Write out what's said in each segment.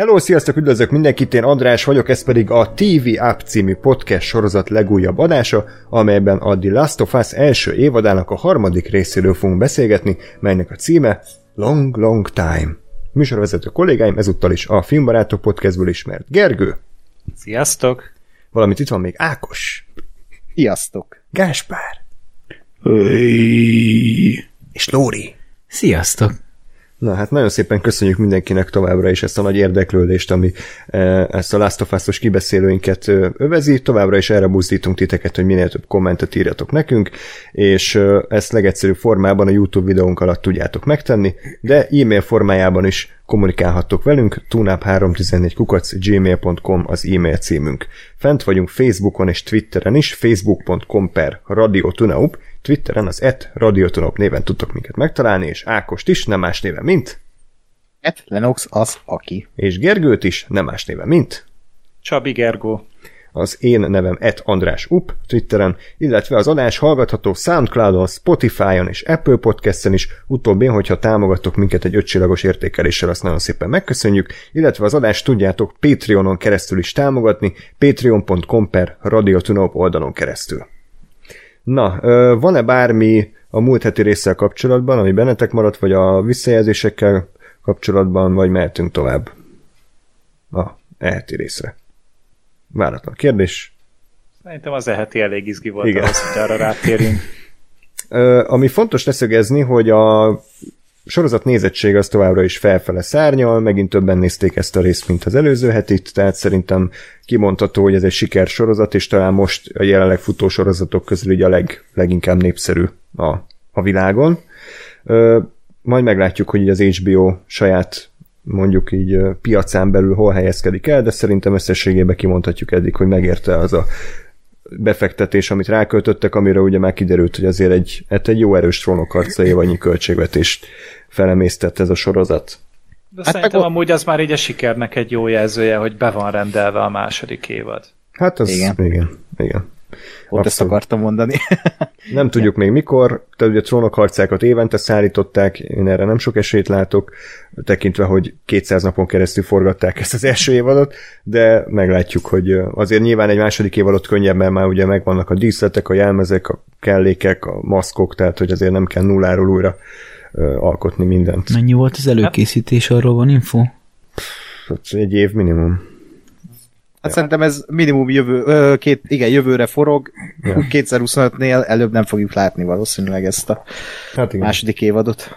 Hello, sziasztok, üdvözlök mindenkit, én András vagyok, ez pedig a TV App című podcast sorozat legújabb adása, amelyben a The Last of Us első évadának a harmadik részéről fogunk beszélgetni, melynek a címe Long Long Time. Műsorvezető kollégáim ezúttal is a Filmbarátok podcastből ismert Gergő. Sziasztok! Valamint itt van még Ákos. Sziasztok! Gáspár. Hey. És Lóri. Sziasztok! Na hát nagyon szépen köszönjük mindenkinek továbbra is ezt a nagy érdeklődést, ami e, ezt a Last of Us-os kibeszélőinket övezi. Továbbra is erre buzdítunk titeket, hogy minél több kommentet írjatok nekünk, és ezt legegyszerűbb formában a YouTube videónk alatt tudjátok megtenni, de e-mail formájában is kommunikálhattok velünk, tunap314 kukac gmail.com az e-mail címünk. Fent vagyunk Facebookon és Twitteren is, facebook.com per Radio Tunaup, Twitteren az et Radiotonop néven tudtok minket megtalálni, és Ákost is, nem más néven, mint? Et Lenox az aki. És Gergőt is, nem más néven, mint? Csabi Gergó. Az én nevem et András Up Twitteren, illetve az adás hallgatható Soundcloudon, Spotify-on és Apple Podcast-en is, utóbbi, hogyha támogattok minket egy ötcsillagos értékeléssel, azt nagyon szépen megköszönjük, illetve az adást tudjátok Patreonon keresztül is támogatni, patreon.com per Radiotunop oldalon keresztül. Na, van-e bármi a múlt heti résszel kapcsolatban, ami bennetek maradt, vagy a visszajelzésekkel kapcsolatban, vagy mehetünk tovább a eheti részre? Váratlan kérdés. Szerintem az eheti elég izgi volt Igen. ahhoz, hogy arra rátérjünk. Ami fontos leszögezni, hogy a sorozat nézettség az továbbra is felfele szárnyal, megint többen nézték ezt a részt, mint az előző hetit, tehát szerintem kimondható, hogy ez egy siker sorozat, és talán most a jelenleg futó sorozatok közül így a leg, leginkább népszerű a, a világon. Ö, majd meglátjuk, hogy az HBO saját mondjuk így piacán belül hol helyezkedik el, de szerintem összességében kimondhatjuk eddig, hogy megérte az a befektetés, amit ráköltöttek, amire ugye már kiderült, hogy azért egy, hát egy jó erős trónokharca évannyi költségvetést felemésztett ez a sorozat. De hát szerintem meg... amúgy az már így a sikernek egy jó jelzője, hogy be van rendelve a második évad. Hát az, igen, igen. igen. Ott ezt akartam mondani. nem tudjuk még mikor, tehát ugye a trónokharcákat évente szállították, én erre nem sok esélyt látok, tekintve, hogy 200 napon keresztül forgatták ezt az első évadot, de meglátjuk, hogy azért nyilván egy második évadot könnyebb, mert már ugye megvannak a díszletek, a jelmezek, a kellékek, a maszkok, tehát hogy azért nem kell nulláról újra alkotni mindent. Mennyi volt az előkészítés, arról van info? Pff, egy év minimum. Hát ja. szerintem ez minimum jövő, két, igen, jövőre forog, ja. 2025-nél előbb nem fogjuk látni valószínűleg ezt a hát igen. második évadot.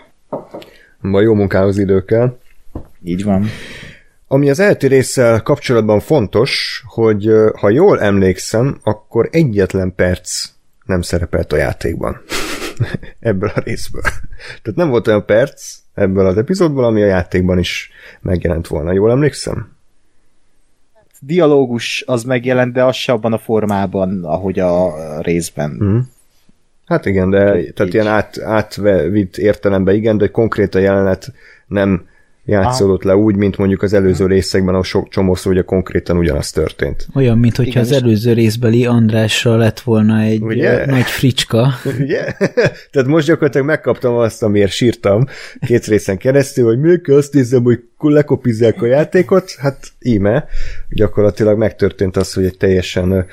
Ma jó munkához idő kell. Így van. Ami az elti résszel kapcsolatban fontos, hogy ha jól emlékszem, akkor egyetlen perc nem szerepelt a játékban. ebből a részből. Tehát nem volt olyan perc ebből az epizódból, ami a játékban is megjelent volna. Jól emlékszem? Dialógus az megjelent, de az se abban a formában, ahogy a részben. Mm. Hát igen, de Úgy, tehát így. ilyen át, átvitt értelemben igen, de konkrét a jelenet nem játszódott le úgy, mint mondjuk az előző részekben, ahol sok csomószor ugye konkrétan ugyanaz történt. Olyan, mint hogyha az előző részbeli Andrással lett volna egy ugye? nagy fricska. Ugye? Tehát most gyakorlatilag megkaptam azt, amiért sírtam két részen keresztül, hogy még azt nézem, hogy lekopizzák a játékot, hát íme, gyakorlatilag megtörtént az, hogy egy teljesen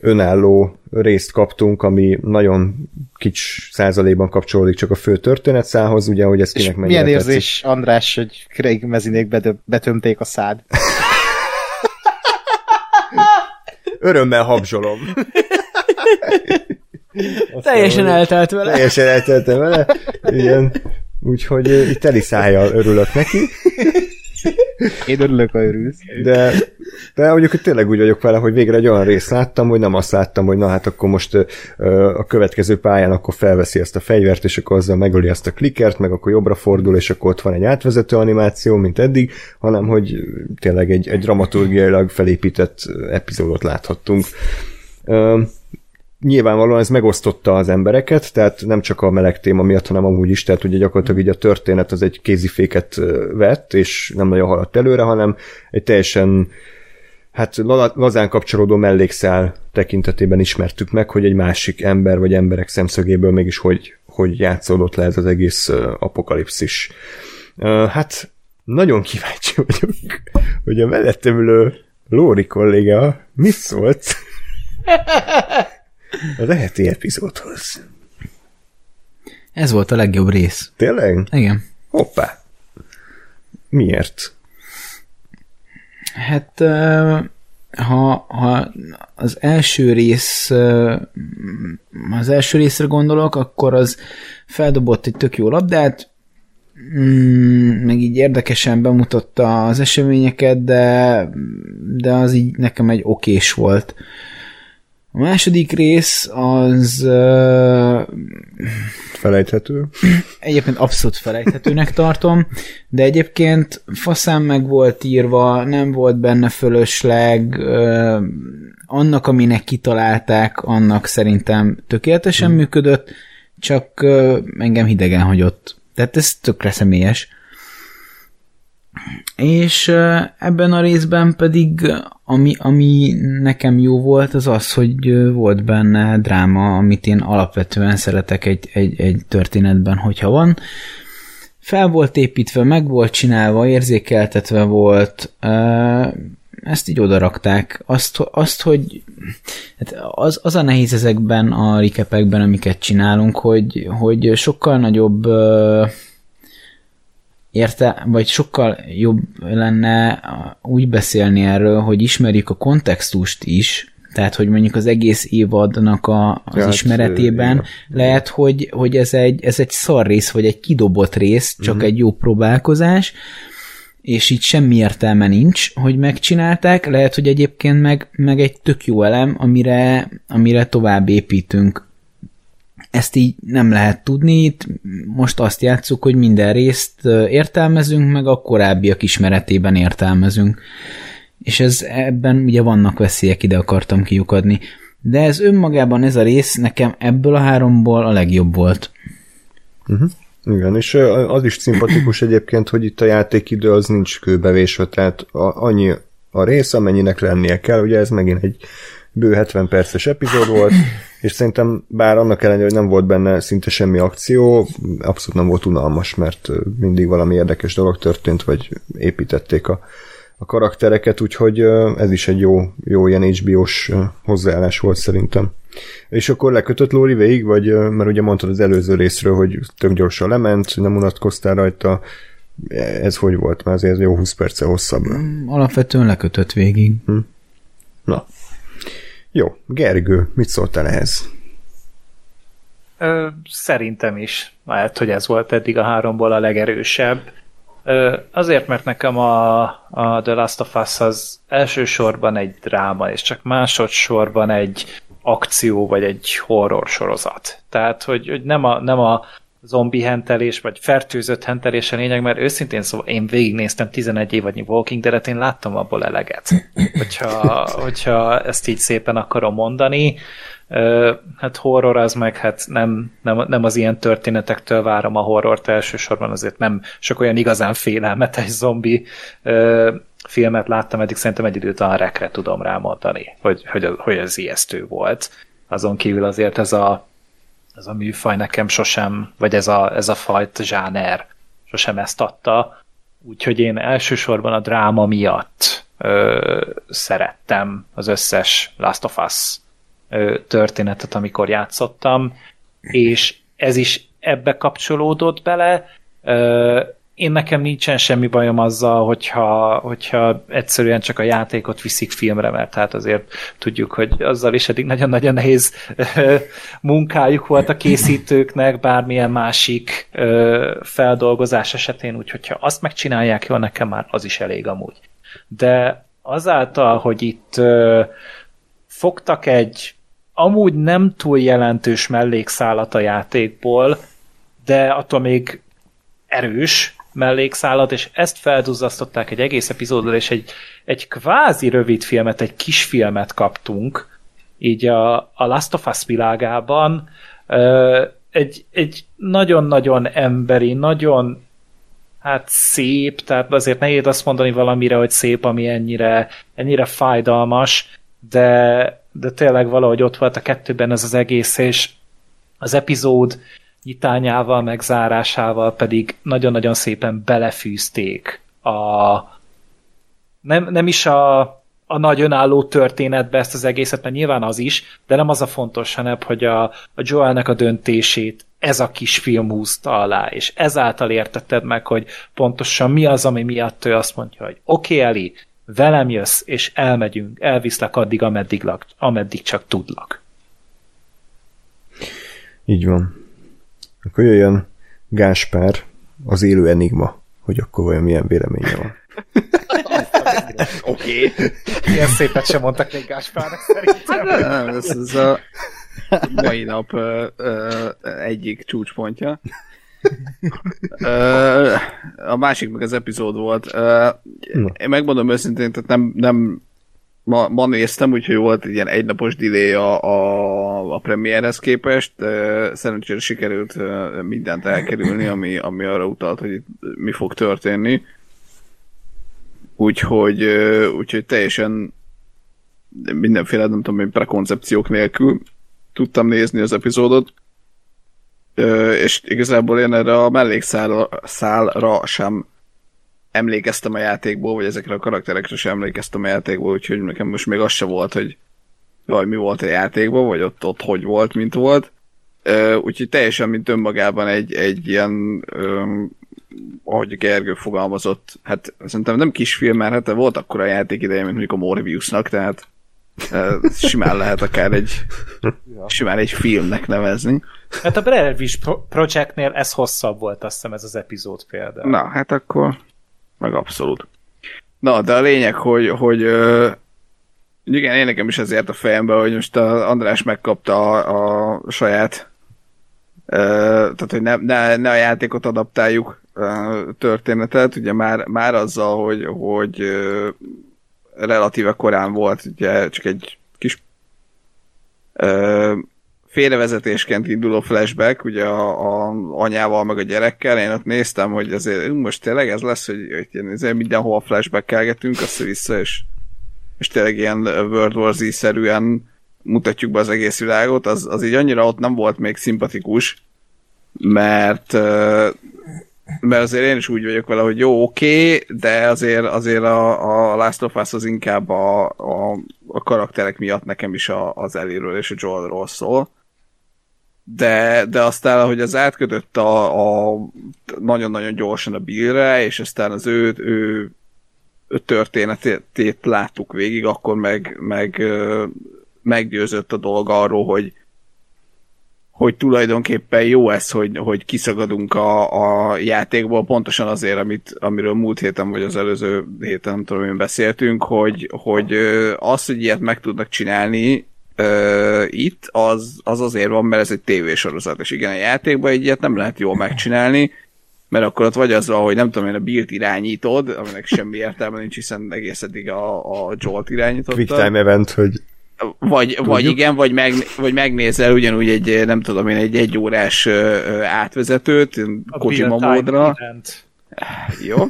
önálló részt kaptunk, ami nagyon kics százalékban kapcsolódik csak a fő történetszához, ugye, hogy ez kinek mennyire milyen érzés, tetszik. András, hogy Craig mezinék betömték a szád? Örömmel habzsolom. Teljesen eltelt vele. Teljesen eltelt vele. Igen. Úgyhogy itt teli szájjal örülök neki. Én örülök, ha örülsz. De, de mondjuk, hogy tényleg úgy vagyok vele, hogy végre egy olyan részt láttam, hogy nem azt láttam, hogy na hát akkor most a következő pályán akkor felveszi ezt a fegyvert, és akkor azzal megöli ezt a klikert, meg akkor jobbra fordul, és akkor ott van egy átvezető animáció, mint eddig, hanem hogy tényleg egy, egy dramaturgiailag felépített epizódot láthattunk nyilvánvalóan ez megosztotta az embereket, tehát nem csak a meleg téma miatt, hanem amúgy is, tehát ugye gyakorlatilag így a történet az egy kéziféket vett, és nem nagyon haladt előre, hanem egy teljesen hát lazán kapcsolódó mellékszál tekintetében ismertük meg, hogy egy másik ember vagy emberek szemszögéből mégis hogy, hogy játszódott le ez az egész apokalipszis. Hát nagyon kíváncsi vagyok, hogy a mellettem ülő Lóri kolléga mit szólt az eheti epizódhoz. Ez volt a legjobb rész. Tényleg? Igen. Hoppá. Miért? Hát ha, ha az első rész az első részre gondolok, akkor az feldobott egy tök jó labdát, mm, meg így érdekesen bemutatta az eseményeket, de, de az így nekem egy okés volt. A második rész az... Uh, felejthető. Egyébként abszolút felejthetőnek tartom, de egyébként faszán meg volt írva, nem volt benne fölösleg, uh, annak, aminek kitalálták, annak szerintem tökéletesen hmm. működött, csak uh, engem hidegen hagyott. Tehát ez tökre személyes. És ebben a részben pedig ami, ami nekem jó volt, az az, hogy volt benne dráma, amit én alapvetően szeretek egy, egy, egy történetben, hogyha van. Fel volt építve, meg volt csinálva, érzékeltetve volt, ezt így odarakták. Azt, azt hogy hát az, az a nehéz ezekben a rikepekben, amiket csinálunk, hogy, hogy sokkal nagyobb érte, vagy sokkal jobb lenne úgy beszélni erről, hogy ismerjük a kontextust is, tehát, hogy mondjuk az egész évadnak a, az hát, ismeretében igen. lehet, hogy, hogy ez, egy, ez egy szar rész, vagy egy kidobott rész, csak uh-huh. egy jó próbálkozás, és így semmi értelme nincs, hogy megcsinálták, lehet, hogy egyébként meg, meg egy tök jó elem, amire, amire tovább építünk ezt így nem lehet tudni, itt most azt játszuk, hogy minden részt értelmezünk, meg a korábbiak ismeretében értelmezünk. És ez ebben ugye vannak veszélyek, ide akartam kiukadni. De ez önmagában ez a rész nekem ebből a háromból a legjobb volt. Uh-huh. Igen, és az is szimpatikus egyébként, hogy itt a játékidő az nincs kőbevésve, tehát annyi a rész, amennyinek lennie kell, ugye ez megint egy bő 70 perces epizód volt, és szerintem bár annak ellenére, hogy nem volt benne szinte semmi akció, abszolút nem volt unalmas, mert mindig valami érdekes dolog történt, vagy építették a, a karaktereket, úgyhogy ez is egy jó, jó ilyen HBO-s hozzáállás volt szerintem. És akkor lekötött Lóri végig, vagy mert ugye mondtad az előző részről, hogy tök gyorsan lement, nem unatkoztál rajta, ez hogy volt? Mert azért jó 20 perce hosszabb. Alapvetően lekötött végig. Hm. Na, jó, Gergő, mit szóltál ehhez? Ö, szerintem is. Lehet, hogy ez volt eddig a háromból a legerősebb. Ö, azért, mert nekem a, a The Last of Us az elsősorban egy dráma, és csak másodszorban egy akció, vagy egy horror sorozat. Tehát, hogy, hogy nem, a, nem a zombi hentelés, vagy fertőzött hentelés a lényeg, mert őszintén szóval én végignéztem 11 évadnyi Walking Dead-et, én láttam abból eleget. Hogyha, hogyha ezt így szépen akarom mondani, hát horror az meg, hát nem, nem, nem az ilyen történetektől várom a horrort, elsősorban azért nem sok olyan igazán félelmetes zombi filmet láttam, eddig szerintem egy időt a rekre tudom rámondani, hogy, hogy, hogy ez ijesztő volt. Azon kívül azért ez a ez a műfaj nekem sosem, vagy ez a, ez a fajta zsáner sosem ezt adta, úgyhogy én elsősorban a dráma miatt ö, szerettem az összes Last of Us ö, történetet, amikor játszottam, és ez is ebbe kapcsolódott bele, ö, én nekem nincsen semmi bajom azzal, hogyha, hogyha egyszerűen csak a játékot viszik filmre, mert hát azért tudjuk, hogy azzal is eddig nagyon-nagyon nehéz munkájuk volt a készítőknek, bármilyen másik feldolgozás esetén, úgyhogy ha azt megcsinálják jól, nekem már az is elég amúgy. De azáltal, hogy itt fogtak egy amúgy nem túl jelentős mellékszálat a játékból, de attól még erős, mellékszálat, és ezt felduzzasztották egy egész epizódra, és egy, egy kvázi rövid filmet, egy kis filmet kaptunk, így a, a Last of Us világában, egy, egy nagyon-nagyon emberi, nagyon hát szép, tehát azért nehéz azt mondani valamire, hogy szép, ami ennyire, ennyire fájdalmas, de, de tényleg valahogy ott volt a kettőben ez az egész, és az epizód nyitányával, megzárásával pedig nagyon-nagyon szépen belefűzték a nem, nem is a, a nagy önálló történetbe ezt az egészet, mert nyilván az is, de nem az a fontos, hanem hogy a, a Joelnek a döntését ez a kis film húzta alá, és ezáltal értetted meg, hogy pontosan mi az, ami miatt ő azt mondja, hogy oké, okay, Eli, velem jössz, és elmegyünk, elviszlek addig, ameddig, lak, ameddig csak tudlak. Így van. Akkor jöjjön Gáspár, az élő enigma, hogy akkor vajon milyen véleménye van. Oké. Okay. Ilyen szépet sem mondtak még Gáspárnak szerintem. Hát, nem, ez, ez a mai nap ö, ö, egyik csúcspontja. Ö, a másik meg az epizód volt. Ö, én megmondom őszintén, tehát nem, nem ma, ma néztem, úgyhogy volt egy ilyen egynapos delay a, a, a premierhez képest. Szerencsére sikerült mindent elkerülni, ami, ami arra utalt, hogy mi fog történni. Úgyhogy, úgyhogy teljesen mindenféle, nem tudom én, prekoncepciók nélkül tudtam nézni az epizódot, és igazából én erre a mellékszálra sem emlékeztem a játékból, vagy ezekre a karakterekre sem emlékeztem a játékból, úgyhogy nekem most még az se volt, hogy jaj, mi volt a játékban, vagy ott, ott hogy volt, mint volt. Úgyhogy teljesen, mint önmagában egy, egy ilyen ahogy Gergő fogalmazott, hát szerintem nem kisfilm, mert hát volt akkor a játék ideje, mint mondjuk a Morbiusnak, tehát simán lehet akár egy simán egy filmnek nevezni. Hát a Blair Witch Projectnél ez hosszabb volt, azt hiszem ez az epizód például. Na, hát akkor meg abszolút. Na, de a lényeg, hogy, hogy igen, én nekem is ezért a fejembe, hogy most a András megkapta a, a saját tehát, hogy ne, ne, ne a játékot adaptáljuk történetet, ugye már, már azzal, hogy, hogy relatíve korán volt, ugye csak egy kis félrevezetésként induló flashback, ugye a, a anyával, meg a gyerekkel, én ott néztem, hogy azért most tényleg ez lesz, hogy, hogy azért mindenhol flashbackelgetünk össze-vissza, és, és tényleg ilyen World War Z-szerűen mutatjuk be az egész világot, az, az így annyira ott nem volt még szimpatikus, mert mert azért én is úgy vagyok vele, hogy jó, oké, okay, de azért, azért a, a Last of Us az inkább a, a, a karakterek miatt nekem is a, az Eliről és a Joelról szól de, de aztán, ahogy az átkötött a, a nagyon-nagyon gyorsan a Billre, és aztán az ő, ő, ő történetét láttuk végig, akkor meg, meg meggyőzött a dolog arról, hogy, hogy tulajdonképpen jó ez, hogy, hogy kiszagadunk a, a játékból, pontosan azért, amit, amiről múlt héten, vagy az előző héten, nem tudom, én beszéltünk, hogy, hogy az, hogy ilyet meg tudnak csinálni, uh, itt, az, az azért van, mert ez egy tévésorozat, és igen, a játékban egy ilyet nem lehet jól megcsinálni, mert akkor ott vagy azzal, hogy nem tudom én, a build irányítod, aminek semmi értelme nincs, hiszen egész eddig a, a Jolt irányította. Quick time event, hogy vagy, vagy igen, vagy, meg, vagy megnézel ugyanúgy egy, nem tudom én, egy egyórás átvezetőt, Kojima módra. Jó.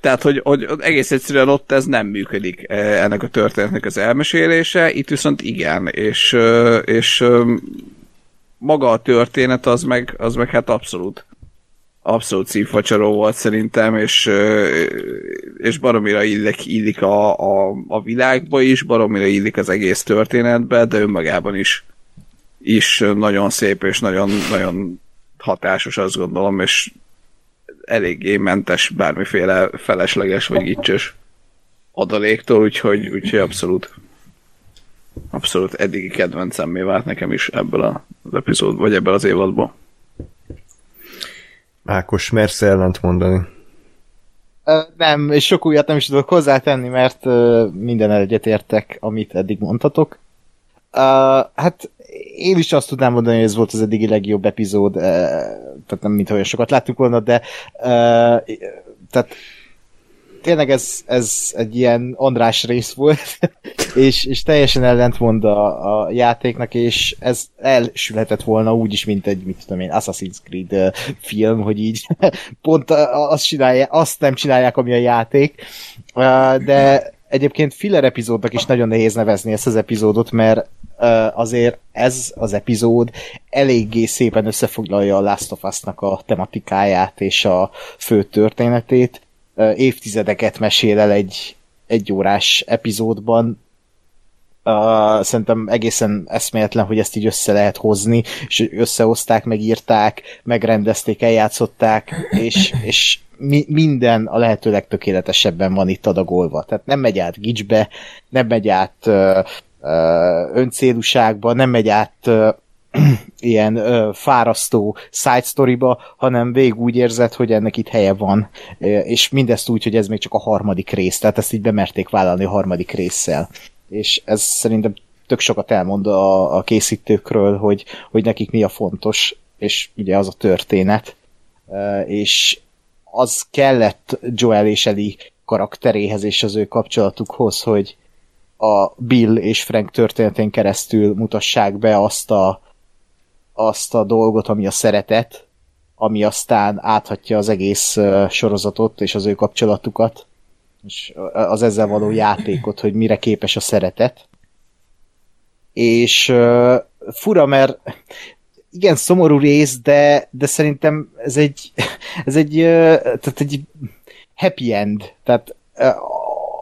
Tehát, hogy, hogy egész egyszerűen ott ez nem működik ennek a történetnek az elmesélése, itt viszont igen, és, és maga a történet az meg, az meg hát abszolút abszolút szívfacsaró volt szerintem, és, és baromira illik, illik a, a, a világba is, baromira illik az egész történetbe, de önmagában is, is nagyon szép és nagyon, nagyon hatásos, azt gondolom, és eléggé mentes bármiféle felesleges vagy gicsös adaléktól, úgyhogy, úgyhogy abszolút abszolút eddigi kedvencemmé vált nekem is ebből az epizód, vagy ebből az évadból. Ákos, mersz ellent mondani? Nem, és sok újat nem is tudok hozzátenni, mert minden egyetértek, amit eddig mondhatok. Uh, hát én is azt tudnám mondani, hogy ez volt az eddigi legjobb epizód, uh, tehát nem mint olyan sokat láttuk volna, de uh, tehát tényleg ez, ez egy ilyen András rész volt, és, és teljesen ellentmond a, a játéknak, és ez elsülhetett volna úgy is, mint egy, mit tudom én, Assassin's Creed film, hogy így pont azt, csinálja, azt nem csinálják, ami a játék, de egyébként filler epizódnak is nagyon nehéz nevezni ezt az epizódot, mert azért ez az epizód eléggé szépen összefoglalja a Last of Us-nak a tematikáját és a fő történetét, évtizedeket mesél el egy egy órás epizódban, Uh, szerintem egészen eszméletlen, hogy ezt így össze lehet hozni, és összehozták, megírták, megrendezték, eljátszották, és, és mi, minden a lehető legtökéletesebben van itt adagolva. Tehát nem megy át gicsbe, nem megy át uh, öncélúságba, nem megy át ilyen uh, fárasztó side storyba, hanem végig úgy érzed, hogy ennek itt helye van, és mindezt úgy, hogy ez még csak a harmadik rész, tehát ezt így bemerték vállalni a harmadik résszel. És ez szerintem tök sokat elmond a, a készítőkről, hogy, hogy nekik mi a fontos, és ugye az a történet, és az kellett Joel és Eli karakteréhez és az ő kapcsolatukhoz, hogy a Bill és Frank történetén keresztül mutassák be azt a, azt a dolgot, ami a szeretet, ami aztán áthatja az egész sorozatot és az ő kapcsolatukat, és az ezzel való játékot, hogy mire képes a szeretet. És fura, mert igen, szomorú rész, de, de szerintem ez egy, ez egy, tehát egy happy end. Tehát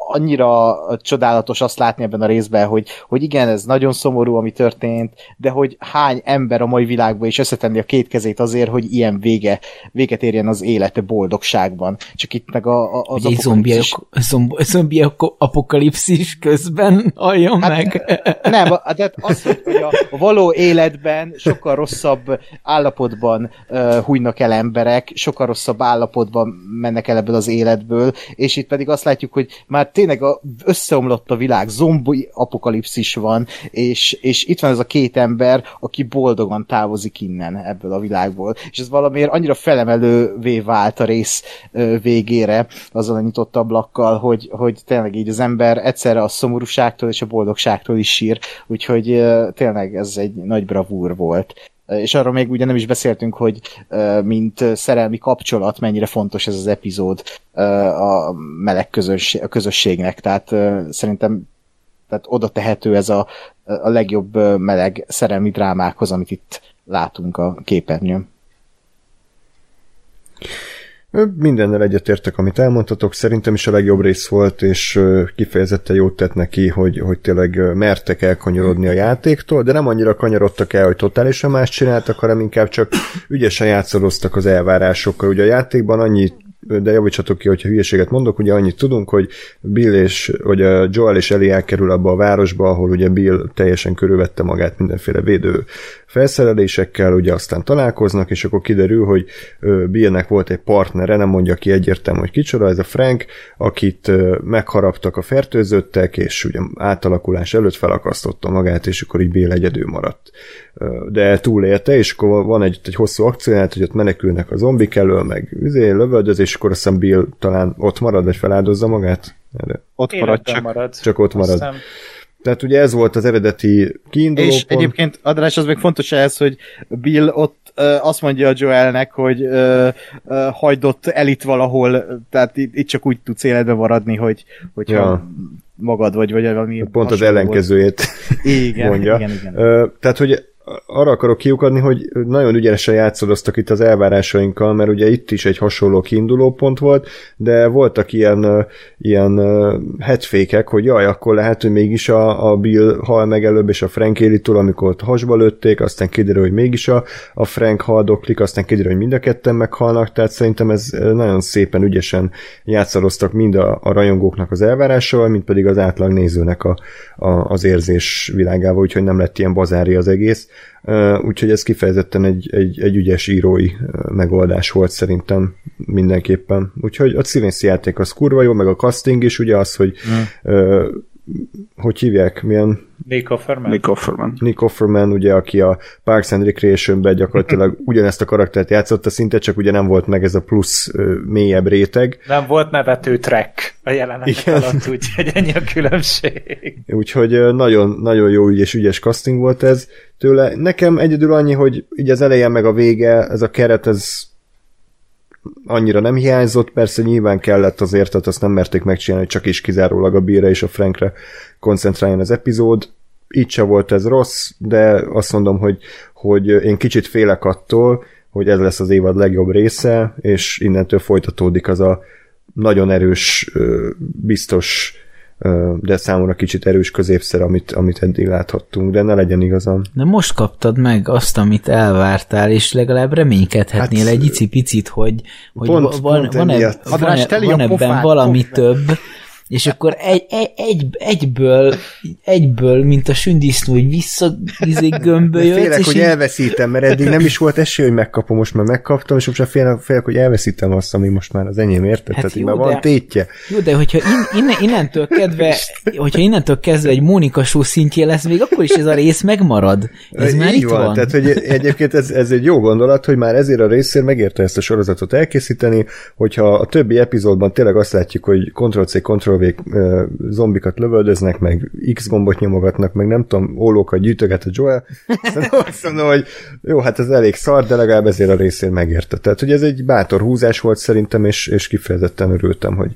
annyira csodálatos azt látni ebben a részben, hogy, hogy igen, ez nagyon szomorú, ami történt, de hogy hány ember a mai világban is összetenni a két kezét azért, hogy ilyen vége, véget érjen az élete boldogságban. Csak itt meg a, a, az Egy zombi, zombi apokalipszis közben halljon hát, meg. Nem, de az, hogy, hogy a való életben sokkal rosszabb állapotban uh, hújnak el emberek, sokkal rosszabb állapotban mennek el ebből az életből, és itt pedig azt látjuk, hogy már tényleg a, összeomlott a világ, zombi apokalipszis van, és, és itt van ez a két ember, aki boldogan távozik innen ebből a világból. És ez valamiért annyira felemelővé vált a rész végére azzal a nyitott ablakkal, hogy, hogy tényleg így az ember egyszerre a szomorúságtól és a boldogságtól is sír, úgyhogy tényleg ez egy nagy bravúr volt és arról még ugye nem is beszéltünk, hogy mint szerelmi kapcsolat mennyire fontos ez az epizód a meleg közösség, a közösségnek, tehát szerintem tehát oda tehető ez a, a legjobb meleg szerelmi drámákhoz, amit itt látunk a képernyőn. Mindennel egyetértek, amit elmondtatok, szerintem is a legjobb rész volt, és kifejezetten jót tett neki, hogy, hogy tényleg mertek elkanyarodni a játéktól, de nem annyira kanyarodtak el, hogy totálisan más csináltak, hanem inkább csak ügyesen játszadoztak az elvárásokkal. Ugye a játékban annyi de javítsatok ki, hogyha hülyeséget mondok, ugye annyit tudunk, hogy Bill és, vagy a Joel és Ellie elkerül abba a városba, ahol ugye Bill teljesen körülvette magát mindenféle védő felszerelésekkel, ugye aztán találkoznak, és akkor kiderül, hogy Billnek volt egy partnere, nem mondja ki egyértelmű, hogy kicsoda, ez a Frank, akit megharaptak a fertőzöttek, és ugye átalakulás előtt felakasztotta magát, és akkor így Bill egyedül maradt. De túlélte, és akkor van egy, egy hosszú akcióját, hogy ott menekülnek a zombik elől, meg üzé, lövöldöz, és akkor azt hiszem Bill talán ott marad, vagy feláldozza magát? Erre. Ott marad csak. marad. Csak ott marad. Aztán tehát ugye ez volt az eredeti kiinduló És pont. egyébként, Adrás, az még fontos ez, hogy Bill ott ö, azt mondja a Joelnek, hogy ö, ö, hagyd elit valahol, tehát itt, itt csak úgy tudsz életbe maradni, hogy hogyha ja. magad vagy, vagy valami Pont az ellenkezőjét igen, mondja. Igen, igen. Ö, tehát, hogy arra akarok kiukadni, hogy nagyon ügyesen játszadoztak itt az elvárásainkkal, mert ugye itt is egy hasonló kiinduló pont volt, de voltak ilyen, ilyen headfékek, hogy jaj, akkor lehet, hogy mégis a, a Bill hal meg előbb, és a Frank élitől, amikor ott hasba lőtték, aztán kiderül, hogy mégis a, a Frank haldoklik, aztán kiderül, hogy mind a ketten meghalnak, tehát szerintem ez nagyon szépen ügyesen játszadoztak mind a, a rajongóknak az elvárásával, mint pedig az átlag nézőnek a, a, az érzés világával, úgyhogy nem lett ilyen bazári az egész úgyhogy ez kifejezetten egy, egy, egy ügyes írói megoldás volt szerintem mindenképpen. Úgyhogy a színészi játék az kurva jó, meg a casting is, ugye az, hogy mm hogy hívják, milyen... Nick Offerman. Nick Offerman. Nick Offerman, ugye, aki a Parks and Recreation-ben gyakorlatilag ugyanezt a karaktert játszotta, szinte csak ugye nem volt meg ez a plusz mélyebb réteg. Nem volt nevető track a jelenet Igen. alatt, úgyhogy ennyi a különbség. Úgyhogy nagyon, nagyon jó és ügyes casting volt ez tőle. Nekem egyedül annyi, hogy így az eleje meg a vége, ez a keret, ez annyira nem hiányzott, persze nyilván kellett azért, tehát azt nem merték megcsinálni, hogy csak is kizárólag a Bíre és a Frankre koncentráljon az epizód. Így se volt ez rossz, de azt mondom, hogy, hogy én kicsit félek attól, hogy ez lesz az évad legjobb része, és innentől folytatódik az a nagyon erős, biztos de számomra kicsit erős középszer, amit, amit eddig láthattunk, de ne legyen igazam. De most kaptad meg azt, amit elvártál, és legalább reménykedhetnél hát, egy icipicit, hogy, hogy pont, van, pont van, eb, van, eb, van ebben pofát, valami pofát. több, és akkor egy, egy, egy, egyből, egyből, mint a sündisznó, hogy vissza izé gömbölyöd. Félek, hogy így... elveszítem, mert eddig nem is volt esély, hogy megkapom, most már megkaptam, és most már félek, félek hogy elveszítem azt, ami most már az enyém, érted? Hát Tehát jó, már de, van tétje. Jó, de hogyha in, innen, innentől kedve, hogyha innentől kezdve egy Mónika show szintje lesz, még akkor is ez a rész megmarad. Ez Így már itt van. van. Tehát, hogy egyébként ez, ez egy jó gondolat, hogy már ezért a részért megérte ezt a sorozatot elkészíteni, hogyha a többi epizódban tényleg azt látjuk, hogy Ctrl-C, Ctrl Ctrl-V zombikat lövöldöznek, meg X gombot nyomogatnak, meg nem tudom, ólókat gyűjtöget a Joel. azt mondom, hogy jó, hát ez elég szar, de legalább ezért a részén megérte. Tehát, hogy ez egy bátor húzás volt szerintem, és, és kifejezetten örültem, hogy,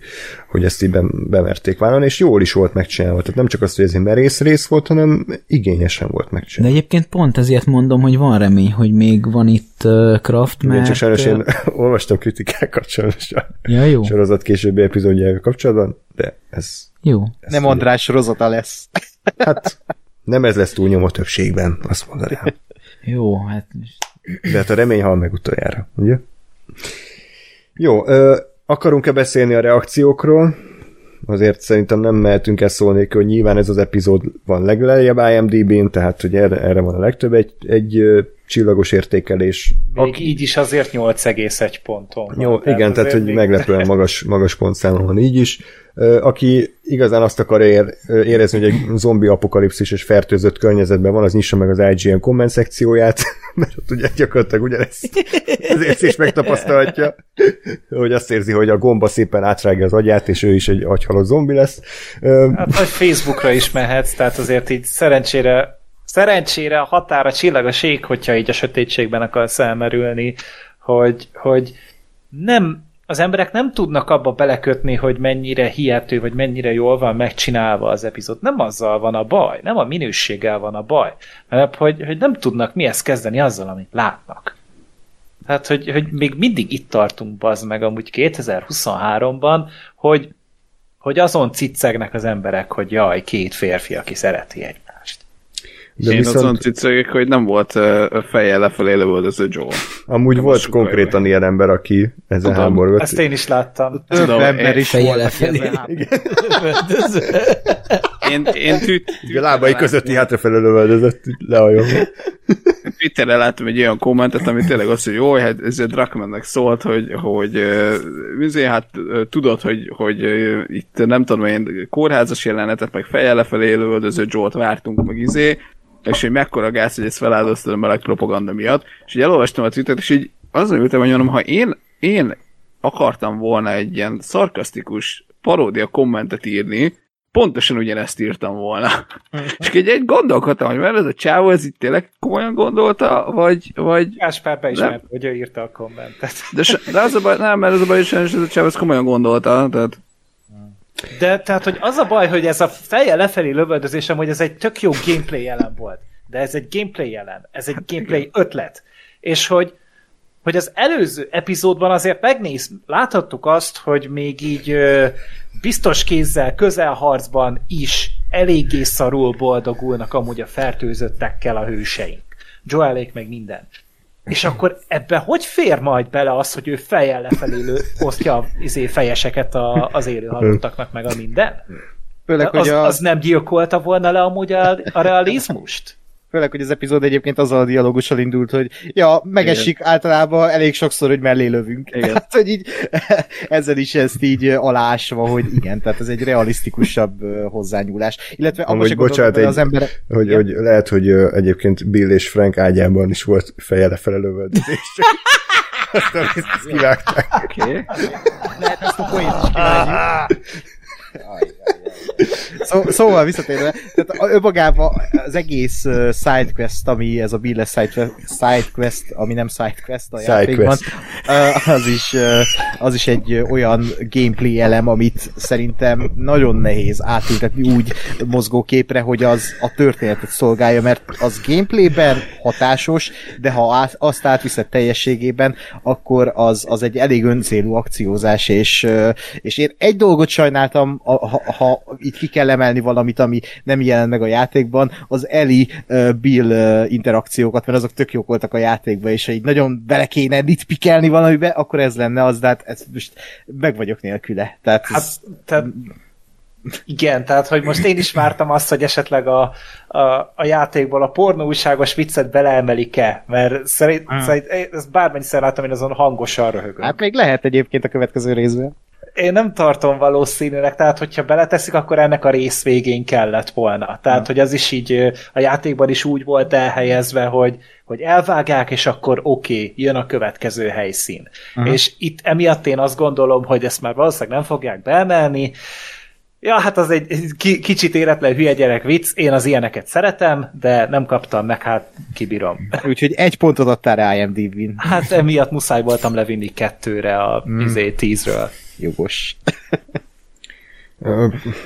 hogy ezt így bemerték vállalni, és jól is volt megcsinálva. Tehát nem csak azt, hogy ez egy merész rész volt, hanem igényesen volt megcsinálva. De egyébként pont ezért mondom, hogy van remény, hogy még van itt Kraft, mert... Igen, csak sajnos én olvastam kritikákat sajnos a ja, jó. sorozat későbbi epizódjával kapcsolatban, de ez... Jó. Ez nem András sorozata lesz. Hát nem ez lesz túlnyomó többségben, azt mondanám. Jó, hát... De hát a remény hal meg utoljára, ugye? Jó, ö, akarunk-e beszélni a reakciókról? Azért szerintem nem mehetünk el szólni, hogy nyilván ez az epizód van leglejjebb IMDb-n, tehát hogy erre, erre van a legtöbb egy, egy csillagos értékelés. Még aki... így is azért 8,1 ponton. Jó, igen, tehát hogy meglepően magas, magas pontszámon van így is. Aki igazán azt akar ér, érezni, hogy egy zombi apokalipszis és fertőzött környezetben van, az nyissa meg az IGN komment szekcióját, mert ott ugye gyakorlatilag ugyanezt az érzés megtapasztalhatja, hogy azt érzi, hogy a gomba szépen átrágja az agyát, és ő is egy agyhalott zombi lesz. Hát vagy Facebookra is mehetsz, tehát azért így szerencsére szerencsére a határa csillag a ség, hogyha így a sötétségben akarsz elmerülni, hogy, hogy nem, az emberek nem tudnak abba belekötni, hogy mennyire hihető, vagy mennyire jól van megcsinálva az epizód. Nem azzal van a baj, nem a minőséggel van a baj, mert hogy, hogy nem tudnak mihez kezdeni azzal, amit látnak. Tehát, hogy, hogy még mindig itt tartunk, bazd meg, amúgy 2023-ban, hogy, hogy azon ciccegnek az emberek, hogy jaj, két férfi, aki szereti egymást. De Én viszont... azon cicegek, hogy nem volt uh, fejjel lefelé lövöldöző Joel. Amúgy nem volt konkrétan ilyen ember, aki ezen háborgott. Ezt én is láttam. Több Tudom, ember is fejjel lefelé. én, én tűt, a lábai közötti hátrafelé lövöldözött lehajolva. Twitterre láttam egy olyan kommentet, ami tényleg azt, hogy jó, hát ez a Drakmannek szólt, hogy, hogy uh, hát tudod, hogy, hogy itt nem tudom én kórházas jelenetet, meg fejjel lefelé lövöldöző Joe-t vártunk, meg izé, és hogy mekkora gáz, hogy ezt feláldoztad a meleg propaganda miatt, és így elolvastam a tweetet, és így azon ültem, hogy mondom, ha én, én akartam volna egy ilyen szarkasztikus paródia kommentet írni, pontosan ugyanezt írtam volna. és így egy gondolkodtam, hogy mert ez a csávó ez itt tényleg komolyan gondolta, vagy... vagy Gáspár beismert, hogy ő írta a kommentet. de, de az a baj, nem, mert az a baj, hogy ez a csávó ez komolyan gondolta, tehát de tehát, hogy az a baj, hogy ez a feje lefelé lövöldözésem, hogy ez egy tök jó gameplay jelen volt. De ez egy gameplay jelen, ez egy gameplay ötlet. És hogy, hogy az előző epizódban azért megnéz, láthattuk azt, hogy még így ö, biztos kézzel, közelharcban is eléggé szarul boldogulnak amúgy a fertőzöttekkel a hőseink. Joelék meg minden. És akkor ebbe hogy fér majd bele az, hogy ő fejjel lefelé lő, osztja izé fejeseket a, az élő halottaknak, meg a minden? Főleg, az, hogy a... az nem gyilkolta volna le amúgy a, a realizmust? Főleg, hogy az epizód egyébként azzal a dialógussal indult, hogy ja, megesik Igen. általában elég sokszor, hogy mellé lövünk. Igen. Hát, hogy így ezzel is ezt így alásva, hogy igen, tehát ez egy realisztikusabb hozzányúlás. Illetve Amúgy, bocsánat, egy, az ember... hogy, hogy lehet, hogy egyébként Bill és Frank ágyában is volt feje lefele lövöldözés. Aztán ezt kivágták. Oké. Okay. Lehet ezt a poént is kivágjuk. Szó, szóval visszatérve, tehát önmagában az egész sidequest, ami ez a Bill side, sidequest, ami nem sidequest a side játékban, uh, az, is, az is egy olyan gameplay elem, amit szerintem nagyon nehéz átültetni úgy mozgóképre, hogy az a történetet szolgálja, mert az gameplayben hatásos, de ha át, azt átviszed teljességében, akkor az, az egy elég öncélú akciózás, és, és én egy dolgot sajnáltam, ha, ha itt ki kell emelni valamit, ami nem jelent meg a játékban, az Eli Bill interakciókat, mert azok tök jók voltak a játékban, és ha így nagyon bele kéne nitpikelni valamibe, akkor ez lenne az, de hát ez most meg vagyok nélküle. Tehát, hát, ez... tehát igen, tehát hogy most én is vártam azt, hogy esetleg a, a, a játékból a pornó újságos viccet beleemelik-e, mert szerint, hmm. szerint ezt bármennyiszer láttam, én azon hangosan röhögök. Hát még lehet egyébként a következő részben. Én nem tartom valószínűleg, tehát hogyha beleteszik, akkor ennek a rész végén kellett volna. Tehát, hmm. hogy az is így a játékban is úgy volt elhelyezve, hogy, hogy elvágják, és akkor oké, okay, jön a következő helyszín. Uh-huh. És itt emiatt én azt gondolom, hogy ezt már valószínűleg nem fogják beemelni, Ja, hát az egy kicsit éretlen hülye gyerek vicc, én az ilyeneket szeretem, de nem kaptam meg, hát kibírom. Úgyhogy egy pontot adtál rá IMDb-n. Hát emiatt muszáj voltam levinni kettőre a mm. izé, tízről. Jogos.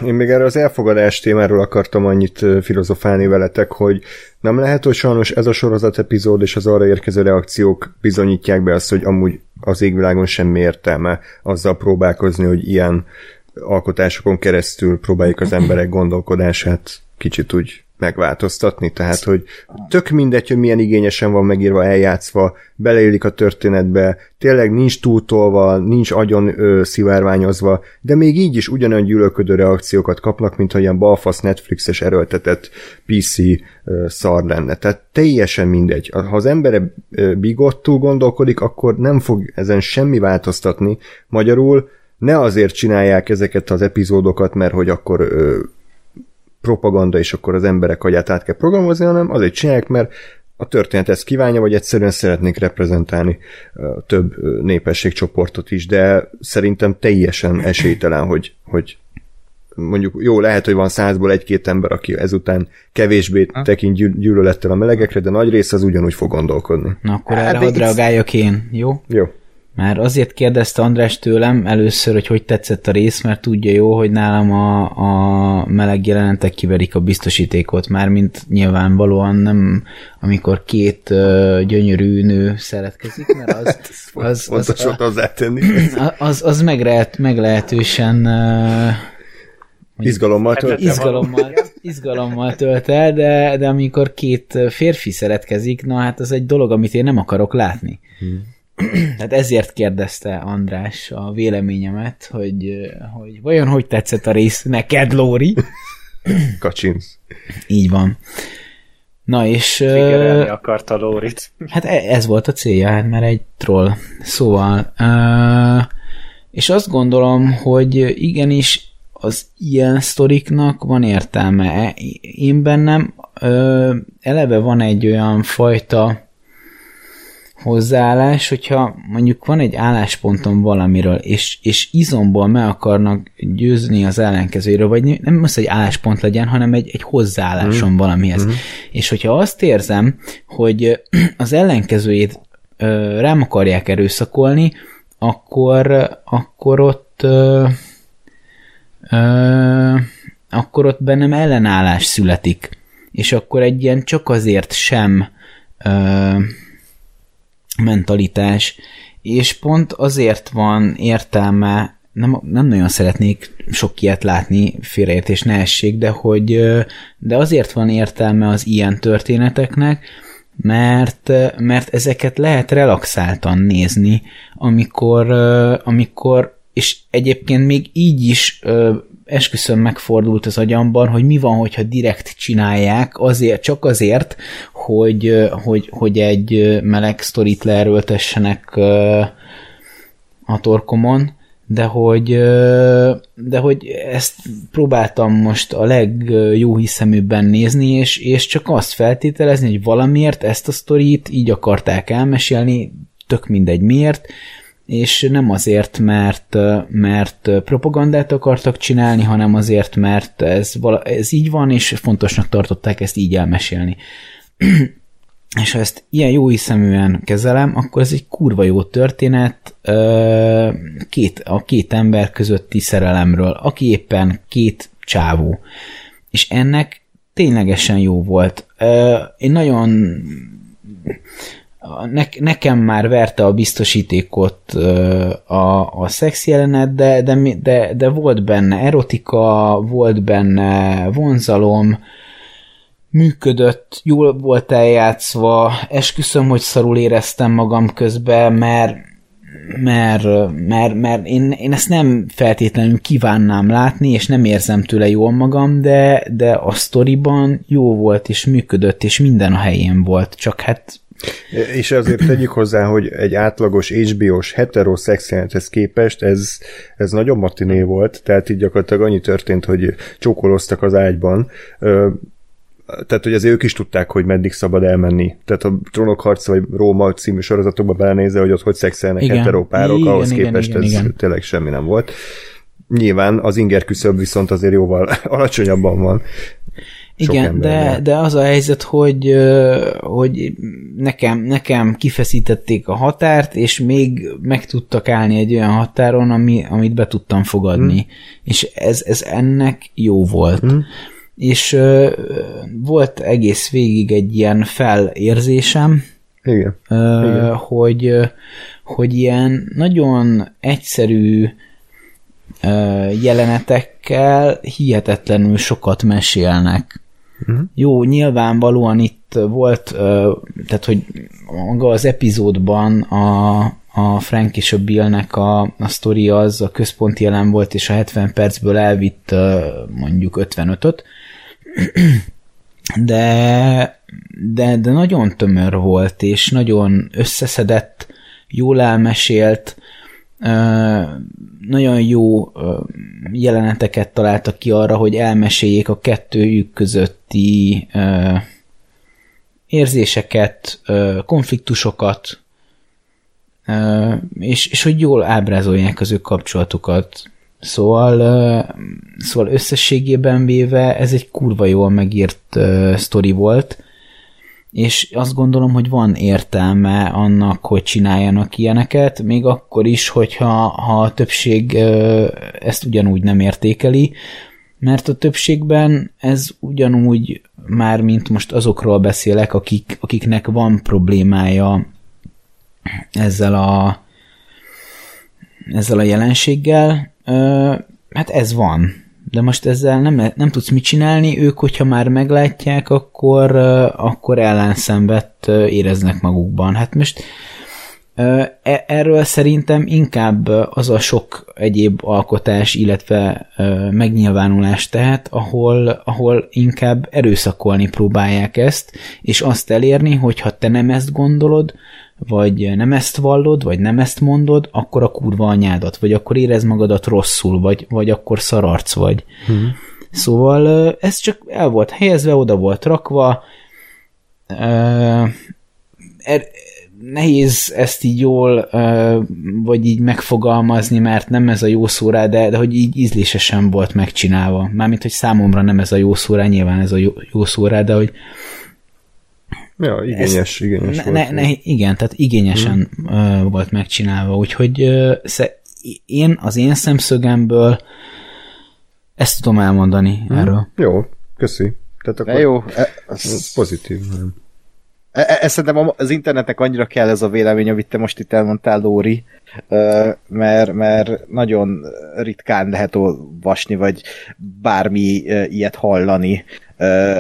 Én még erre az elfogadás témáról akartam annyit filozofálni veletek, hogy nem lehet, hogy sajnos ez a sorozat epizód és az arra érkező reakciók bizonyítják be azt, hogy amúgy az égvilágon semmi értelme azzal próbálkozni, hogy ilyen alkotásokon keresztül próbáljuk az emberek gondolkodását kicsit úgy megváltoztatni, tehát hogy tök mindegy, hogy milyen igényesen van megírva, eljátszva, beleélik a történetbe, tényleg nincs túltolva, nincs agyon ö, szivárványozva, de még így is ugyanolyan gyűlölködő reakciókat kapnak, mint ha ilyen balfasz Netflixes erőltetett PC ö, szar lenne. Tehát teljesen mindegy. Ha az ember bigottul gondolkodik, akkor nem fog ezen semmi változtatni. Magyarul ne azért csinálják ezeket az epizódokat, mert hogy akkor ö, propaganda, és akkor az emberek agyát át kell programozni, hanem azért csinálják, mert a történet ezt kívánja, vagy egyszerűen szeretnék reprezentálni több népességcsoportot is, de szerintem teljesen esélytelen, hogy, hogy mondjuk jó, lehet, hogy van százból egy-két ember, aki ezután kevésbé tekint gyű, gyűlölettel a melegekre, de nagy rész az ugyanúgy fog gondolkodni. Na akkor erre hát, hadd reagáljak én, jó? Jó. Már azért kérdezte András tőlem először, hogy hogy tetszett a rész, mert tudja jó, hogy nálam a, a meleg jelenetek kiverik a biztosítékot, már mint nyilvánvalóan nem, amikor két uh, gyönyörű nő szeretkezik, mert az... az, az, az, az, hozzátenni. Az, az meglehet, meglehetősen uh, Izgalommal tölt izgalommal, izgalommal tölt el, de, de amikor két férfi szeretkezik, na hát az egy dolog, amit én nem akarok látni. Hmm. Tehát ezért kérdezte András a véleményemet, hogy, hogy vajon hogy tetszett a rész neked, Lóri? Kacsinsz. Így van. Na és... Figyelni akarta Lórit. Hát e, ez volt a célja, hát mert egy troll. Szóval... Uh, és azt gondolom, hogy igenis az ilyen sztoriknak van értelme. Én bennem uh, eleve van egy olyan fajta hozzáállás, hogyha mondjuk van egy álláspontom valamiről, és, és izomból meg akarnak győzni az ellenkezőről, vagy nem most egy álláspont legyen, hanem egy, egy hozzáállásom mm. valamihez. Mm. És hogyha azt érzem, hogy az ellenkezőjét ö, rám akarják erőszakolni, akkor, akkor ott ö, ö, akkor ott bennem ellenállás születik. És akkor egy ilyen csak azért sem ö, mentalitás, és pont azért van értelme, nem, nem nagyon szeretnék sok ilyet látni, félreértés ne essék, de hogy de azért van értelme az ilyen történeteknek, mert, mert ezeket lehet relaxáltan nézni, amikor, amikor és egyébként még így is esküszöm megfordult az agyamban, hogy mi van, hogyha direkt csinálják, azért, csak azért, hogy, hogy, hogy egy meleg sztorit leerőltessenek a torkomon, de hogy, de hogy ezt próbáltam most a legjó hiszeműbben nézni, és, és csak azt feltételezni, hogy valamiért ezt a sztorit így akarták elmesélni, tök mindegy miért, és nem azért, mert, mert propagandát akartak csinálni, hanem azért, mert ez, vala, ez így van, és fontosnak tartották ezt így elmesélni. és ha ezt ilyen jó hiszeműen kezelem, akkor ez egy kurva jó történet két, a két ember közötti szerelemről, aki éppen két csávó. És ennek ténylegesen jó volt. Én nagyon ne, nekem már verte a biztosítékot a, a szex jelenet, de, de, de, de volt benne erotika, volt benne vonzalom, működött, jól volt eljátszva, esküszöm, hogy szarul éreztem magam közben, mert mert, mert, mert én, én ezt nem feltétlenül kívánnám látni, és nem érzem tőle jól magam, de, de a sztoriban jó volt, és működött, és minden a helyén volt, csak hát és azért tegyük hozzá, hogy egy átlagos HBO-s heteroszexuálhez képest ez, ez nagyon matiné volt, tehát így gyakorlatilag annyi történt, hogy csókoloztak az ágyban, tehát, hogy azért ők is tudták, hogy meddig szabad elmenni. Tehát a Trónok harca vagy Róma című sorozatokba belenézve, hogy ott hogy szexelnek igen. heteropárok, igen, ahhoz igen, képest igen, ez igen. tényleg semmi nem volt. Nyilván az inger küszöb viszont azért jóval alacsonyabban van. Igen, de, de az a helyzet, hogy, hogy nekem, nekem kifeszítették a határt, és még meg tudtak állni egy olyan határon, ami, amit be tudtam fogadni. Hmm. És ez, ez ennek jó volt. Hmm. És uh, volt egész végig egy ilyen felérzésem, Igen. Uh, Igen. Hogy, hogy ilyen nagyon egyszerű jelenetekkel hihetetlenül sokat mesélnek. Uh-huh. Jó, nyilvánvalóan itt volt, tehát hogy maga az epizódban a, a Frank és a Billnek a, a sztori az a központi jelen volt, és a 70 percből elvitt mondjuk 55-öt, de, de, de nagyon tömör volt, és nagyon összeszedett, jól elmesélt, nagyon jó jeleneteket találtak ki arra, hogy elmeséljék a kettőjük közötti érzéseket, konfliktusokat, és, és hogy jól ábrázolják az ő kapcsolatukat. Szóval, szóval összességében véve ez egy kurva jól megírt sztori volt, és azt gondolom, hogy van értelme annak, hogy csináljanak ilyeneket, még akkor is, hogyha ha a többség ezt ugyanúgy nem értékeli, mert a többségben ez ugyanúgy már, mint most azokról beszélek, akik, akiknek van problémája ezzel a ezzel a jelenséggel, hát ez van de most ezzel nem, nem tudsz mit csinálni, ők, hogyha már meglátják, akkor, akkor ellenszenvet éreznek magukban. Hát most e, erről szerintem inkább az a sok egyéb alkotás, illetve megnyilvánulás tehet, ahol, ahol inkább erőszakolni próbálják ezt, és azt elérni, hogy ha te nem ezt gondolod, vagy nem ezt vallod, vagy nem ezt mondod, akkor a kurva anyádat, vagy akkor érez magadat rosszul, vagy, vagy akkor szararc vagy. Hmm. Szóval ez csak el volt helyezve, oda volt rakva, er, nehéz ezt így jól, vagy így megfogalmazni, mert nem ez a jó szó rá, de, de hogy így ízlésesen volt megcsinálva. Mármint, hogy számomra nem ez a jó szó rá, nyilván ez a jó, jó szó rá, de hogy Ja, igényes, ez, igényes ne, volt. Ne, ne, igen, tehát igényesen hmm. volt megcsinálva, úgyhogy én az én szemszögemből ezt tudom elmondani hmm. erről. Jó, köszi. Tehát akkor jó, e, ez pozitív. Nem. E, e, e, szerintem az internetnek annyira kell ez a vélemény, amit te most itt elmondtál, Lóri, mert, mert nagyon ritkán lehet olvasni, vagy bármi ilyet hallani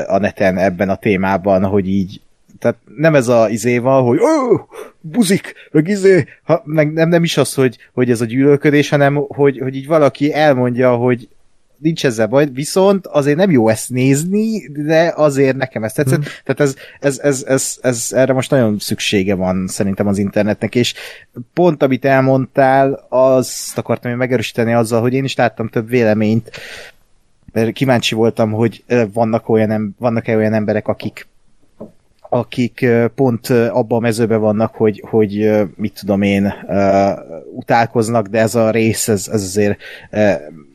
a neten ebben a témában, hogy így tehát nem ez a izé van, hogy oh, buzik, meg izé, ha, meg nem, nem is az, hogy, hogy ez a gyűlölködés, hanem hogy, hogy így valaki elmondja, hogy nincs ezzel baj, viszont azért nem jó ezt nézni, de azért nekem ezt tetszett. Hmm. Tehát ez, ez, ez, ez, ez, erre most nagyon szüksége van szerintem az internetnek, és pont amit elmondtál, azt akartam én megerősíteni azzal, hogy én is láttam több véleményt, mert kíváncsi voltam, hogy vannak olyan, vannak-e olyan emberek, akik akik pont abban a mezőben vannak, hogy, hogy mit tudom én, utálkoznak, de ez a rész, ez, ez azért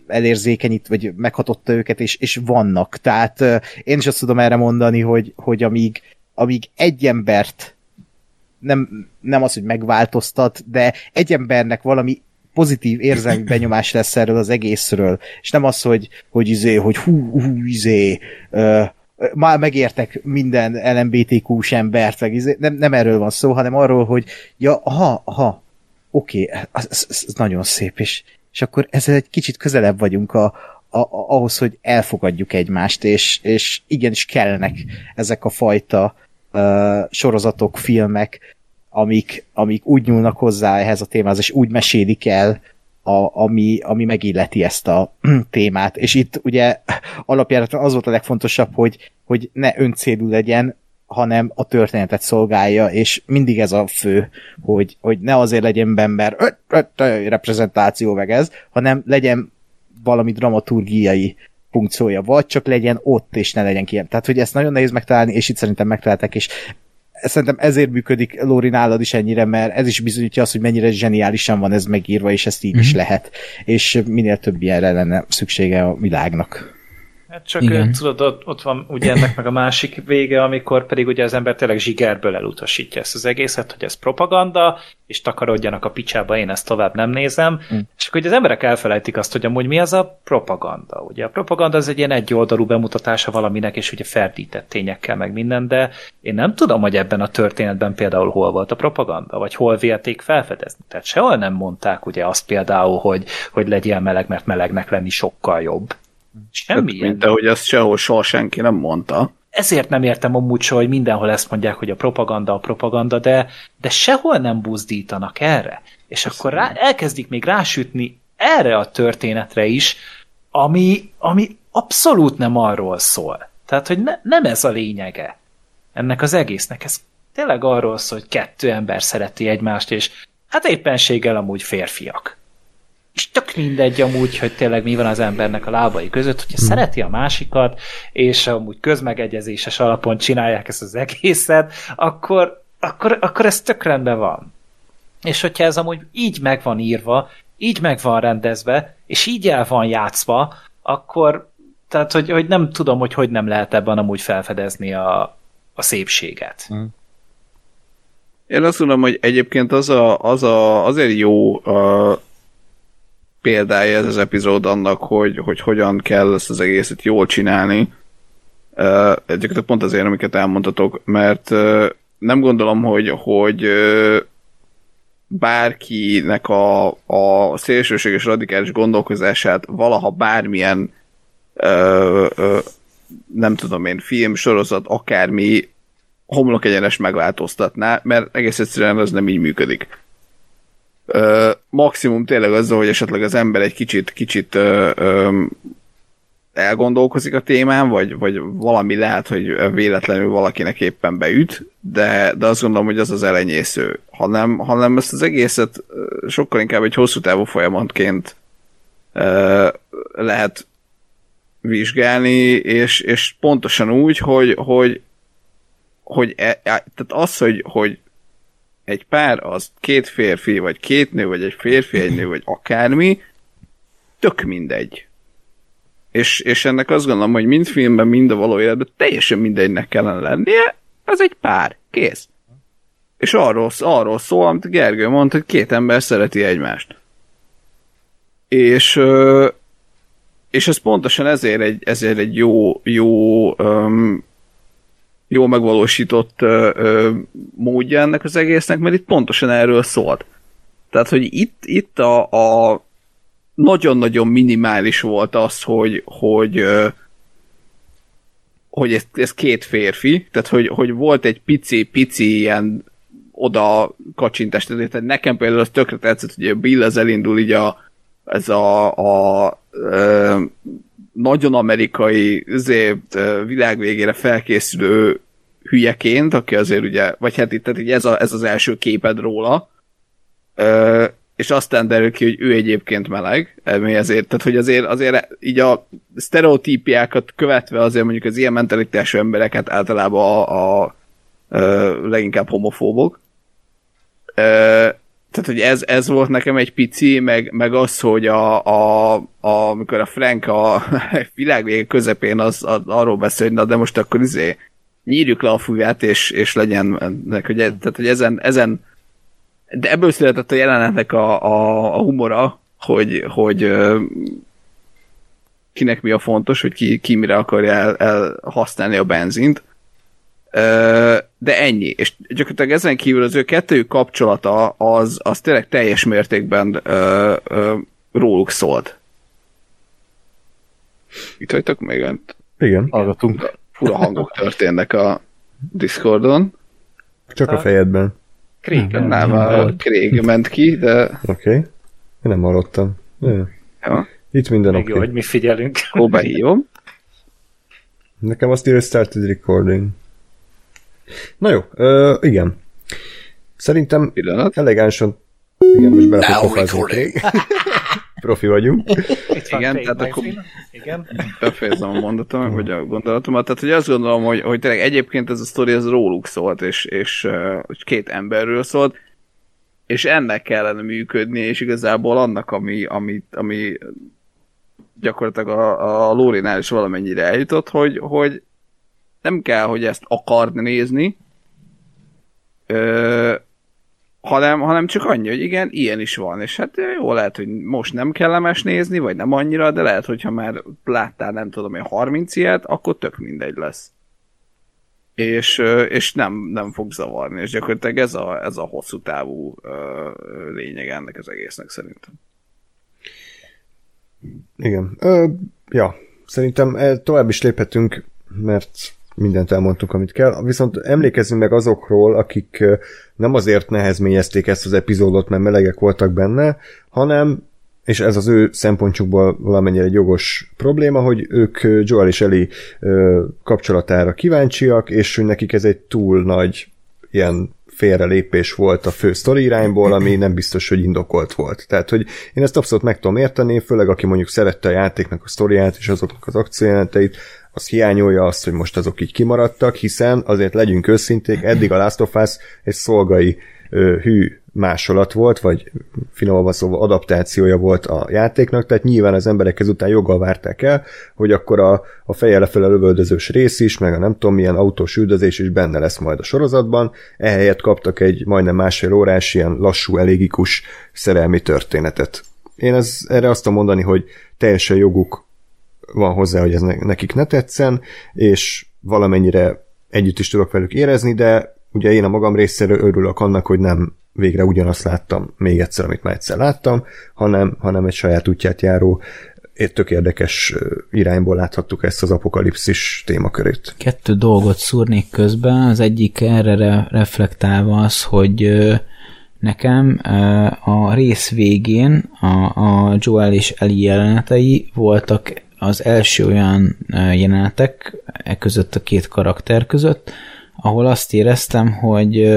elérzékenyít, vagy meghatotta őket, és, és vannak. Tehát én is azt tudom erre mondani, hogy, hogy amíg, amíg egy embert nem, nem az, hogy megváltoztat, de egy embernek valami pozitív érzelmi benyomás lesz erről az egészről, és nem az, hogy, hogy izé, hogy hú, hú izé, uh, már megértek minden LMBTQ-s embert, izé, nem, nem erről van szó, hanem arról, hogy ja, aha, aha, oké, okay, ez, ez, ez nagyon szép, és, és akkor ezzel egy kicsit közelebb vagyunk a, a, a, ahhoz, hogy elfogadjuk egymást, és, és igenis kellnek ezek a fajta uh, sorozatok, filmek, amik, amik úgy nyúlnak hozzá ehhez a témához, és úgy mesélik el, a, ami, ami megilleti ezt a témát. És itt ugye alapjáraton az volt a legfontosabb, hogy, hogy ne öncélú legyen, hanem a történetet szolgálja, és mindig ez a fő, hogy, hogy ne azért legyen benne, mert reprezentáció meg ez, hanem legyen valami dramaturgiai funkciója, vagy csak legyen ott, és ne legyen ki. Tehát, hogy ezt nagyon nehéz megtalálni, és itt szerintem megtalálták, és szerintem ezért működik Lóri nálad is ennyire, mert ez is bizonyítja azt, hogy mennyire zseniálisan van ez megírva, és ezt így mm-hmm. is mhm. lehet. És minél több ilyenre lenne szüksége a világnak. Hát csak Igen. tudod, ott, ott van ugye ennek meg a másik vége, amikor pedig ugye az ember tényleg zsigerből elutasítja ezt az egészet, hogy ez propaganda, és takarodjanak a picsába, én ezt tovább nem nézem. Mm. És akkor ugye az emberek elfelejtik azt, hogy amúgy mi az a propaganda. Ugye a propaganda az egy ilyen egyoldalú bemutatása valaminek, és ugye ferdített tényekkel meg minden, de én nem tudom, hogy ebben a történetben például hol volt a propaganda, vagy hol vélték felfedezni. Tehát sehol nem mondták ugye azt például, hogy, hogy legyél meleg, mert melegnek lenni sokkal jobb Semmi Mint ahogy azt sehol soha senki nem mondta. Ezért nem értem amúgy so, hogy mindenhol ezt mondják, hogy a propaganda a propaganda, de, de sehol nem buzdítanak erre. És Köszönöm. akkor rá, elkezdik még rásütni erre a történetre is, ami, ami abszolút nem arról szól. Tehát, hogy ne, nem ez a lényege ennek az egésznek. Ez tényleg arról szól, hogy kettő ember szereti egymást, és hát éppenséggel amúgy férfiak és tök mindegy amúgy, hogy tényleg mi van az embernek a lábai között, hogyha hmm. szereti a másikat, és amúgy közmegegyezéses alapon csinálják ezt az egészet, akkor, akkor, akkor ez tök rendben van. És hogyha ez amúgy így meg van írva, így meg van rendezve, és így el van játszva, akkor tehát, hogy, hogy nem tudom, hogy hogy nem lehet ebben amúgy felfedezni a, a szépséget. Hmm. Én azt mondom, hogy egyébként az, a, az a, azért jó a, példája ez az epizód annak, hogy, hogy hogyan kell ezt az egészet jól csinálni. Uh, egyébként pont azért, amiket elmondhatok, mert uh, nem gondolom, hogy, hogy uh, bárkinek a, a szélsőséges radikális gondolkozását valaha bármilyen uh, uh, nem tudom én, film, sorozat, akármi homlok egyenes megváltoztatná, mert egész egyszerűen ez nem így működik. Maximum tényleg azzal, hogy esetleg az ember egy kicsit, kicsit ö, ö, elgondolkozik a témán, vagy, vagy valami lehet, hogy véletlenül valakinek éppen beüt, de, de azt gondolom, hogy az az elenyésző. Hanem, hanem ezt az egészet sokkal inkább egy hosszú távú folyamatként ö, lehet vizsgálni, és, és pontosan úgy, hogy, hogy, hogy e, e, tehát az, hogy, hogy egy pár az két férfi, vagy két nő, vagy egy férfi, egy nő, vagy akármi, tök mindegy. És, és ennek azt gondolom, hogy mind filmben, mind a való életben teljesen mindegynek kellene lennie, ez egy pár, kész. És arról, arról szól, amit Gergő mondta, hogy két ember szereti egymást. És, és ez pontosan ezért egy, ezért egy jó, jó um, jól megvalósított ö, ö, módja ennek az egésznek, mert itt pontosan erről szólt. Tehát, hogy itt, itt a, a nagyon-nagyon minimális volt az, hogy, hogy, hogy ez, ez két férfi, tehát hogy, hogy volt egy pici-pici ilyen oda kacsintás, tehát nekem például az tökre tetszett, hogy Bill az elindul így a, ez a, a ö, nagyon amerikai azért világ végére felkészülő hülyeként, aki azért ugye, vagy hát itt tehát ez, a, ez az első képed róla, ö, és aztán derül ki, hogy ő egyébként meleg, ami azért, tehát hogy azért, azért így a sztereotípiákat követve azért mondjuk az ilyen mentalitású embereket általában a, a, a leginkább homofóbok. Ö, tehát hogy ez, ez volt nekem egy pici, meg, meg az, hogy a, a, a, amikor a Frank a világ közepén az, az, arról beszél, hogy na de most akkor izé nyírjuk le a fúját, és, és legyen, hogy, tehát, hogy ezen, ezen de ebből született a jelenetnek a, a, a humora, hogy, hogy kinek mi a fontos, hogy ki, ki mire akarja el, el használni a benzint. De ennyi. És gyakorlatilag ezen kívül az ő kettőjük kapcsolata az, az tényleg teljes mértékben ö, ö, róluk szólt. Itt vagytok még? Igen. Hallgatunk. Fura hangok történnek a Discordon. Csak a fejedben. Craig. Nem, nem a Craig ment ki, de... Oké. Okay. Én nem hallottam. Ja. Itt minden oké. Okay. Jó, hogy mi figyelünk. Ó, behívom. Nekem azt írja, started recording. Na jó, uh, igen. Szerintem Pillanat. elegánsan igen, most bele Profi vagyunk. Igen, tehát akkor igen. befejezem a mondatom, vagy a gondolatomat. Tehát, hogy azt gondolom, hogy, hogy tényleg egyébként ez a sztori az róluk szólt, és, és uh, két emberről szólt, és ennek kellene működni, és igazából annak, ami, ami, ami gyakorlatilag a, a Lórinál is valamennyire eljutott, hogy, hogy nem kell, hogy ezt akard nézni, ö, hanem, hanem csak annyi, hogy igen, ilyen is van, és hát jó, lehet, hogy most nem kellemes nézni, vagy nem annyira, de lehet, hogyha már láttál, nem tudom én, 30 ilyet, akkor tök mindegy lesz. És, és nem, nem fog zavarni, és gyakorlatilag ez a, ez a hosszú távú ö, lényeg ennek az egésznek szerintem. Igen. Ö, ja, szerintem tovább is léphetünk, mert mindent elmondtunk, amit kell. Viszont emlékezzünk meg azokról, akik nem azért nehezményezték ezt az epizódot, mert melegek voltak benne, hanem és ez az ő szempontjukból valamennyire egy jogos probléma, hogy ők Joel és Eli kapcsolatára kíváncsiak, és hogy nekik ez egy túl nagy ilyen félrelépés volt a fő sztori irányból, ami nem biztos, hogy indokolt volt. Tehát, hogy én ezt abszolút meg tudom érteni, főleg aki mondjuk szerette a játéknak a sztoriát és azoknak az akciójelenteit, az hiányolja azt, hogy most azok így kimaradtak, hiszen azért legyünk őszinték, eddig a Last of Us egy szolgai ö, hű másolat volt, vagy finomabb szóval adaptációja volt a játéknak, tehát nyilván az emberek ezután joggal várták el, hogy akkor a, a feje lefele lövöldözős rész is, meg a nem tudom milyen autós üldözés is benne lesz majd a sorozatban, ehelyett kaptak egy majdnem másfél órás ilyen lassú, elégikus szerelmi történetet. Én ez, erre azt tudom mondani, hogy teljesen joguk van hozzá, hogy ez nekik ne tetszen, és valamennyire együtt is tudok velük érezni, de ugye én a magam részéről örülök annak, hogy nem végre ugyanazt láttam még egyszer, amit már egyszer láttam, hanem, hanem egy saját útját járó egy tök érdekes irányból láthattuk ezt az apokalipszis témakörét. Kettő dolgot szúrnék közben, az egyik erre re- reflektálva az, hogy nekem a rész végén a, a Joel és Eli jelenetei voltak az első olyan jelenetek e között a két karakter között, ahol azt éreztem, hogy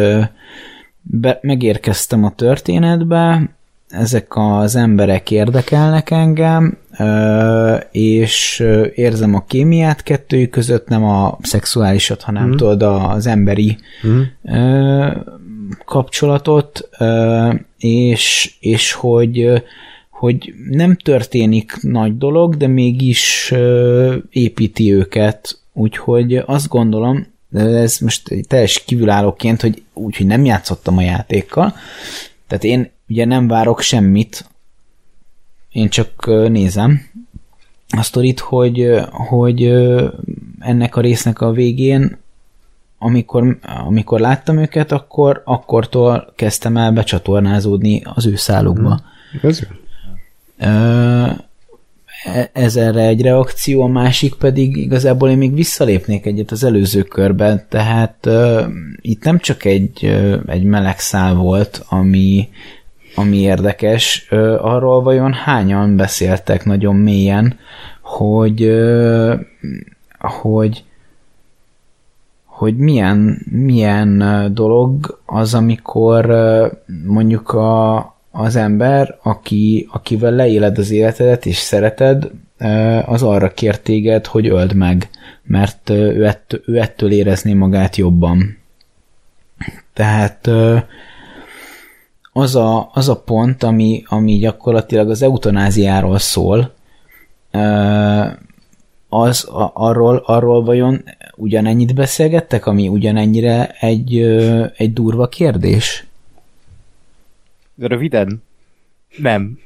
be, megérkeztem a történetbe, ezek az emberek érdekelnek engem, és érzem a kémiát kettőjük között, nem a szexuálisat, hanem mm. tudod, az emberi mm. kapcsolatot, és, és hogy hogy nem történik nagy dolog, de mégis építi őket, úgyhogy azt gondolom, de ez most teljes kívülállóként, hogy úgyhogy nem játszottam a játékkal, tehát én ugye nem várok semmit, én csak nézem a sztorit, hogy, hogy ennek a résznek a végén amikor, amikor láttam őket, akkor akkortól kezdtem el becsatornázódni az ő szálukba. Mm. Ez ez erre egy reakció, a másik pedig igazából én még visszalépnék egyet az előző körben, tehát uh, itt nem csak egy, uh, egy meleg szál volt, ami, ami érdekes, uh, arról vajon hányan beszéltek nagyon mélyen, hogy uh, hogy hogy milyen, milyen dolog az, amikor mondjuk a, az ember, aki, akivel leéled az életedet és szereted, az arra kér téged, hogy öld meg, mert ő ettől, ő ettől érezné magát jobban. Tehát az a, az a pont, ami, ami gyakorlatilag az eutanáziáról szól, az arról, arról vajon ugyanennyit beszélgettek, ami ugyanennyire egy, egy durva kérdés? Röviden? Nem.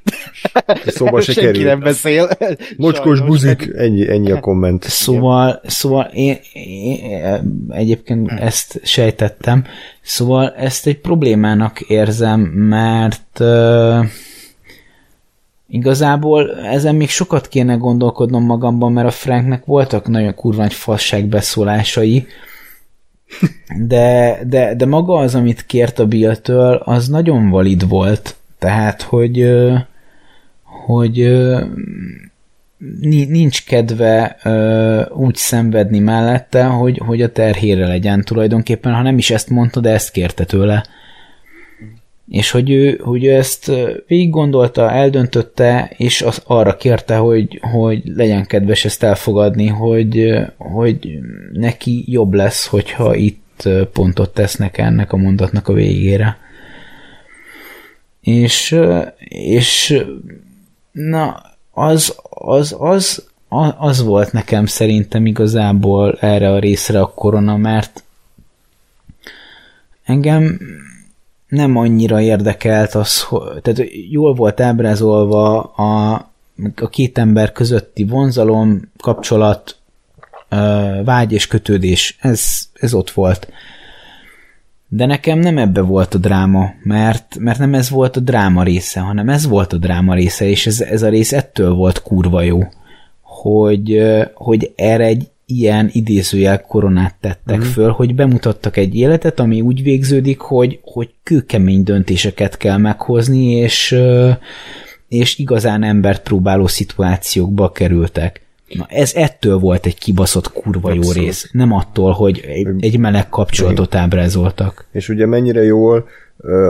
Szóval se Senki kerül. nem beszél. Mocskos Sajnos. buzik, ennyi, ennyi a komment. Szóval, szóval én, én egyébként ezt sejtettem, szóval ezt egy problémának érzem, mert uh, igazából ezen még sokat kéne gondolkodnom magamban, mert a Franknek voltak nagyon kurva nagy fasságbeszólásai, de, de, de maga az, amit kért a Bill-től, az nagyon valid volt. Tehát, hogy, hogy nincs kedve úgy szenvedni mellette, hogy, hogy a terhére legyen tulajdonképpen, ha nem is ezt mondta, de ezt kérte tőle. És hogy ő, hogy ő ezt végig gondolta, eldöntötte, és az, arra kérte, hogy, hogy legyen kedves ezt elfogadni, hogy, hogy neki jobb lesz, hogyha itt pontot tesznek ennek a mondatnak a végére. És, és na, az, az, az, az volt nekem szerintem igazából erre a részre a korona, mert engem nem annyira érdekelt az, tehát jól volt ábrázolva a, a két ember közötti vonzalom, kapcsolat, vágy és kötődés, ez, ez ott volt. De nekem nem ebbe volt a dráma, mert, mert nem ez volt a dráma része, hanem ez volt a dráma része, és ez, ez a rész ettől volt kurva jó, hogy, hogy erre egy ilyen idézőjel koronát tettek mm. föl, hogy bemutattak egy életet, ami úgy végződik, hogy, hogy kőkemény döntéseket kell meghozni, és, és igazán embert próbáló szituációkba kerültek. Na ez ettől volt egy kibaszott kurva jó Abszolút. rész, nem attól, hogy egy, meleg kapcsolatot ábrázoltak. És ugye mennyire jól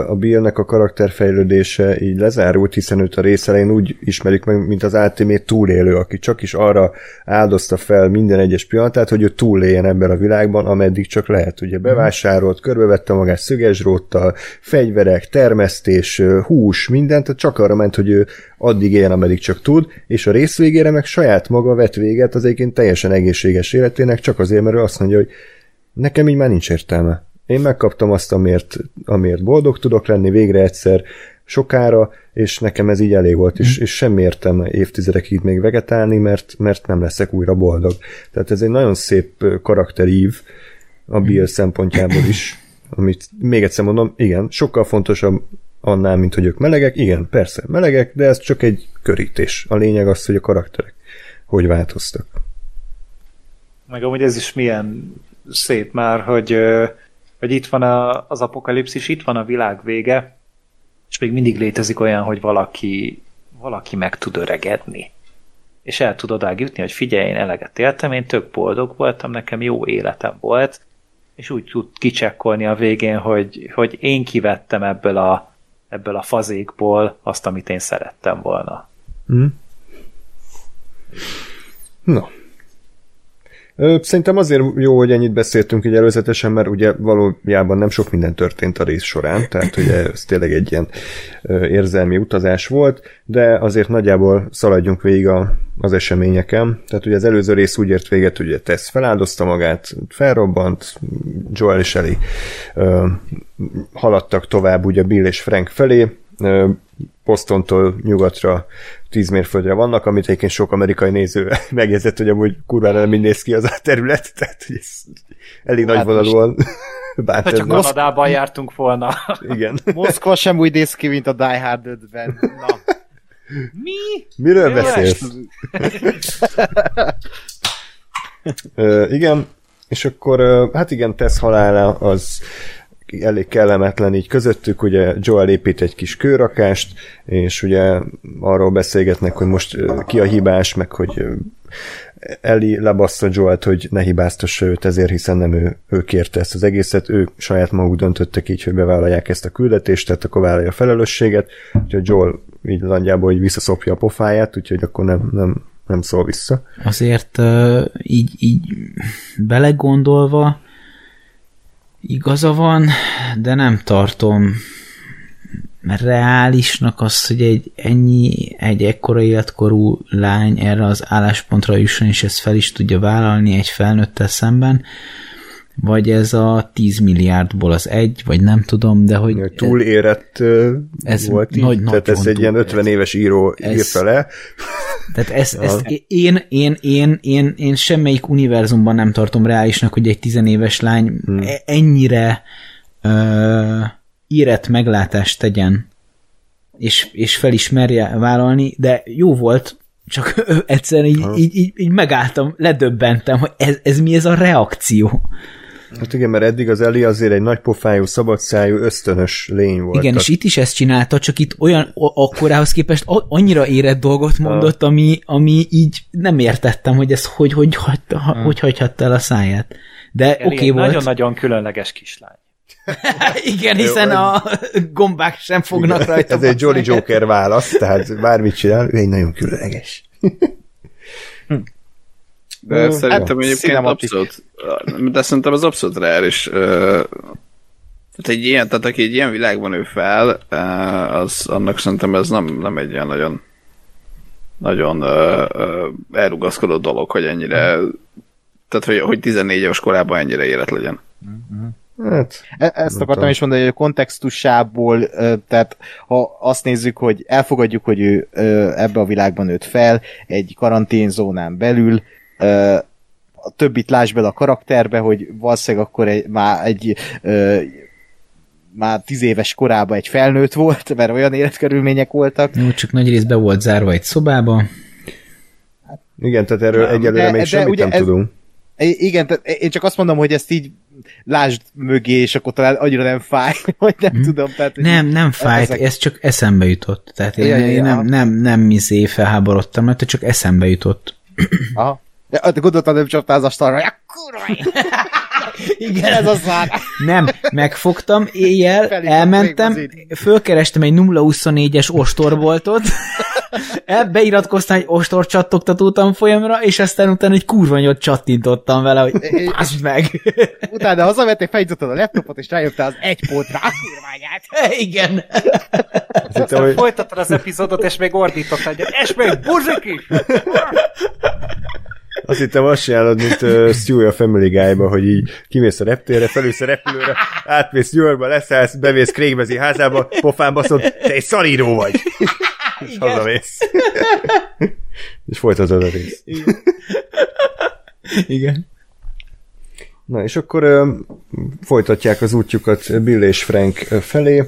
a Billnek a karakterfejlődése így lezárult, hiszen őt a rész elején úgy ismerik meg, mint az Ultimate túlélő, aki csak is arra áldozta fel minden egyes pillanatát, hogy ő túléljen ebben a világban, ameddig csak lehet. Ugye bevásárolt, körbevette magát szögesdróttal, fegyverek, termesztés, hús, mindent, tehát csak arra ment, hogy ő addig éljen, ameddig csak tud, és a rész végére meg saját maga vett véget az egyébként teljesen egészséges életének, csak azért, mert ő azt mondja, hogy nekem így már nincs értelme. Én megkaptam azt, amiért, amiért boldog tudok lenni végre egyszer, sokára, és nekem ez így elég volt, és, és semmi értelme évtizedekig még vegetálni, mert, mert nem leszek újra boldog. Tehát ez egy nagyon szép karakterív a Bill szempontjából is, amit még egyszer mondom, igen, sokkal fontosabb annál, mint hogy ők melegek, igen, persze, melegek, de ez csak egy körítés. A lényeg az, hogy a karakterek hogy változtak. Meg amúgy ez is milyen szép már, hogy, hogy itt van a, az apokalipszis, itt van a világ vége, és még mindig létezik olyan, hogy valaki, valaki meg tud öregedni. És el tud odáig jutni, hogy figyelj, én eleget éltem, én tök boldog voltam, nekem jó életem volt, és úgy tud kicsekkolni a végén, hogy, hogy én kivettem ebből a, ebből a fazékból azt, amit én szerettem volna. Hm? Na. Szerintem azért jó, hogy ennyit beszéltünk így előzetesen, mert ugye valójában nem sok minden történt a rész során, tehát ugye ez tényleg egy ilyen érzelmi utazás volt, de azért nagyjából szaladjunk végig a, az eseményeken. Tehát ugye az előző rész úgy ért véget, ugye Tess feláldozta magát, felrobbant, Joel és Ellie ö, haladtak tovább ugye Bill és Frank felé, ö, Bostontól nyugatra 10 mérföldre vannak, amit egyébként sok amerikai néző megjegyzett, hogy amúgy kurvára nem így néz ki az a terület, tehát hogy ez elég nagy Hát vonalúan bánt Ha csak. Kanadában jártunk volna. Igen. Moszkva sem úgy néz ki, mint a Die Hard 5-ben. Na. Mi? Miről Jó beszélsz? Ö, igen, és akkor hát igen, Tess halála az elég kellemetlen így közöttük, ugye Joel épít egy kis kőrakást, és ugye arról beszélgetnek, hogy most ki a hibás, meg hogy Eli lebassza Joelt, hogy ne hibáztassa őt ezért, hiszen nem ő, ő kérte ezt az egészet, ő saját maguk döntöttek így, hogy bevállalják ezt a küldetést, tehát akkor vállalja a felelősséget, úgyhogy Joel így nagyjából így visszaszopja a pofáját, úgyhogy akkor nem, nem, nem szól vissza. Azért így, így belegondolva igaza van, de nem tartom reálisnak az, hogy egy ennyi, egy ekkora életkorú lány erre az álláspontra jusson, és ezt fel is tudja vállalni egy felnőttel szemben, vagy ez a 10 milliárdból az egy, vagy nem tudom, de hogy... Túl érett ez volt így, nagy, tehát ez egy ilyen 50 érett. éves író ez, írta le. Tehát ezt, ja. ezt én, én, én, én, én semmelyik univerzumban nem tartom reálisnak, hogy egy tizenéves lány hmm. E- ennyire uh, érett meglátást tegyen, és, és felismerje vállalni, de jó volt, csak egyszerűen így, így, így, így megálltam, ledöbbentem, hogy ez, ez mi ez a reakció. Hát igen, mert eddig az Eli azért egy nagy pofájú, szabadszájú, ösztönös lény volt. Igen, és itt is ezt csinálta, csak itt olyan akkorához képest annyira érett dolgot mondott, ami, ami így nem értettem, hogy ez hogy, hogy, hagyta, hmm. hogy hagyhatta el a száját. De oké okay volt. Nagyon-nagyon különleges kislány. Igen, hiszen a gombák sem fognak Igen, rajta. Ez egy Jolly Joker válasz, tehát bármit csinál, ő egy nagyon különleges. De uh, szerintem egyébként abszolút, de szerintem az abszolút reális. Tehát egy ilyen, tehát aki egy ilyen világban ő fel, az annak szerintem ez nem, nem egy ilyen nagyon nagyon uh, uh, elrugaszkodó dolog, hogy ennyire tehát, hogy, hogy 14 éves korában ennyire élet legyen. Hát, e- Ezt akartam is mondani, hogy a kontextusából, tehát ha azt nézzük, hogy elfogadjuk, hogy ő ebbe a világban nőtt fel, egy karanténzónán belül, a többit láss bele a karakterbe, hogy valószínűleg akkor egy, már egy ö, már tíz éves korában egy felnőtt volt, mert olyan életkörülmények voltak. Jó, csak nagy rész be volt zárva egy szobába. Igen, tehát erről nem, egyelőre de, még de semmit ugye nem ez, tudunk. Igen, tehát én csak azt mondom, hogy ezt így lásd mögé, és akkor talán annyira nem fáj, vagy nem hmm. tudom. Tehát, nem, nem fájt, ezek... ez csak eszembe jutott. Tehát én, ja, én ja, nem, nem, nem mizé felháborodtam, mert csak eszembe jutott. Aha. De hát gondoltam, nem csaptál az asztalra, ja, kurva! Igen, ez az már. Nem, megfogtam, éjjel, Felé elmentem, fölkerestem egy 024-es ostorboltot, beiratkoztam egy ostor csattogtató tanfolyamra, és aztán utána egy kurva nyot csattintottam vele, hogy pásd meg. Utána hazavettél, felnyitottad a laptopot, és rájöttél az egy pontra a kurványát. Igen. Aztán hogy... folytattad az epizódot, és még ordítottál, hogy és még buzsik is! Azt hittem azt csinálod, mint uh, Stewie a Family Guy-ba, hogy így kimész a reptérre, felülsz a repülőre, átmész New Yorkba, leszállsz, bemész Craig házába, pofán baszod, te egy szaríró vagy. És Igen. hazamész. és folytatod a részt. Igen. Igen. Na, és akkor uh, folytatják az útjukat Bill és Frank felé.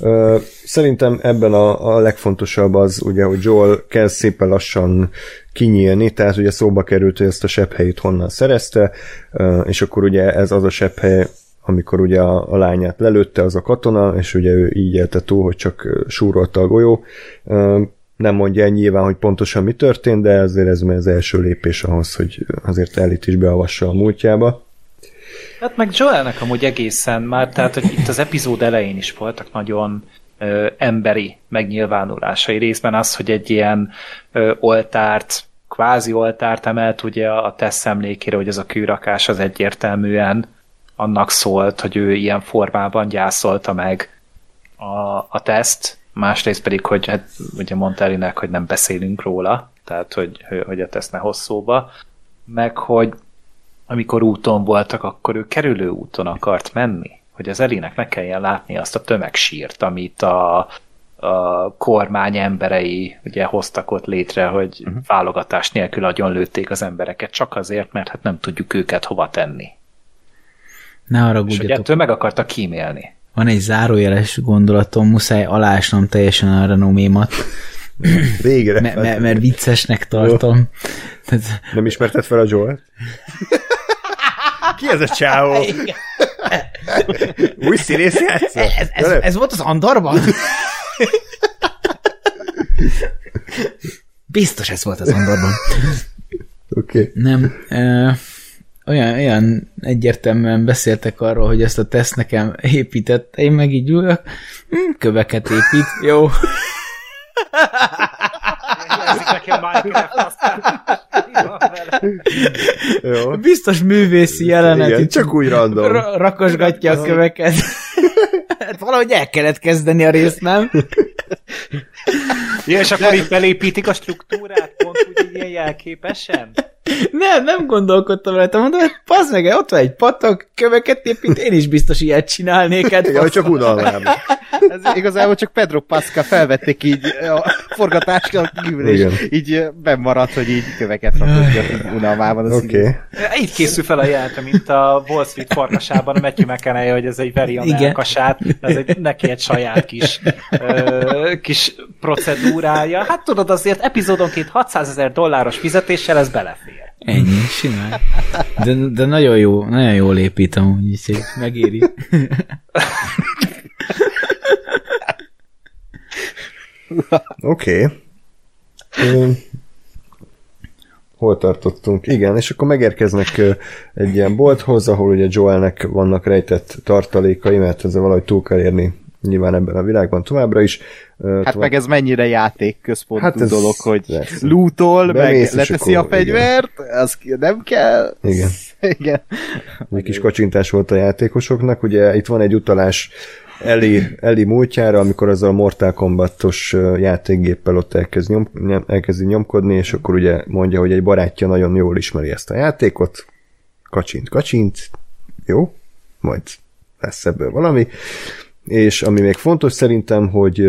Uh, szerintem ebben a, a legfontosabb az, ugye, hogy Joel kezd szépen lassan kinyílni, tehát ugye szóba került, hogy ezt a sepphelyét honnan szerezte, uh, és akkor ugye ez az a sepphely, amikor ugye a, a lányát lelőtte az a katona, és ugye ő így élte túl, hogy csak súrolta a golyó. Uh, nem mondja el nyilván, hogy pontosan mi történt, de azért ez az első lépés ahhoz, hogy azért Elit is beavassa a múltjába. Hát meg Joelnek amúgy egészen már, tehát hogy itt az epizód elején is voltak nagyon ö, emberi megnyilvánulásai. Részben az, hogy egy ilyen ö, oltárt, kvázi oltárt emelt ugye a tesz emlékére, hogy ez a kőrakás az egyértelműen annak szólt, hogy ő ilyen formában gyászolta meg a, a teszt, másrészt pedig, hogy hát, ugye mondta Elinek, hogy nem beszélünk róla, tehát hogy, hogy a teszt ne hosszóba, meg hogy amikor úton voltak, akkor ő kerülő úton akart menni, hogy az Elinek ne kelljen látni azt a tömegsírt, amit a, a kormány emberei ugye hoztak ott létre, hogy uh-huh. válogatás nélkül agyon lőtték az embereket, csak azért, mert hát nem tudjuk őket hova tenni. Ne arra És hogy ettől meg akarta kímélni. Van egy zárójeles gondolatom, muszáj alásnom teljesen a renomémat. Végre. M- m- mert viccesnek tartom. Nem ismerted fel a Joel? Ki ez a csávó? Új színész? Ez, ez, ez volt az Andorban? Biztos ez volt az Andorban. Oké. Okay. Nem. Ö, olyan, olyan egyértelműen beszéltek arról, hogy ezt a teszt nekem építette, én meg így ülök, hm, köveket épít, jó. Jó. Biztos művészi jelenet. Igen, csak úgy random. Ra- rakosgatja a köveket. Hát valahogy el kellett kezdeni a részt, nem? Ja, és akkor itt belépítik a struktúrát, pont úgy ilyen jelképesen? Nem, nem gondolkodtam rajta, mondom, hogy pazd meg, ott van egy patak, köveket épít, én is biztos ilyet csinálnék. Hát hogy csak unalmában. Ez igazából csak Pedro Pascal felvették így a forgatásra kívül, és Igen. így bemaradt, hogy így köveket rakott így unalmában. Oké. így- Okay. Így készül fel a jelenetre, mint a Wall Street farkasában a Matthew McConaughey, hogy ez egy veri a Igen. melkasát, ez egy, neki egy saját kis, ö, kis procedúrája. Hát tudod, azért epizódonként 600 ezer dolláros fizetéssel ez belefér. Ennyi, simán. De, de nagyon jó, nagyon jól épít amúgy, úgyhogy megéri. Oké. Okay. Hol tartottunk? Igen, és akkor megérkeznek egy ilyen bolthoz, ahol ugye Joelnek vannak rejtett tartalékai, mert ezzel valahogy túl kell érni nyilván ebben a világban továbbra is. Hát tovább- meg ez mennyire játékközpontú Hát ez- dolog, hogy persze. lootol, meg Bemész, leteszi a fegyvert, az ki- nem kell. Igen. Igen. egy kis kacsintás volt a játékosoknak. Ugye itt van egy utalás Eli, Eli múltjára, amikor az a Mortal Kombatos játékgéppel ott elkezd, nyom, nyom- elkezdi nyomkodni, és akkor ugye mondja, hogy egy barátja nagyon jól ismeri ezt a játékot, kacsint, kacsint, jó, majd lesz ebből valami, és ami még fontos szerintem, hogy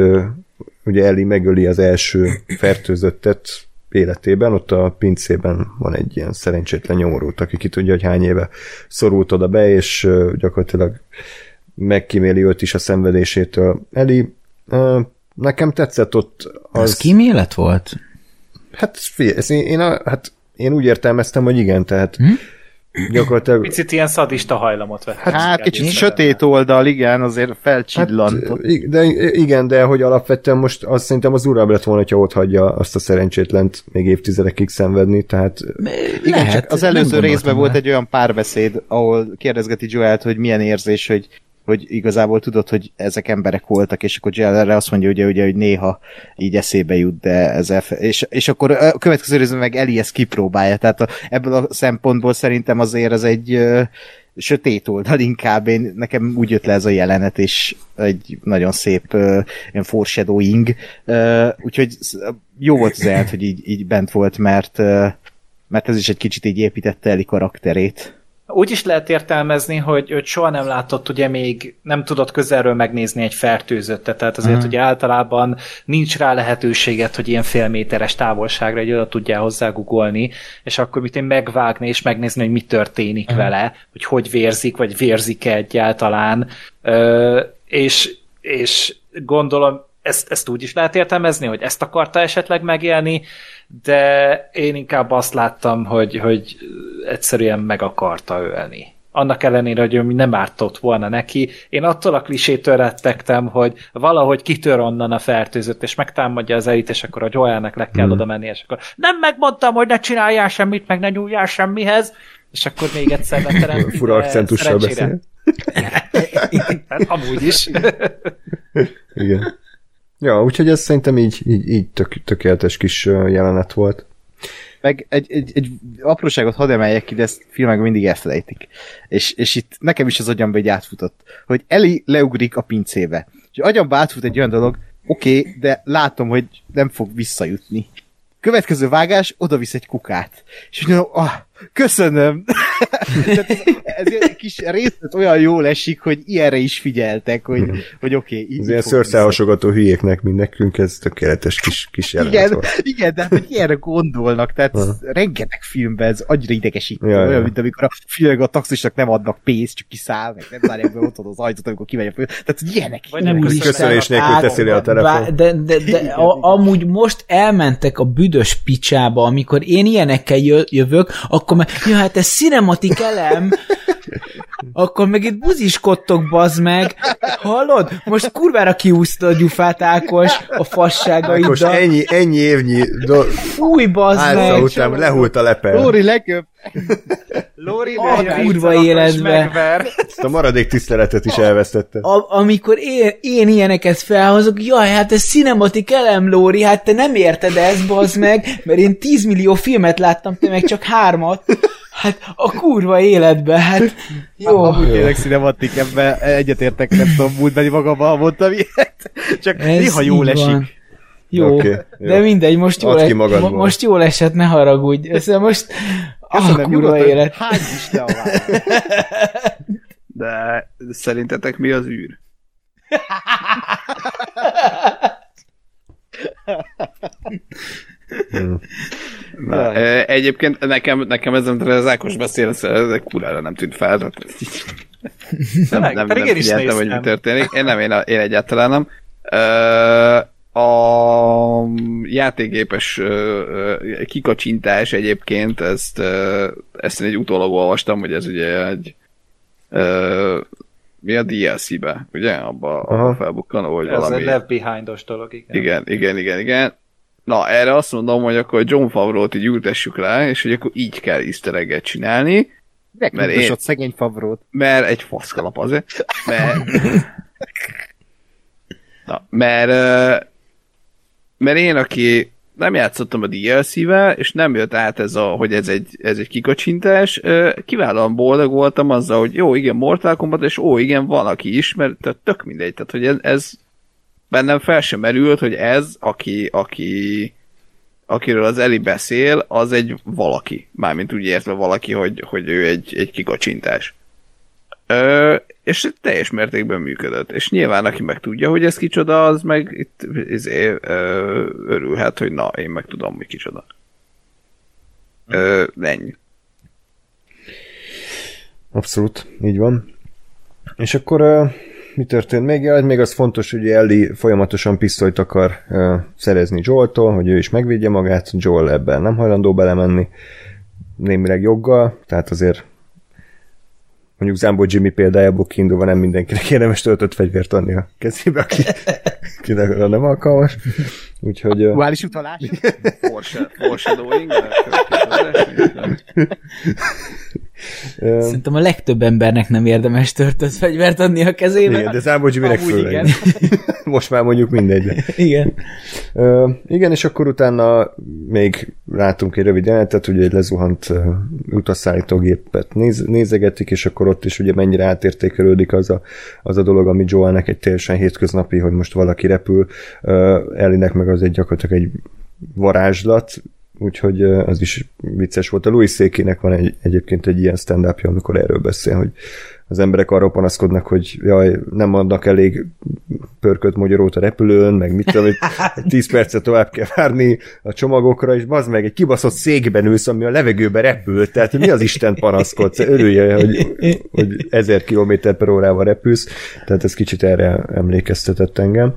ugye Eli megöli az első fertőzöttet életében, ott a pincében van egy ilyen szerencsétlen nyomorult, aki ki tudja, hogy hány éve szorult oda be, és gyakorlatilag megkíméli őt is a szenvedésétől. Eli, nekem tetszett ott Az, az kímélet volt? Hát figyelj, én, a, hát én úgy értelmeztem, hogy igen, tehát hm? Gyakorlatilag... Picit ilyen szadista hajlamot vett. Hát kicsit sötét oldal, igen, azért felcsillantott. Hát, de igen, de hogy alapvetően most azt szerintem az urább lett volna, hogyha ott hagyja azt a szerencsétlent még évtizedekig szenvedni, tehát Igen, Lehet, csak az előző részben volt egy olyan párbeszéd, ahol kérdezgeti Joelt, hogy milyen érzés, hogy hogy igazából tudod, hogy ezek emberek voltak, és akkor Joel erre azt mondja, ugye, ugye, hogy néha így eszébe jut, de ez elfe- és, és akkor a következő részben meg Eli ezt kipróbálja, tehát a, ebből a szempontból szerintem azért ez egy ö, sötét oldal inkább, én, nekem úgy jött le ez a jelenet, és egy nagyon szép uh, foreshadowing, uh, úgyhogy jó volt az hogy így, így bent volt, mert uh, mert ez is egy kicsit így építette Eli karakterét. Úgy is lehet értelmezni, hogy őt soha nem látott, ugye még nem tudott közelről megnézni egy fertőzöttet, tehát azért Mhm. ugye általában nincs rá lehetőséget, hogy ilyen félméteres távolságra egy oda tudjál hozzá googolni, és akkor mit én megvágni és megnézni, hogy mi történik vele, hogy hogy vérzik, vagy vérzik-e egyáltalán, Ö, és, és gondolom, ezt, ezt úgy is lehet értelmezni, hogy ezt akarta esetleg megélni, de én inkább azt láttam, hogy, hogy egyszerűen meg akarta ölni. Annak ellenére, hogy ő nem ártott volna neki. Én attól a klisétől rettegtem, hogy valahogy kitör onnan a fertőzött, és megtámadja az elit, és akkor a Joelnek le kell mm. oda menni, és akkor nem megmondtam, hogy ne csináljál semmit, meg ne nyúljál semmihez, és akkor még egyszer leteremti. fura akcentussal beszél. Hát, amúgy is. Igen. Ja, úgyhogy ez szerintem így, így, így tök, tökéletes kis jelenet volt. Meg egy, egy, egy apróságot hadd emeljek ki, de ezt filmek mindig elfelejtik. És, és itt nekem is az agyamba egy átfutott, hogy Eli leugrik a pincébe. És agyamba átfut egy olyan dolog, oké, okay, de látom, hogy nem fog visszajutni. Következő vágás, oda visz egy kukát. És mondom, ah, köszönöm. Tehát ez, ez egy kis részlet olyan jól esik, hogy ilyenre is figyeltek, hogy, hogy oké. Okay, Az ilyen szőrszálhasogató hülyéknek, mint nekünk, ez tökéletes kis, kis jelenet igen, volt. igen, de hát, hogy ilyenre gondolnak, tehát rengeteg filmben ez annyira idegesítő, Ja, olyan, ja. mint amikor a filmek a taxisnak nem adnak pénzt, csak kiszáll, meg nem zárják be otthon az ajtót, amikor kimegy a fő. Tehát, hogy ilyenek. Vagy nem. Köszönés nélkül teszi le a Bá- telefon. De, de, de a, amúgy most elmentek a büdös picsába, amikor én ilyenekkel jö, jövök, akkor meg, ja, hát ez cinematik elem, akkor meg itt buziskodtok, bazd meg. Hallod? Most kurvára kiúszta a gyufát Ákos a Ákos, fasságaiddal. ennyi, ennyi évnyi do- Fúj, bazd meg. után lehult a lepel. Lóri leköp. Lóri, A kurva életbe. Ezt a maradék tiszteletet is elvesztette. A, amikor én, én ilyeneket felhozok, jaj, hát ez cinematik elem, Lóri, hát te nem érted ezt, bazd meg, mert én 10 millió filmet láttam, te meg csak hármat. Hát a kurva életbe, hát jó. Amúgy tényleg cinematik, ebben egyetértek, nem tudom, múltbeli magammal mondtam ilyet. Csak Ez néha jól esik. van. Jó, okay, jó. de mindegy, most jól, ki e- mo- most jól esett, ne haragudj. Ez most a Köszönöm, kurva élet. Hány is te? De szerintetek mi az űr? Hm. Na, e, egyébként nekem, nekem ez, amit az Ákos beszél, ez, ez kurára nem tűnt fel. Tehát, nem, Meg, nem, nem én is figyeltem, hogy mi történik. Én nem, én, én egyáltalán nem. A játékgépes kikacsintás egyébként, ezt, ezt én egy utólag olvastam, hogy ez ugye egy mi a DLC-be, ugye? Abba, abba felbukkanó, hogy Ez valami... egy left behind-os dolog, igen. Igen, igen, igen, igen. Na, erre azt mondom, hogy akkor John Favreau-t így ültessük le, és hogy akkor így kell easter csinálni, Mert én- Megkutosod szegény favrót. mert egy faszkalap azért, mert... Na, mert, mert én, aki nem játszottam a DLC-vel, és nem jött át ez a, hogy ez egy, ez egy kikacsintás, kiválóan boldog voltam azzal, hogy jó, igen, Mortal Kombat, és ó, igen, van, aki is, mert tök mindegy, tehát hogy ez, ez bennem fel sem merült, hogy ez, aki, aki akiről az Eli beszél, az egy valaki. Mármint úgy értve valaki, hogy, hogy ő egy, egy kikacsintás. Ö, és teljes mértékben működött. És nyilván, aki meg tudja, hogy ez kicsoda, az meg itt izé, ö, örülhet, hogy na, én meg tudom, hogy kicsoda. Ö, ennyi. Abszolút, így van. És akkor mi történt még? Ja, még az fontos, hogy Ellie folyamatosan pisztolyt akar uh, szerezni Joel-tól, hogy ő is megvédje magát, Joel ebben nem hajlandó belemenni, némileg joggal, tehát azért mondjuk Zambo Jimmy példájából kiindulva nem mindenkinek érdemes töltött fegyvert adni a kezébe, aki, arra nem alkalmas. Úgyhogy Duális utalás? Foreshadowing? Szerintem a legtöbb embernek nem érdemes törtött fegyvert adni a kezébe. igen, de Jimmynek Amúgy főleg. igen. Most már mondjuk mindegy. De. Igen. Ö, igen, és akkor utána még látunk egy rövid jelenetet, ugye egy lezuhant uh, utasszállítógépet néz, nézegetik, és akkor ott is ugye mennyire átértékelődik az a, az a dolog, ami Joelnek egy teljesen hétköznapi, hogy most valaki repül, uh, Ellinek meg az egy gyakorlatilag egy varázslat, úgyhogy az is vicces volt. A Louis Székinek van egy, egyébként egy ilyen stand amikor erről beszél, hogy az emberek arra panaszkodnak, hogy jaj, nem adnak elég pörkölt magyarót a repülőn, meg mit tudom, hogy 10 percet tovább kell várni a csomagokra, és bazd meg, egy kibaszott székben ülsz, ami a levegőbe repül, tehát mi az Isten panaszkodsz? Örülje, hogy, hogy 1000 km per órával repülsz, tehát ez kicsit erre emlékeztetett engem.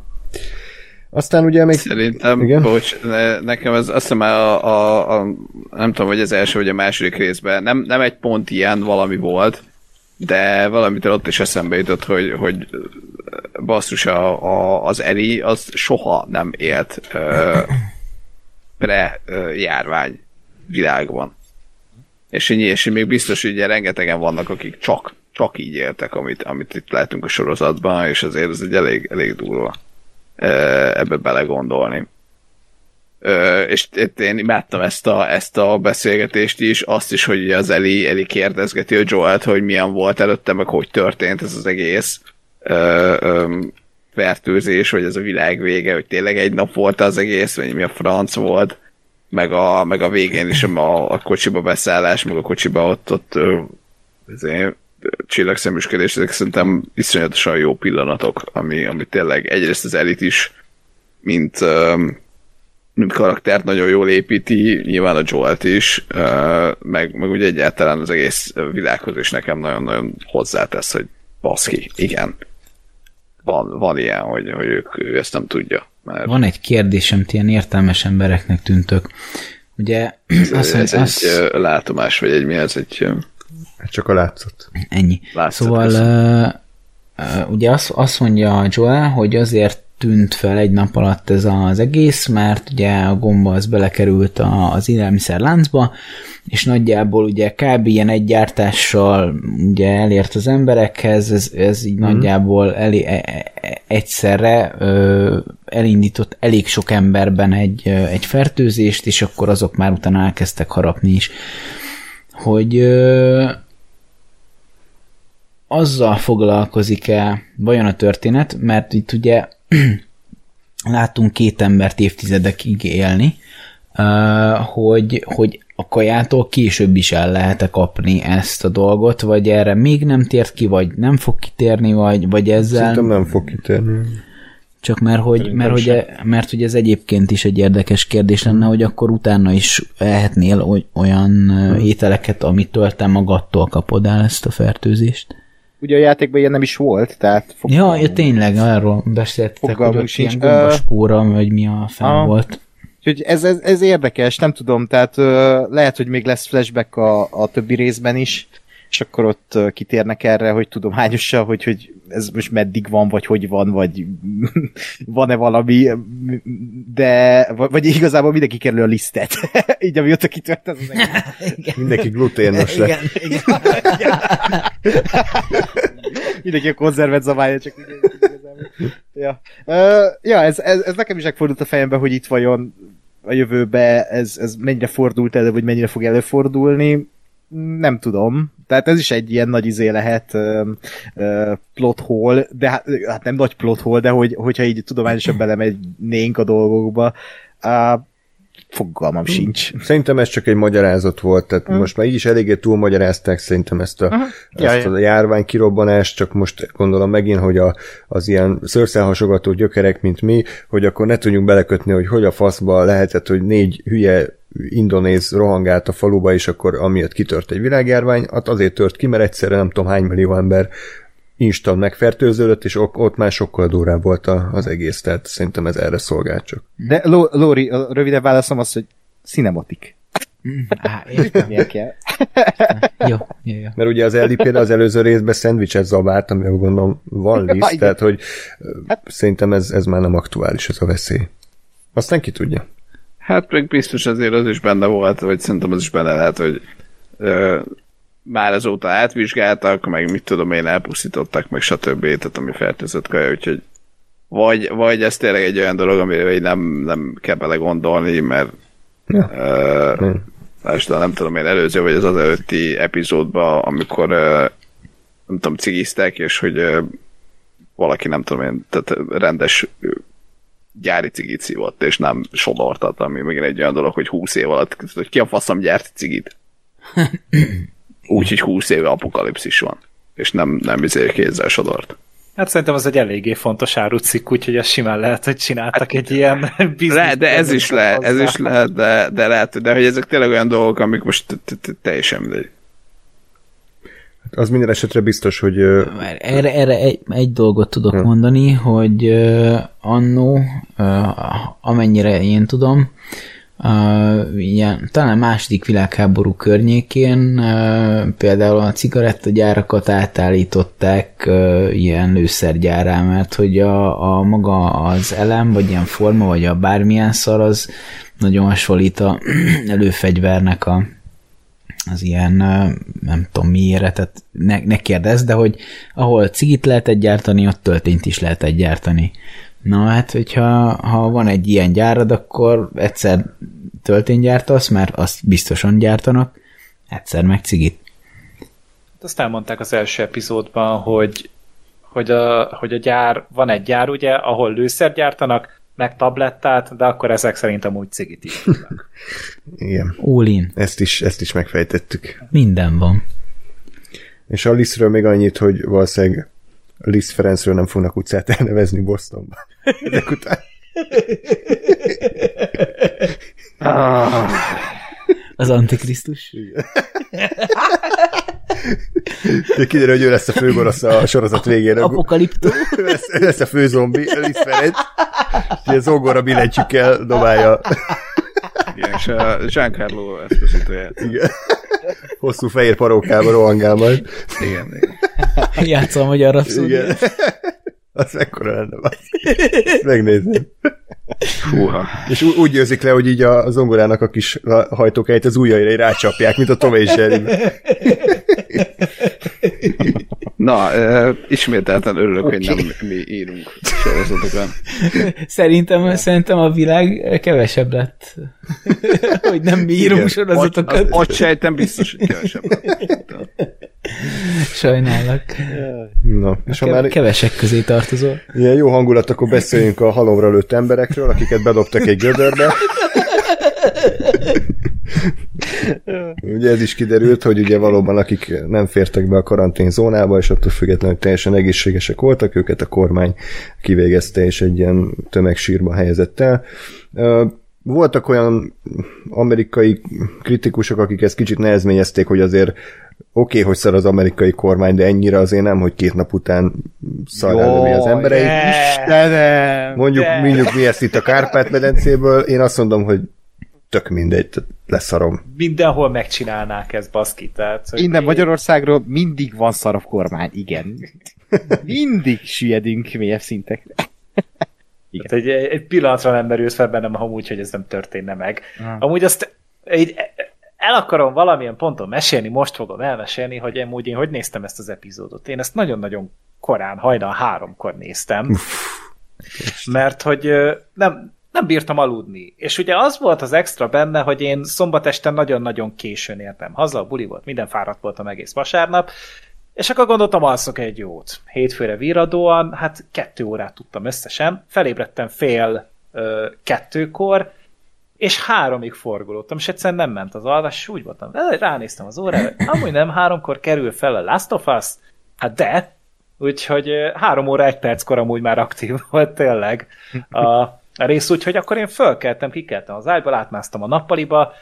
Aztán ugye még... Szerintem, Igen? Bocs, ne, nekem ez azt hiszem a, a, a, nem tudom, hogy az első vagy a második részben, nem, nem egy pont ilyen valami volt, de valamitől ott is eszembe jutott, hogy, hogy basszus a, a, az Eri az soha nem élt ö, pre ö, járvány világban. És, így- és még biztos, hogy ugye rengetegen vannak, akik csak, csak így éltek, amit, amit itt látunk a sorozatban, és azért ez egy elég, elég durva ebbe belegondolni. És én imádtam ezt a, ezt a beszélgetést is, azt is, hogy az Eli, Eli kérdezgeti a Joelt, hogy milyen volt előtte, meg hogy történt ez az egész ö, fertőzés, vagy ez a világ vége, hogy tényleg egy nap volt az egész, vagy mi a franc volt, meg a, meg a végén is a, a kocsiba beszállás, meg a kocsiba ott, ott ezért, csillagszemüsködés, ezek szerintem iszonyatosan jó pillanatok, ami, ami tényleg egyrészt az elit is, mint, öm, mint karaktert nagyon jól építi, nyilván a Joelt is, ö, meg, meg ugye egyáltalán az egész világhoz is nekem nagyon-nagyon hozzátesz, hogy baszki, igen. Van, van ilyen, hogy, hogy ők, ő ezt nem tudja. Mert Van egy kérdésem, ti ilyen értelmes embereknek tűntök. Ugye ez, azt, ez mondja, egy látomás, vagy egy mi, ez egy Csak a látszott. ennyi. látszat, Szóval uh, ugye azt, azt mondja Joel, hogy azért tűnt fel egy nap alatt ez az egész, mert ugye a gomba az belekerült a, az élelmiszer láncba, és nagyjából ugye kb. ilyen egy gyártással ugye elért az emberekhez, ez, ez így mm. nagyjából elé, e, e, egyszerre ö, elindított elég sok emberben egy, ö, egy fertőzést, és akkor azok már utána elkezdtek harapni is hogy ö, azzal foglalkozik-e vajon a történet, mert itt ugye látunk két embert évtizedekig élni, hogy, hogy a kajától később is el lehet -e kapni ezt a dolgot, vagy erre még nem tért ki, vagy nem fog kitérni, vagy, vagy ezzel... Szerintem nem fog kitérni. Csak mert hogy, mert, hogy, e- mert hogy ez egyébként is egy érdekes kérdés lenne, hogy akkor utána is ehetnél olyan ételeket, amitől te magadtól kapod el ezt a fertőzést. Ugye a játékban ilyen nem is volt, tehát... Ja, ja, tényleg, arról beszéltetek, hogy ott sincs. ilyen gombaspóra, vagy mi a fel uh, volt. Úgyhogy ez, ez, ez érdekes, nem tudom, tehát uh, lehet, hogy még lesz flashback a, a többi részben is, és akkor ott kitérnek erre, hogy tudományosan, hogy, hogy ez most meddig van, vagy hogy van, vagy van-e valami, de vagy igazából mindenki kerül a lisztet. Így amióta kitört ez az egész. Mindenki gluténos lett. Igen, igen. mindenki a konzervet zabálja, csak ja, uh, ja ez, ez, ez, nekem is megfordult a fejembe, hogy itt vajon a jövőbe ez, ez mennyire fordult elő, vagy mennyire fog előfordulni nem tudom. Tehát ez is egy ilyen nagy izé lehet uh, plot hole, de hát, hát nem nagy plot hole, de hogy, hogyha így tudományosan belemegynénk a dolgokba, fogalmam sincs. Szerintem ez csak egy magyarázat volt, tehát uh. most már így is eléggé túlmagyarázták szerintem ezt a, uh-huh. ezt a járvány kirobbanást, csak most gondolom megint, hogy a, az ilyen szőrszelhasogató gyökerek, mint mi, hogy akkor ne tudjunk belekötni, hogy hogy a faszba lehetett, hogy négy hülye indonéz rohangált a faluba, és akkor amiatt kitört egy világjárvány, hát azért tört ki, mert egyszerre nem tudom hány millió ember instant megfertőződött, és ott már sokkal durább volt az egész, tehát szerintem ez erre szolgált csak. De Lóri, a rövidebb válaszom az, hogy cinematik. Á, értem. jó, jó, jó. Mert ugye az Ellie például az előző részben szendvicset zabált, ami gondolom van liszt, tehát hogy hát, szerintem ez, ez már nem aktuális ez a veszély. Aztán ki tudja. Hát meg biztos azért az is benne volt, vagy szerintem az is benne lehet, hogy ö, már azóta átvizsgáltak, meg mit tudom én, elpusztítottak, meg stb. Tehát ami fertőzött kaja, úgyhogy vagy, vagy ez tényleg egy olyan dolog, amire nem, nem kell bele gondolni, mert ja. uh, nem tudom én előző, vagy az az előtti epizódban, amikor uh, nem tudom, cigiztek, és hogy uh, valaki nem tudom én, tehát rendes gyári cigit szívott, és nem sodortat, ami még egy olyan dolog, hogy 20 év alatt, hogy ki a faszom gyárt cigit. Úgyhogy 20 éve apokalipszis van, és nem, nem izé kézzel sodort. Hát szerintem az egy eléggé fontos árucikk, úgyhogy az simán lehet, hogy csináltak hát, egy ilyen biznisz. Le, de ez is lehet, ez is lehet, de, de lehet, de hogy ezek tényleg olyan dolgok, amik most teljesen mindegy. Az minden esetre biztos, hogy... Erre, erre egy, egy dolgot tudok hmm. mondani, hogy uh, annó, uh, amennyire én tudom, uh, ilyen, talán második világháború környékén uh, például a cigarettagyárakat átállították uh, ilyen lőszergyárá, mert hogy a, a maga az elem, vagy ilyen forma, vagy a bármilyen szar, az nagyon hasonlít a előfegyvernek a az ilyen, nem tudom miért, tehát ne, ne kérdezz, de hogy ahol cigit lehet gyártani, ott töltényt is lehet gyártani. Na hát, hogyha ha van egy ilyen gyárad, akkor egyszer töltényt gyártasz, mert azt biztosan gyártanak, egyszer meg cigit. Azt elmondták az első epizódban, hogy, hogy, a, hogy a gyár, van egy gyár ugye, ahol lőszer gyártanak, meg tablettát, de akkor ezek szerint amúgy cigit is Igen. All in. Ezt is, ezt is megfejtettük. Minden van. És a Liszről még annyit, hogy valószínűleg Lisz Ferencről nem fognak utcát elnevezni Bostonban. Ezek után. ah. Az Antikrisztus? De kiderül, hogy ő lesz a főgonosz a sorozat végén. Apokaliptó. lesz, lesz a főzombi, Liz Ferenc. Ugye zongora billentyűkkel dobálja. Igen, és a Giancarlo Esposito Igen. Hosszú fehér parókába rohangál majd. Igen, igen. Játszom, hogy arra Igen. Az mekkora lenne már. Megnézném. Húha. És úgy győzik le, hogy így a zongorának a kis hajtókáját az ujjaira rácsapják, mint a Tom és Jerry. Na, uh, ismételten örülök, okay. hogy nem mi írunk sorozatokat. Szerintem, szerintem a világ kevesebb lett. hogy nem mi írunk Igen. sorozatokat. Ott sejtem biztos, hogy kevesebb lett. Sajnálok. Na, és ha már kevesek közé tartozol. Ilyen jó hangulat, akkor beszéljünk a halomra lőtt emberekről, akiket bedobtak egy gödörbe. ugye ez is kiderült, hogy ugye valóban akik nem fértek be a karantén zónába, és attól függetlenül teljesen egészségesek voltak, őket a kormány kivégezte, és egy ilyen tömegsírba helyezett el. Voltak olyan amerikai kritikusok, akik ezt kicsit nehezményezték, hogy azért oké, okay, hogy szar az amerikai kormány, de ennyire azért nem, hogy két nap után szar előmi az embereit. Istenem! Mondjuk, mondjuk mi ezt itt a Kárpát-medencéből, én azt mondom, hogy tök mindegy, leszarom. Mindenhol megcsinálnák ezt, baszki. Tehát, hogy Innen én... Magyarországról mindig van szarabb kormány, igen. mindig süllyedünk mélyebb szintekre. Igen. Tehát egy, egy pillanatra nem merült fel bennem amúgy, hogy ez nem történne meg. Ah. Amúgy azt így, el akarom valamilyen ponton mesélni, most fogom elmesélni, hogy én úgy én hogy néztem ezt az epizódot. Én ezt nagyon-nagyon korán, hajnal háromkor néztem. Uff. Mert hogy nem, nem bírtam aludni. És ugye az volt az extra benne, hogy én szombat este nagyon-nagyon későn értem haza, a buli volt, minden fáradt voltam egész vasárnap, és akkor gondoltam, alszok egy jót. Hétfőre víradóan, hát kettő órát tudtam összesen, felébredtem fél ö, kettőkor, és háromig forgolódtam, és egyszerűen nem ment az alvás, és úgy voltam, ránéztem az órára, amúgy nem háromkor kerül fel a Last of Us, hát de, úgyhogy három óra egy perckor amúgy már aktív volt tényleg. A, a rész, úgyhogy akkor én fölkeltem, kikeltem az ágyba, átmásztam a nappaliba,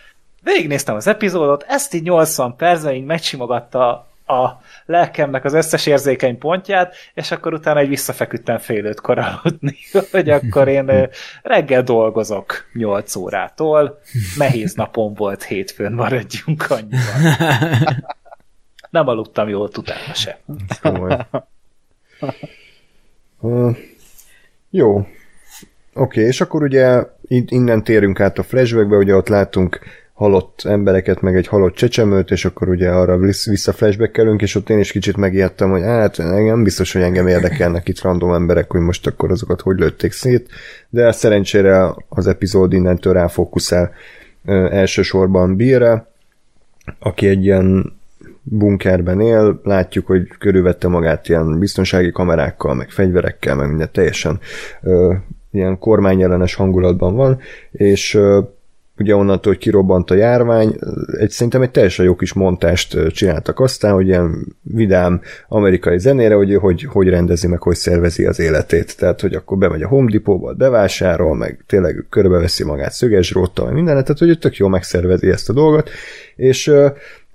végignéztem az epizódot, ezt így 80 percben így megsimogatta a lelkemnek az összes érzékeny pontját, és akkor utána egy visszafeküdtem fél ötkor aludni, hogy akkor én reggel dolgozok 8 órától, nehéz napom volt hétfőn, maradjunk annyiban. Nem aludtam jól utána se. Uh, jó, Oké, okay, és akkor ugye innen térünk át a flashbackbe, ugye ott látunk halott embereket, meg egy halott csecsemőt, és akkor ugye arra vissza flashbackelünk, és ott én is kicsit megijedtem, hogy hát engem biztos, hogy engem érdekelnek itt random emberek, hogy most akkor azokat hogy lőtték szét, de szerencsére az epizód innentől ráfókuszál elsősorban Bírre, aki egy ilyen bunkerben él, látjuk, hogy körülvette magát ilyen biztonsági kamerákkal, meg fegyverekkel, meg minden teljesen ö, ilyen kormányellenes hangulatban van, és ugye onnantól, hogy kirobbant a járvány, egy, szerintem egy teljesen jó kis montást csináltak. Aztán, hogy ilyen vidám amerikai zenére, hogy hogy, hogy rendezi meg, hogy szervezi az életét. Tehát, hogy akkor bemegy a Home Depot-ba, bevásárol, meg tényleg körbeveszi magát szöges róttal, meg mindenet, tehát hogy tök jó megszervezi ezt a dolgot, és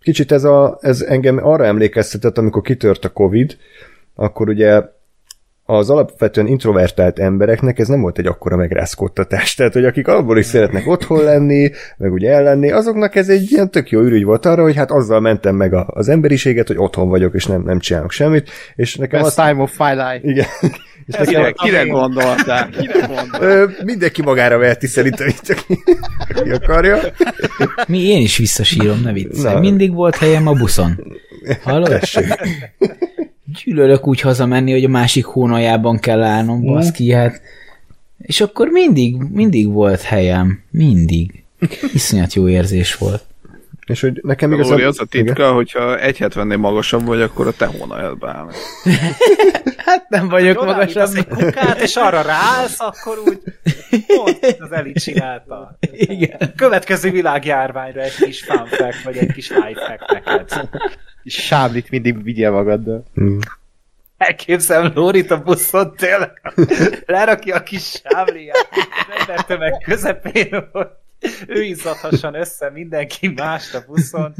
kicsit ez, a, ez engem arra emlékeztetett, amikor kitört a Covid, akkor ugye az alapvetően introvertált embereknek ez nem volt egy akkora megrázkódtatás. Tehát, hogy akik abból is szeretnek otthon lenni, meg ugye ellenni, azoknak ez egy ilyen tök jó ürügy volt arra, hogy hát azzal mentem meg a, az emberiséget, hogy otthon vagyok, és nem, nem csinálok semmit. És nekem Best az... time of my life. Igen. És nekem, kire, kire gondoltál? Kire gondoltál? Mindenki magára veheti szerintem, csak ki akarja. Mi én is visszasírom, ne viccelj. Mindig volt helyem a buszon. Hallod? Tessék. Gyűlölök úgy hazamenni, hogy a másik hónaljában kell állnom, mm. baszki, hát. És akkor mindig, mindig volt helyem. Mindig. Iszonyat jó érzés volt. És hogy nekem igazán... Lóri, az a titka, igen? hogyha 1,70-nél magasabb vagy, akkor a te hónaljadba áll. hát nem vagyok Oda magasabb. egy kukát, és arra ráállsz, akkor úgy pont az elit csinálta. Igen. Következő világjárványra egy kis fun fact, vagy egy kis life neked sáblit mindig vigyél magaddal. Mm. Elképzelem Lórit a buszon tényleg, lerakja a kis sábliját, meg közepén, hogy ő izzathasson össze mindenki más a buszon.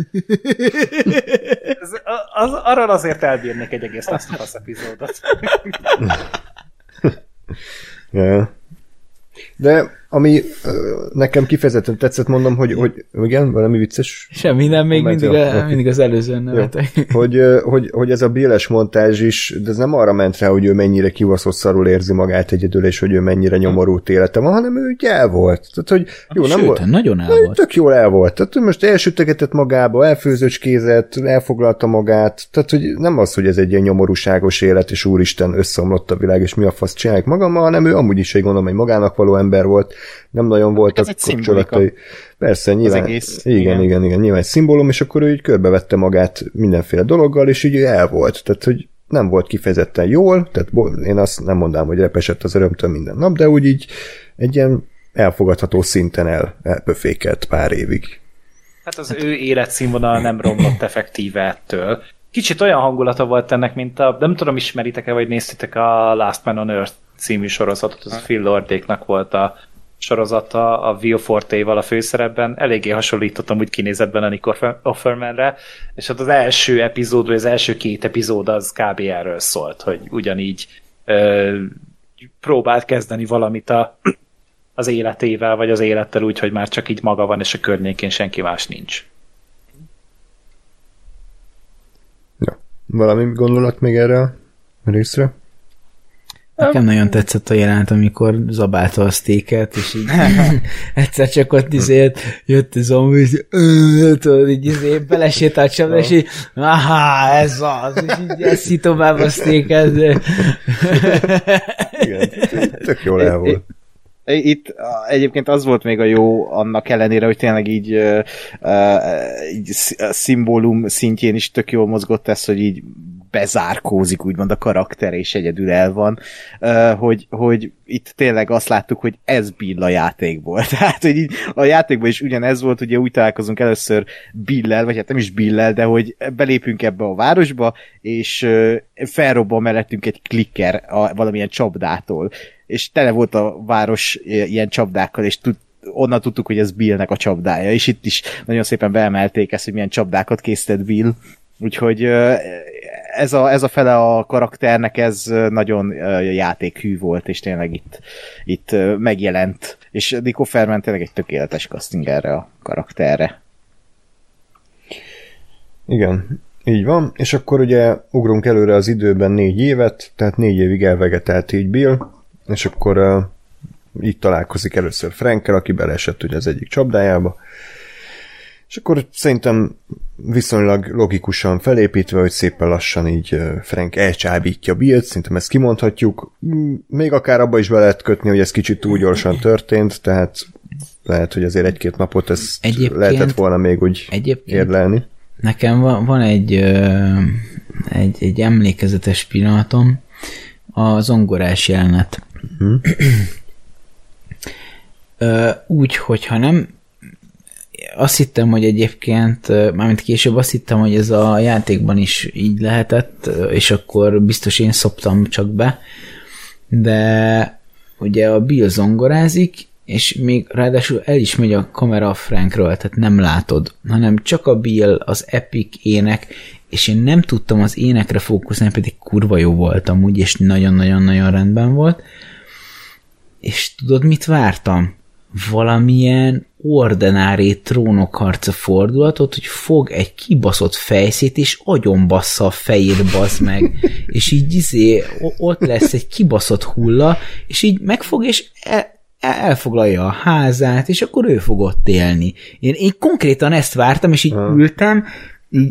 Ez, az, arról azért elbírnék egy egész Last of Us epizódot. yeah. De ami nekem kifejezetten tetszett, mondom, hogy, hogy igen, valami vicces. Semmi, nem, még mindig, a, mindig az előzőn nevetek. Hogy, hogy, hogy ez a Béles montázs is, de ez nem arra ment rá, hogy ő mennyire kivaszott szarul érzi magát egyedül, és hogy ő mennyire nyomorult élete van, hanem ő ugye el volt. Tehát, hogy jó, Sőt, nem volt. nagyon el volt. Tök jól el volt. Tehát most elsütegetett magába, elfőzöcskézett, elfoglalta magát. Tehát, hogy nem az, hogy ez egy ilyen nyomorúságos élet, és úristen összeomlott a világ, és mi a fasz csinálják magammal, hanem ő amúgy is egy gondolom, egy magának való ember volt, nem nagyon voltak kapcsolatai. Persze, nyilván. egész. Igen, igen, igen, igen, nyilván egy szimbólum, és akkor ő így körbevette magát mindenféle dologgal, és így el volt. Tehát, hogy nem volt kifejezetten jól, tehát én azt nem mondám, hogy repesett az örömtől minden nap, de úgy így egy ilyen elfogadható szinten el, elpöfékelt pár évig. Hát az ő életszínvonal nem romlott effektíve ettől. Kicsit olyan hangulata volt ennek, mint a, nem tudom, ismeritek-e, vagy néztétek a Last Man on Earth című sorozatot, az a Phil Lordéknak volt a sorozata a Will Forte-val a főszerepben, eléggé hasonlítottam úgy kinézetben a Nick Offermanre, és hát az első epizód, vagy az első két epizód az kb. erről szólt, hogy ugyanígy ö, próbált kezdeni valamit a, az életével, vagy az élettel úgy, hogy már csak így maga van, és a környékén senki más nincs. Ja. Valami gondolat még erre a részre? Nekem nagyon tetszett a jelent, amikor zabálta a sztéket, és így egyszer csak ott izért jött a zombi, és tudod, így izé belesétált sem, és így aha, ez az, és így eszi tovább a sztéket. Igen, tök jól el volt. Itt egyébként az volt még a jó annak ellenére, hogy tényleg így, uh, uh, így szimbólum szintjén is tök jól mozgott ez, hogy így bezárkózik, úgymond a karakter, és egyedül el van, hogy, hogy itt tényleg azt láttuk, hogy ez Bill a játékból. Tehát, hogy így a játékban is ugyanez volt, ugye úgy találkozunk először Billel, vagy hát nem is Billel, de hogy belépünk ebbe a városba, és felrobban mellettünk egy klikker a, valamilyen csapdától, és tele volt a város ilyen csapdákkal, és tud, onnan tudtuk, hogy ez Billnek a csapdája, és itt is nagyon szépen beemelték ezt, hogy milyen csapdákat készített Bill, úgyhogy ez a, ez a fele a karakternek ez nagyon játékhű volt, és tényleg itt, itt megjelent. És Nico Ferman tényleg egy tökéletes casting erre a karakterre. Igen, így van, és akkor ugye ugrunk előre az időben négy évet, tehát négy évig elvegetelt így Bill, és akkor uh, így találkozik először Frankel, aki beleesett ugye az egyik csapdájába, és akkor szerintem viszonylag logikusan felépítve, hogy szépen lassan így Frank elcsábítja Billt, szerintem ezt kimondhatjuk. Még akár abba is be lehet kötni, hogy ez kicsit túl gyorsan történt, tehát lehet, hogy azért egy-két napot ezt egyébként, lehetett volna még úgy érlelni. Nekem van, van egy, egy, egy emlékezetes pillanatom, a zongorás jelenet. Hmm. úgy, hogyha nem azt hittem, hogy egyébként, mármint később azt hittem, hogy ez a játékban is így lehetett, és akkor biztos én szoptam csak be, de ugye a Bill zongorázik, és még ráadásul el is megy a kamera a Frankről, tehát nem látod, hanem csak a Bill, az epic ének, és én nem tudtam az énekre fókuszálni, pedig kurva jó voltam úgy, és nagyon-nagyon-nagyon rendben volt. És tudod, mit vártam? Valamilyen ordinári trónokharca fordulatot, hogy fog egy kibaszott fejszét, és agyonbassza a fejét, basz meg, és így izé, ott lesz egy kibaszott hulla, és így megfog, és el, elfoglalja a házát, és akkor ő fog ott élni. Én, én konkrétan ezt vártam, és így ültem,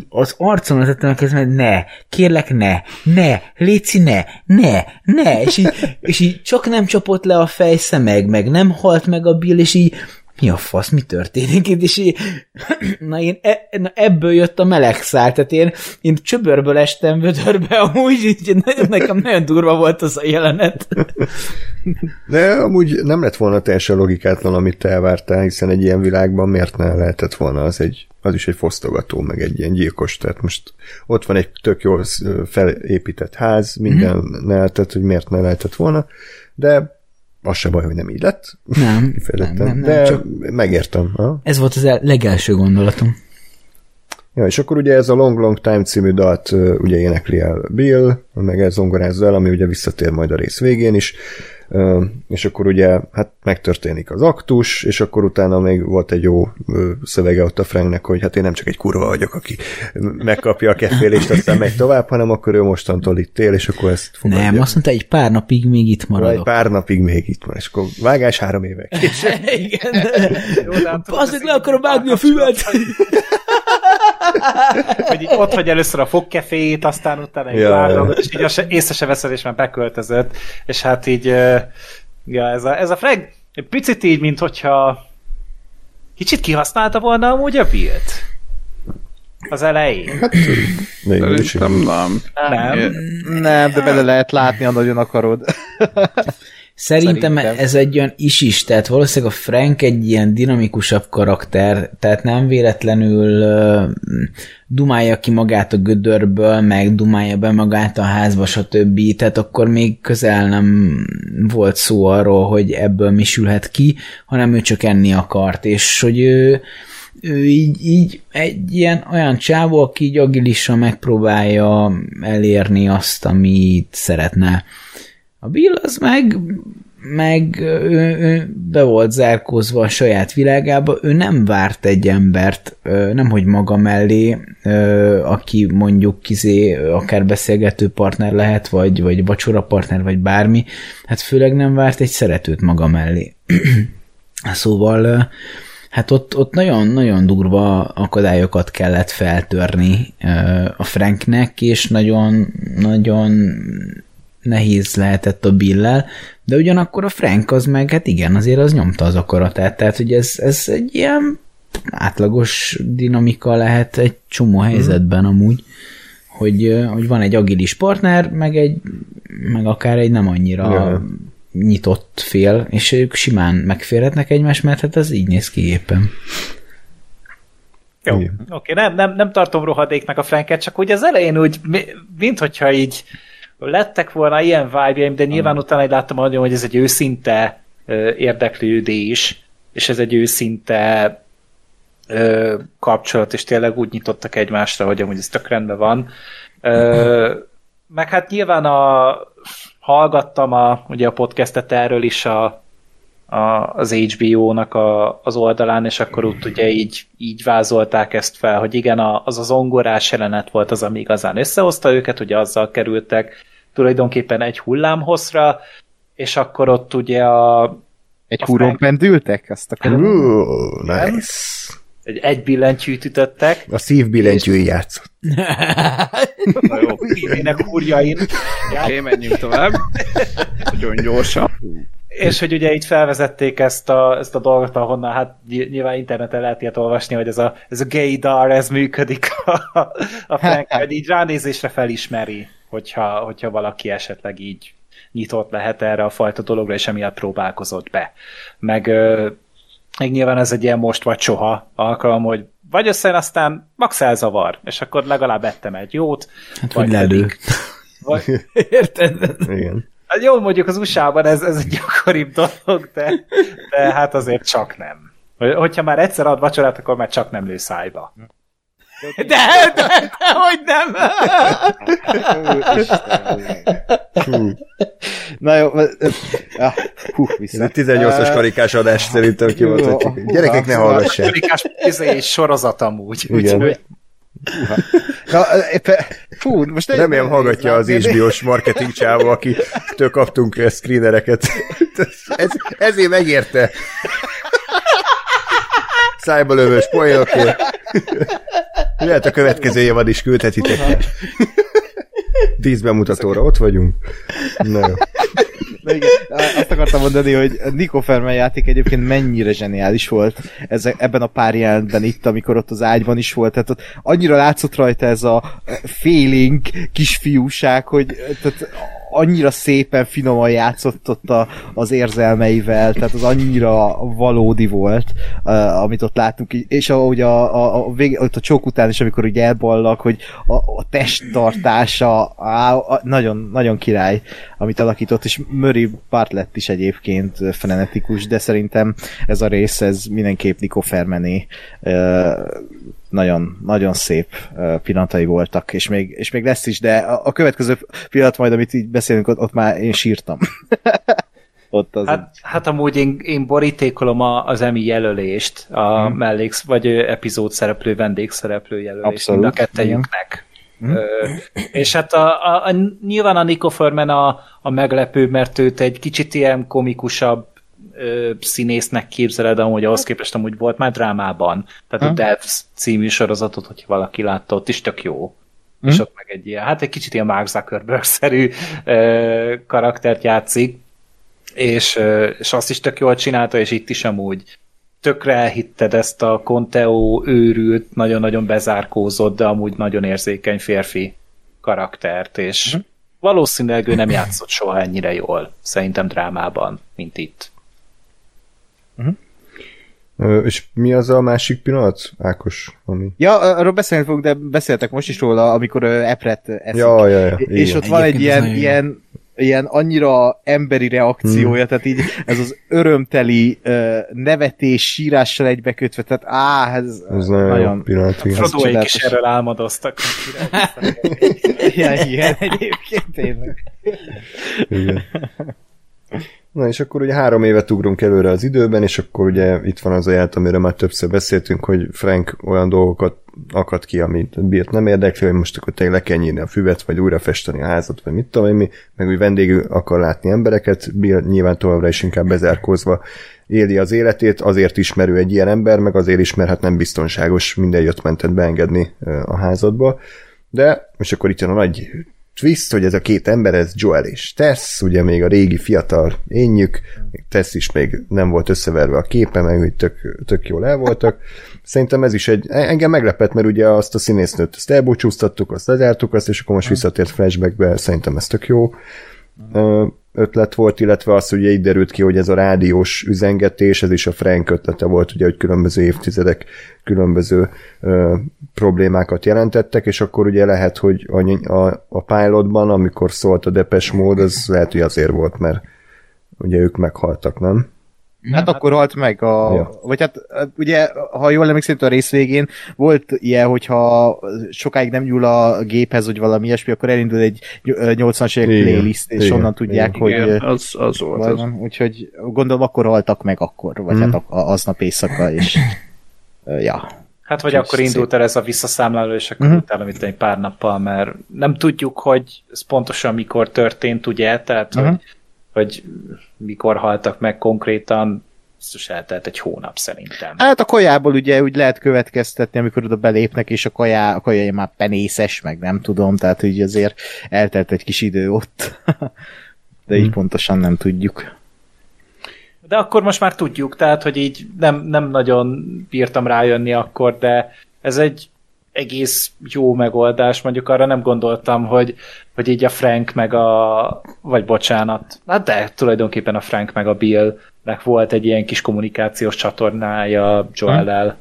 az arcomra tettem a kezem, hogy ne, kérlek ne, ne, Léci ne, ne, ne, és így, és így csak nem csapott le a fejszemeg, meg nem halt meg a Bill, és így mi a fasz, mi történik itt, és így, na én e, na ebből jött a meleg szár, tehát én, én csöbörből estem vödörbe, amúgy így, nekem nagyon durva volt az a jelenet. De amúgy nem lett volna teljesen logikátlan, amit te elvártál, hiszen egy ilyen világban miért ne lehetett volna, az, egy, az is egy fosztogató, meg egy ilyen gyilkos, tehát most ott van egy tök jól felépített ház, minden mm-hmm. tehát hogy miért ne lehetett volna, de az se baj, hogy nem így lett. Nem, nem, nem, nem, de csak megértem. Ha? Ez volt az legelső gondolatom. Ja, és akkor ugye ez a Long Long Time című dalt ugye énekli el Bill, meg ez zongorázza el, ami ugye visszatér majd a rész végén is. És akkor ugye hát megtörténik az aktus, és akkor utána még volt egy jó szövege ott a Franknek, hogy hát én nem csak egy kurva vagyok, aki megkapja a kefélést, aztán megy tovább, hanem akkor ő mostantól itt él, és akkor ezt fogadja. Nem, azt mondta, egy pár napig még itt maradok. Egy pár napig még itt van, és akkor vágás három évek. Igen. Azért le akarom vágni a füvet. hogy ott vagy először a fogkefét, aztán utána egy ja, és így észre se veszed, és már beköltözött, és hát így ja, ez a, ez a Frank egy picit így, mint hogyha kicsit kihasználta volna amúgy a Bilt. Az elején. Hát, nem, nem. Nem. Nem, de bele lehet látni, ha nagyon akarod. Szerintem, Szerintem ez egy olyan is-is, tehát valószínűleg a Frank egy ilyen dinamikusabb karakter, tehát nem véletlenül uh, dumálja ki magát a gödörből, meg dumálja be magát a házba, stb. Tehát akkor még közel nem volt szó arról, hogy ebből mi sülhet ki, hanem ő csak enni akart, és hogy ő, ő így, így egy ilyen olyan csávó, aki így agilisan megpróbálja elérni azt, amit szeretne. A Bill az meg, meg ő, ő be volt zárkózva a saját világába, ő nem várt egy embert, nem hogy maga mellé, aki mondjuk kizé akár beszélgető partner lehet, vagy, vagy vacsora partner, vagy bármi, hát főleg nem várt egy szeretőt maga mellé. szóval hát ott, ott nagyon-nagyon durva akadályokat kellett feltörni a Franknek, és nagyon, nagyon nehéz lehetett a Billel, de ugyanakkor a Frank az meg, hát igen, azért az nyomta az akaratát, tehát hogy ez, ez egy ilyen átlagos dinamika lehet egy csomó mhm. helyzetben amúgy, hogy, hogy van egy agilis partner, meg egy, meg akár egy nem annyira ja. nyitott fél, és ők simán megférhetnek egymást, mert hát ez így néz ki éppen. Jó, oké, okay, nem, nem, nem tartom rohadéknak a Franket, csak úgy az elején úgy, mint hogyha így lettek volna ilyen vibe de nyilván utána egy láttam nagyon, hogy ez egy őszinte érdeklődés, és ez egy őszinte ö, kapcsolat, és tényleg úgy nyitottak egymásra, hogy amúgy ez tök rendben van. Ö, meg hát nyilván a, hallgattam a, ugye a podcastet erről is a, a, az HBO-nak a, az oldalán, és akkor ott ugye így, így vázolták ezt fel, hogy igen, a, az az ongorás jelenet volt az, ami igazán összehozta őket, ugye azzal kerültek tulajdonképpen egy hullámhosszra, és akkor ott ugye a... Egy húron pendültek? Azt akarom. Uh, nice. Egy, egy billentyűt ütöttek. A szív billentyűi játszott. Na jó, minek húrjain. Oké, menjünk tovább. Nagyon gyorsan. És hogy ugye itt felvezették ezt a, ezt a dolgot, ahonnan hát nyilván interneten lehet ilyet olvasni, hogy ez a, ez a gaydar, ez működik a, a Frank, hogy így ránézésre felismeri, hogyha, hogyha valaki esetleg így nyitott lehet erre a fajta dologra, és emiatt próbálkozott be. Meg, meg nyilván ez egy ilyen most vagy soha alkalom, hogy vagy összejön, aztán max elzavar, és akkor legalább ettem egy jót. Hát, vagy lelő. Vagy... Érted? Igen. Hát jó, mondjuk az USA-ban ez, ez egy gyakoribb dolog, de, de hát azért csak nem. Hogyha már egyszer ad vacsorát, akkor már csak nem lő szájba. De, de, de, de hogy nem! Na jó, ah, hú, vissza. 18-as karikás adás szerintem ki volt. Gyerekek ne hallgassák. Karikás izé, sorozat amúgy. Igen. Úgy, Na, éppen, fú, most Remélem hallgatja az HBO-s marketing csávó, aki től kaptunk screenereket. Ez, ezért megérte. Szájba lövős poénokért. Lehet a következő évad is küldhetitek. Tíz bemutatóra ott vagyunk. Na jó. De igen, azt akartam mondani, hogy Nico Ferman játék egyébként mennyire zseniális volt ez, ebben a pár jelentben itt, amikor ott az ágyban is volt. Tehát ott annyira látszott rajta ez a félénk kisfiúság, hogy tehát annyira szépen, finoman játszott ott a, az érzelmeivel, tehát az annyira valódi volt, uh, amit ott láttunk, és ahogy a, a, a, vége, ott a csók után is, amikor ugye elballag, hogy a, a testtartása á, a, nagyon, nagyon király, amit alakított, és Murray Bartlett is egyébként frenetikus, de szerintem ez a rész, ez mindenképp Nico Fermené uh, nagyon, nagyon szép pillanatai voltak, és még, és még lesz is, de a, a következő pillanat majd, amit így beszélünk, ott, ott már én sírtam. ott az Hát, hát amúgy én, én borítékolom a, az emi jelölést, a hmm. melléksz, vagy epizód szereplő, vendégszereplő jelölést Abszolút, mind a kettejüknek. Ö, és hát a, a, a, nyilván a Nico Furman a, a meglepő, mert őt egy kicsit ilyen komikusabb ö, színésznek képzeled, amúgy ahhoz képest amúgy volt már drámában. Tehát a Devs című sorozatot, hogyha valaki látta, ott is tök jó. És ott meg egy ilyen, hát egy kicsit ilyen Mark Zuckerberg-szerű ö, karaktert játszik, és, ö, és azt is tök jól csinálta, és itt is amúgy tökre elhitted ezt a Conteo őrült, nagyon-nagyon bezárkózott, de amúgy nagyon érzékeny férfi karaktert, és uh-huh. valószínűleg ő nem játszott soha ennyire jól, szerintem drámában, mint itt. Ö, és mi az a másik pillanat, Ákos? Ami... Ja, arról beszélni fogunk, de beszéltek most is róla, amikor Epret eszik. Ja, ja, ja, és igen. ott van egy Egyébként ilyen, jó. ilyen, ilyen annyira emberi reakciója, Hmm. tehát így ez az örömteli uh, nevetés, sírással egybekötve, tehát á, ez, Ez nagyon, nagyon pillanat, igen. Az Frodoék is erről álmodoztak. ilyen, ilyen egyébként tényleg. Igen. Na és akkor ugye három évet ugrunk előre az időben, és akkor ugye itt van az a ját, amire már többször beszéltünk, hogy Frank olyan dolgokat akad ki, amit Birt nem érdekli, hogy most akkor tényleg le kell nyírni a füvet, vagy újra festeni a házat, vagy mit tudom én mi, meg úgy vendégül akar látni embereket, Bill nyilván továbbra is inkább bezárkózva éli az életét, azért ismerő egy ilyen ember, meg azért ismerhet nem biztonságos minden jött mentet beengedni a házadba. De, és akkor itt jön a nagy twist, hogy ez a két ember, ez Joel és Tess, ugye még a régi fiatal énjük, Tess is még nem volt összeverve a képe, meg úgy tök, tök jól el voltak. Szerintem ez is egy, engem meglepett, mert ugye azt a színésznőt ezt elbúcsúztattuk, azt lezártuk azt, és akkor most visszatért flashbackbe, szerintem ez tök jó ötlet volt, illetve az, hogy így derült ki, hogy ez a rádiós üzengetés, ez is a Frank ötlete volt, ugye, hogy különböző évtizedek különböző ö, problémákat jelentettek, és akkor ugye lehet, hogy a, a, a pilotban, amikor szólt a depes mód, az lehet, hogy azért volt, mert ugye ők meghaltak, nem? Hát akkor halt meg a... Ja. Vagy hát ugye, ha jól emlékszem, a rész végén volt ilyen, hogyha sokáig nem nyúl a géphez, vagy valami ilyesmi, akkor elindul egy 80-as évek playlist, és Igen. onnan tudják, Igen. hogy... Igen, az, az volt az. van. Úgyhogy gondolom akkor haltak meg akkor, vagy Mm. hát a, aznap éjszaka, és... ja. Hát vagy Kis akkor indult el ez a visszaszámláló, és akkor Mhm. utána mint egy pár nappal, mert nem tudjuk, hogy ez pontosan mikor történt, ugye, tehát Mhm. hogy, hogy mikor haltak meg konkrétan, biztos eltelt egy hónap szerintem. Hát a kajából ugye úgy lehet következtetni, amikor oda belépnek, és a kajá, a kajája már penészes, meg nem tudom, tehát úgy azért eltelt egy kis idő ott. De így pontosan nem tudjuk. De akkor most már tudjuk, tehát, hogy így nem, nem nagyon bírtam rájönni akkor, de ez egy egész jó megoldás, mondjuk arra nem gondoltam, hogy, hogy így a Frank meg a, vagy bocsánat, hát de tulajdonképpen a Frank meg a Billnek volt egy ilyen kis kommunikációs csatornája Joel-el.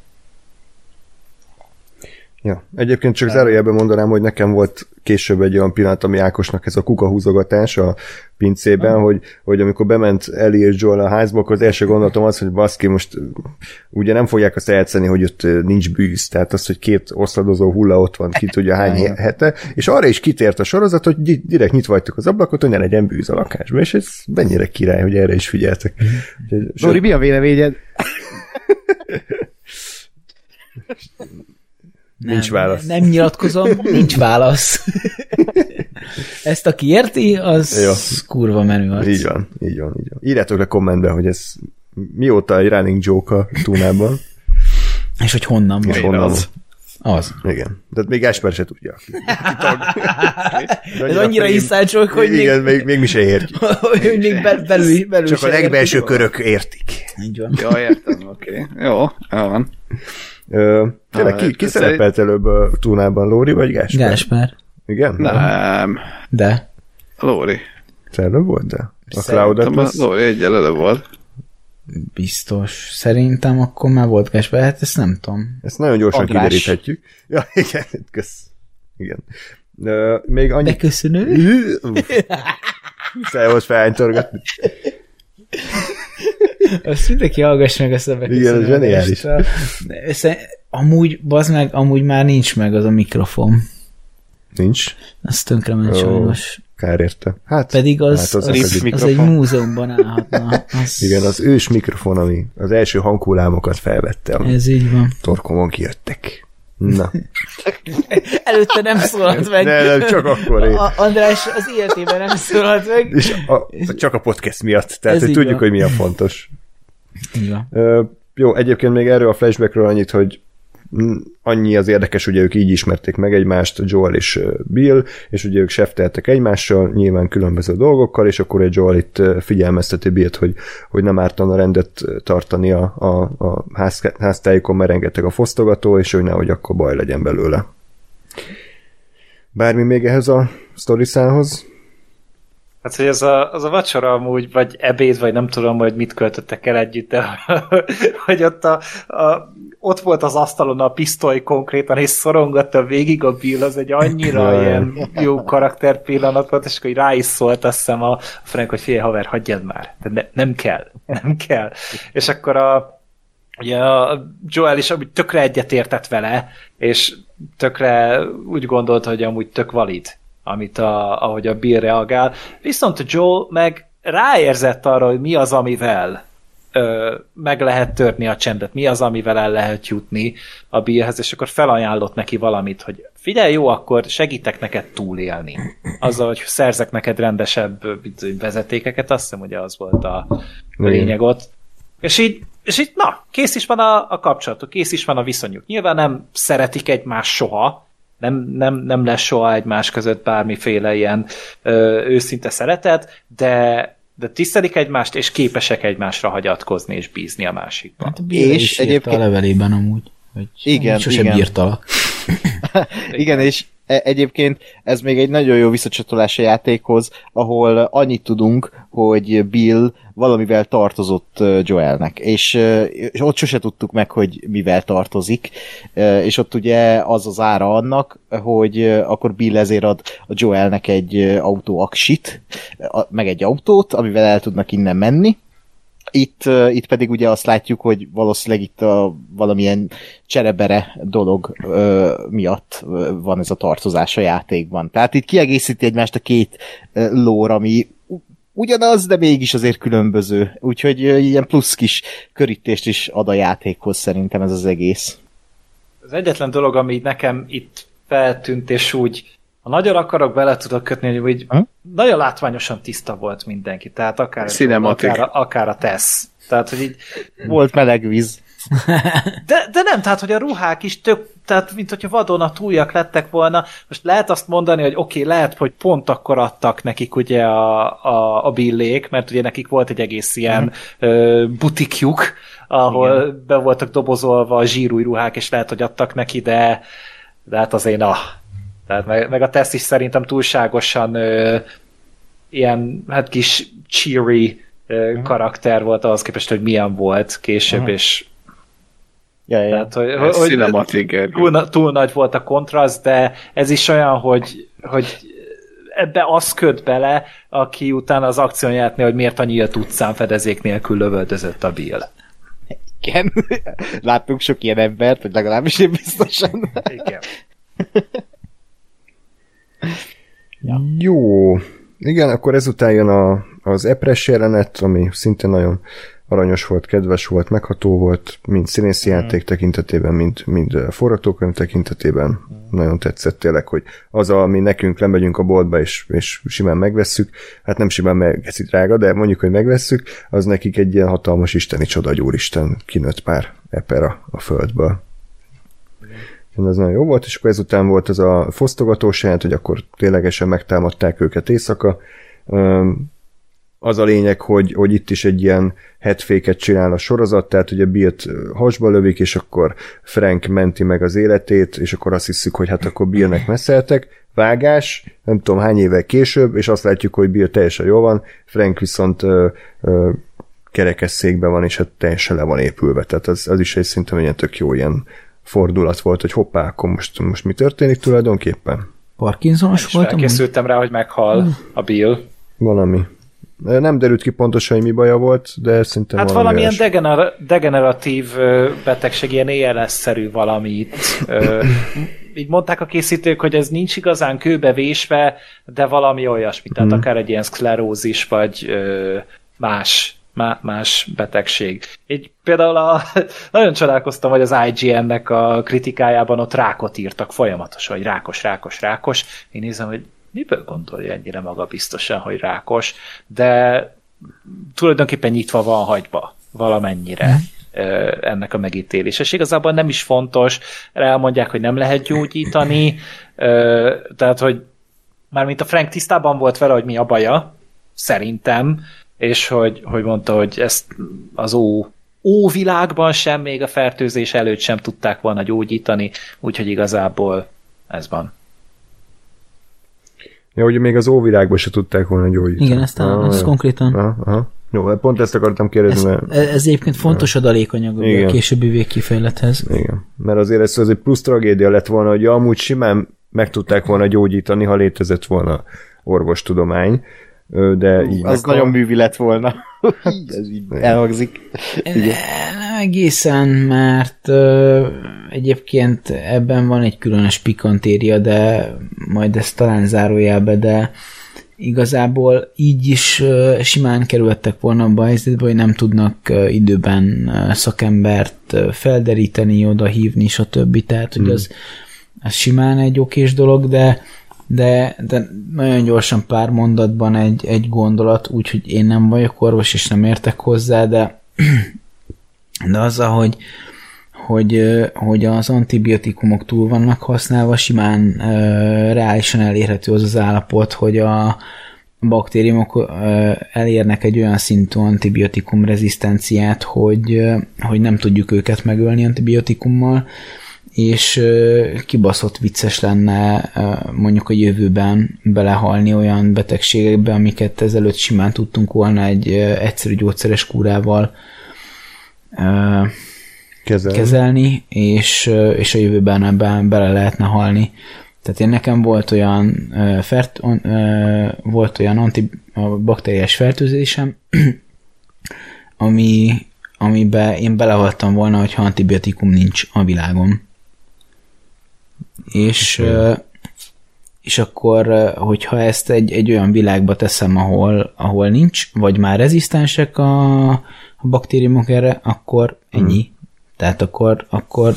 Ja. Egyébként csak zárójelben mondanám, hogy nekem volt később egy olyan pillanat, ami Ákosnak ez a kukahúzogatás a pincében, hogy, hogy amikor bement Eli és Joel a házba, akkor az első gondolatom az, hogy baszki, most ugye nem fogják azt eljátszani, hogy ott nincs bűz, tehát az, hogy két oszladozó hulla ott van, ki tudja hány hete, és arra is kitért a sorozat, hogy di- direkt nyitva hagytuk az ablakot, hogy ne legyen bűz a lakásban, és ez mennyire király, hogy erre is figyeltek. Úgyhogy- Zsori, mi a véleményed? Nincs válasz. Nem nyilatkozom, nincs válasz. Ezt aki érti, az Jó. kurva menő arc. Így van, így van, így van. Írjátok le kommentbe, hogy ez mióta egy running joke a túnában, És hogy honnan és van. honnan az. Az. Igen. De még Esper se tudja. Ez annyira joke, hogy még, Igen, még, még mi se értjük. hogy még bel, belül, belül Csak a legbelső értik. körök értik. Így van. Ja, értem, oké. Okay. Jó, jó van. Ö, Tényleg, ki, ki Ah, szerepelt előbb a túnában, Lóri vagy Gásper? Gásper. Igen? Nem. De. Lóri. Te előbb voltál? A Szerintem Cloud Atlas? Lóri egyel előbb volt. Biztos. Szerintem akkor már volt Gásper. Hát ezt nem tudom. Ezt nagyon gyorsan András. kideríthetjük. Ja, igen, kösz. Igen. Ö, még annyi... De köszönő. Szehoz felánytorgatni. Azt mindenki hallgass meg ezt a Igen, ez zseniális. Össze- Amúgy, bazd meg, amúgy már nincs meg az a mikrofon. Nincs? Az tönkrement sajnos. Kár érte. Hát, Pedig az, hát az, az, az, az egy múzeumban állhatna. Az... Igen, az ős mikrofon, ami az első hanghullámokat felvette. Ez így van. Torkomon kijöttek. Na. Előtte nem szólalt meg. Ne, nem, csak akkor én. A, András az életében nem szólalt meg. És a, csak a podcast miatt. Tehát, hogy tudjuk, van. hogy mi a fontos. Igen. jó, egyébként még erről a flashbackről annyit, hogy annyi az érdekes, ugye ők így ismerték meg egymást, Joel és Bill, és ugye ők sefteltek egymással, nyilván különböző dolgokkal, és akkor egy Joel itt figyelmezteti Billt, hogy, hogy nem ártana rendet tartani a, a, a ház, háztájékon, mert rengeteg a fosztogató, és hogy nehogy akkor baj legyen belőle. Bármi még ehhez a sztoriszához? Hát, hogy ez a, az a vacsora amúgy, vagy ebéd, vagy nem tudom, hogy mit költöttek el együtt, de hogy ott, a, a, ott volt az asztalon a pisztoly konkrétan, és szorongatta végig a Bill, az egy annyira ilyen jó karakter pillanat volt, és akkor rá is szólt azt hiszem a Frank, hogy figyelj haver, hagyjad már, de ne, nem kell, nem kell. És akkor a, ugye a Joel is amúgy tökre egyetértett vele, és tökre úgy gondolta, hogy amúgy tök valid amit a, ahogy a Bill reagál. Viszont Joel meg ráérzett arra, hogy mi az, amivel ö, meg lehet törni a csendet, mi az, amivel el lehet jutni a Billhez, és akkor felajánlott neki valamit, hogy figyelj, jó, akkor segítek neked túlélni. Azzal, hogy szerzek neked rendesebb vezetékeket, azt hiszem, hogy az volt a lényeg ott. És így, és így, na, kész is van a, a kapcsolatuk, kész is van a viszonyuk. Nyilván nem szeretik egymást soha, nem, nem, nem lesz soha egymás között bármiféle ilyen ö, őszinte szeretet, de, de tisztelik egymást, és képesek egymásra hagyatkozni és bízni a másikban. Hát a és egyébként... a levelében amúgy, hogy igen, sosem igen. bírtalak. igen, és egyébként ez még egy nagyon jó visszacsatolás a játékhoz, ahol annyit tudunk, hogy Bill valamivel tartozott Joelnek, és, és ott sose tudtuk meg, hogy mivel tartozik, és ott ugye az az ára annak, hogy akkor Bill ezért ad a Joelnek egy autóaksit, meg egy autót, amivel el tudnak innen menni, itt, itt pedig ugye azt látjuk, hogy valószínűleg itt a valamilyen cserebere dolog ö, miatt van ez a tartozás a játékban. Tehát itt kiegészíti egymást a két lór, ami ugyanaz, de mégis azért különböző. Úgyhogy ilyen plusz kis körítést is ad a játékhoz szerintem ez az egész. Az egyetlen dolog, ami nekem itt feltűnt, és úgy ha nagyon akarok, bele tudok kötni, hogy úgy hm? nagyon látványosan tiszta volt mindenki, tehát akár, akár, akár a tesz. Tehát, hogy így... Volt meleg víz. De, de nem, tehát, hogy a ruhák is tök, tehát, mint hogyha vadonatújak lettek volna. Most lehet azt mondani, hogy oké, okay, lehet, hogy pont akkor adtak nekik ugye a, a, a billék, mert ugye nekik volt egy egész ilyen mm. ö, butikjuk, ahol Igen. be voltak dobozolva a zsírúj ruhák, és lehet, hogy adtak neki, de, de hát azért na, tehát meg, meg a teszt is szerintem túlságosan ö, ilyen, hát kis cheery ö, uh-huh. karakter volt ahhoz képest, hogy milyen volt később, uh-huh. és Ja, ja. Tehát, hogy, hogy túl, túl nagy volt a kontraszt, de ez is olyan, hogy, hogy ebbe az köt bele, aki utána az akciójátnél, hogy miért a utcán fedezék nélkül lövöldözött a Bill. Igen. Láttunk sok ilyen embert, hogy legalábbis én biztosan. Igen. Ja. Jó. Igen, akkor ezután jön a, az epres jelenet, ami szintén nagyon aranyos volt, kedves volt, megható volt, mind színészi mm. játék tekintetében, mind, mind forgatókönyv tekintetében. Mm. Nagyon tetszett tényleg, hogy az, ami nekünk lemegyünk a boltba, és, és simán megvesszük, hát nem simán meg, ez drága, de mondjuk, hogy megvesszük, az nekik egy ilyen hatalmas isteni csoda, hogy úristen, kinőtt pár eper a, a földből ez nagyon jó volt, és akkor ezután volt ez a fosztogatós jelent, hogy akkor ténylegesen megtámadták őket éjszaka. Az a lényeg, hogy, hogy itt is egy ilyen headfake csinál a sorozat, tehát ugye Billt hasba lövik, és akkor Frank menti meg az életét, és akkor azt hiszük, hogy hát akkor Billnek messzeltek, vágás, nem tudom hány évvel később, és azt látjuk, hogy Bill teljesen jó van, Frank viszont ö, ö, kerekesszékben van, és hát teljesen le van épülve, tehát az, az is egy szinte egy tök jó ilyen fordulat volt, hogy hoppá, akkor most, most mi történik tulajdonképpen? Parkinsonos volt? Készültem rá, hogy meghal a Bill. Valami. Nem derült ki pontosan, hogy mi baja volt, de szerintem Hát valami valamilyen degener- degeneratív betegség, ilyen ELS-szerű valami itt. így mondták a készítők, hogy ez nincs igazán kőbe vésve, de valami olyasmi, tehát mm. akár egy ilyen szklerózis, vagy más más betegség. Így például a, nagyon csodálkoztam, hogy az IGN-nek a kritikájában ott rákot írtak folyamatosan, hogy rákos, rákos, rákos. Én nézem, hogy miből gondolja ennyire maga biztosan, hogy rákos, de tulajdonképpen nyitva van hagyva valamennyire mm. ennek a megítélés. És igazából nem is fontos, elmondják, hogy nem lehet gyógyítani, tehát, hogy mármint a Frank tisztában volt vele, hogy mi a baja, szerintem, és hogy, hogy mondta, hogy ezt az ó, ó világban sem, még a fertőzés előtt sem tudták volna gyógyítani, úgyhogy igazából ez van. Ja, hogy még az óvilágban se tudták volna gyógyítani. Igen, ezt, ah, ezt konkrétan. Aha, aha. Jó, hát pont ezt akartam kérdezni. Ez, mert... ez egyébként fontos adalékanyag a későbbi végkifejlethez. Igen, mert azért ez az egy plusz tragédia lett volna, hogy amúgy simán meg tudták volna gyógyítani, ha létezett volna orvostudomány, de így az nagyon művi lett volna. Ez így elhangzik. Nem egészen, mert ö, egyébként ebben van egy különös pikantéria, de majd ezt talán zárójelbe, de igazából így is ö, simán kerültek volna abba a helyzetbe, hogy nem tudnak ö, időben szakembert felderíteni, oda hívni, stb. Tehát, hogy hmm. az, az simán egy okés dolog, de de, de nagyon gyorsan pár mondatban egy, egy gondolat, úgyhogy én nem vagyok orvos, és nem értek hozzá, de, de az, hogy, hogy, hogy az antibiotikumok túl vannak használva, simán reálisan elérhető az az állapot, hogy a baktériumok elérnek egy olyan szintű antibiotikum rezisztenciát, hogy, hogy nem tudjuk őket megölni antibiotikummal, és kibaszott vicces lenne mondjuk a jövőben belehalni olyan betegségekbe, amiket ezelőtt simán tudtunk volna egy egyszerű gyógyszeres kúrával kezelni, kezelni és, és a jövőben ebben bele lehetne halni. Tehát én nekem volt olyan, fert, volt olyan antibakteriás fertőzésem, ami, amiben én belehaltam volna, hogyha antibiotikum nincs a világon és, és akkor, hogyha ezt egy, egy olyan világba teszem, ahol, ahol nincs, vagy már rezisztensek a, a baktériumok erre, akkor ennyi. Mm. Tehát akkor, akkor,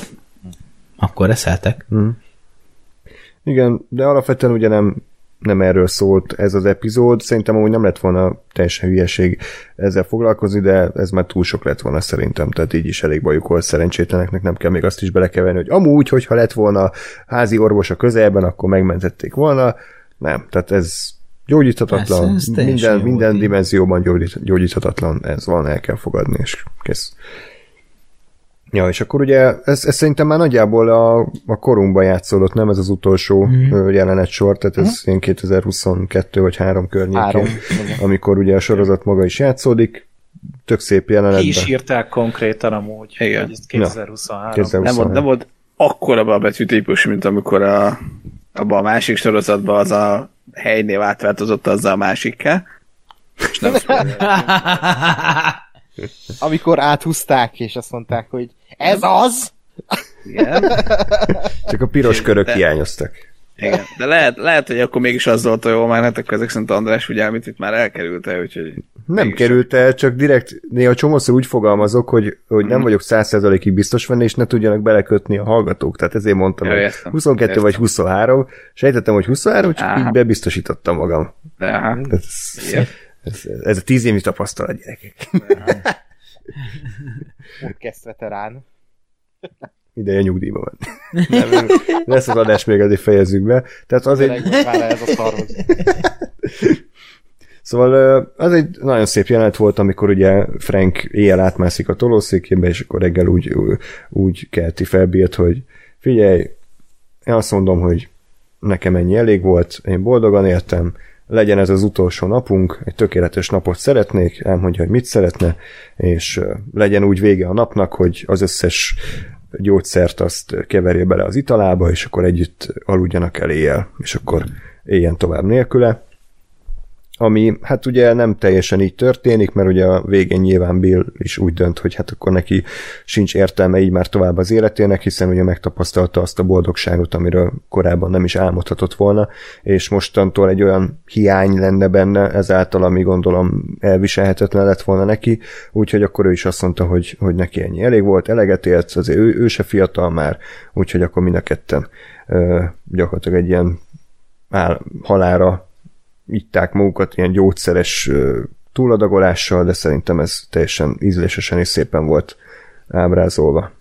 akkor reszeltek. Mm. Igen, de alapvetően ugye nem nem erről szólt ez az epizód. Szerintem amúgy nem lett volna teljesen hülyeség ezzel foglalkozni, de ez már túl sok lett volna szerintem, tehát így is elég bajuk volt szerencsétleneknek, nem kell még azt is belekeverni, hogy amúgy, hogyha lett volna házi orvos a közelben, akkor megmentették volna. Nem, tehát ez gyógyíthatatlan, ez, ez minden, minden dimenzióban gyógyít, gyógyíthatatlan, ez van, el kell fogadni, és kész. Ja, és akkor ugye ez, ez szerintem már nagyjából a, a korunkban játszódott, nem ez az utolsó mm. jelenet sor, tehát ez mm. ilyen 2022 vagy 3 környékén, három. amikor ugye a sorozat maga is játszódik, tök szép jelenetben. Ki is írták konkrétan amúgy, Igen. hogy ez 2023. 2023. Nem volt, nem volt akkora a betűtípus, mint amikor a, abban a másik sorozatban az a helynél átváltozott azzal a másikkel. És nem Amikor áthúzták, és azt mondták, hogy ez az! Igen. Csak a piros körök de, hiányoztak. Igen, de lehet, lehet, hogy akkor mégis az volt a jó, már hát ezek szerint András ugye, amit itt már elkerült el, úgyhogy... Nem került el, csak direkt néha csomószor úgy fogalmazok, hogy, hogy nem hmm. vagyok százszerzalékig biztos benne, és ne tudjanak belekötni a hallgatók. Tehát ezért mondtam, ja, hogy értem, 22 értem. vagy 23, sejtettem, hogy 23, csak Aha. így bebiztosítottam magam. Aha. Ez, ez, ez a tíz évi tapasztalat, gyerekek. Podcast veterán. Ideje nyugdíjba van. Nem, lesz az adás még, azért fejezzük be. Tehát azért... ez a Szóval az egy nagyon szép jelenet volt, amikor ugye Frank éjjel átmászik a tolószékébe, és akkor reggel úgy, úgy kelti fel hogy figyelj, én azt mondom, hogy nekem ennyi elég volt, én boldogan éltem, legyen ez az utolsó napunk, egy tökéletes napot szeretnék, elmondja, hogy mit szeretne, és legyen úgy vége a napnak, hogy az összes gyógyszert azt keverje bele az italába, és akkor együtt aludjanak el éjjel, és akkor éljen tovább nélküle. Ami hát ugye nem teljesen így történik, mert ugye a végén nyilván Bill is úgy dönt, hogy hát akkor neki sincs értelme így már tovább az életének, hiszen ugye megtapasztalta azt a boldogságot, amiről korábban nem is álmodhatott volna, és mostantól egy olyan hiány lenne benne ezáltal, ami gondolom elviselhetetlen lett volna neki, úgyhogy akkor ő is azt mondta, hogy, hogy neki ennyi elég volt, eleget élt, azért ő, ő se fiatal már, úgyhogy akkor mind a ketten ö, gyakorlatilag egy ilyen áll, halára itták magukat ilyen gyógyszeres túladagolással, de szerintem ez teljesen ízlésesen és szépen volt ábrázolva.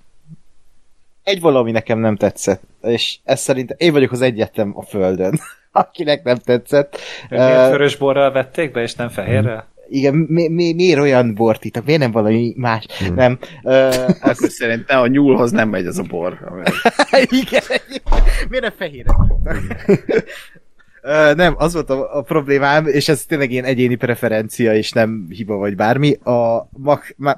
Egy valami nekem nem tetszett, és ez szerint én vagyok az egyetem a földön, akinek nem tetszett. Miért vörös borral vették be, és nem fehérrel? Igen, mi, mi, miért olyan bort itt? Miért nem valami más? Hmm. Nem. Uh, Akkor szerintem a nyúlhoz nem megy ez a bor. Igen, miért nem fehérre? nem, az volt a, a problémám, és ez tényleg ilyen egyéni preferencia, és nem hiba vagy bármi. A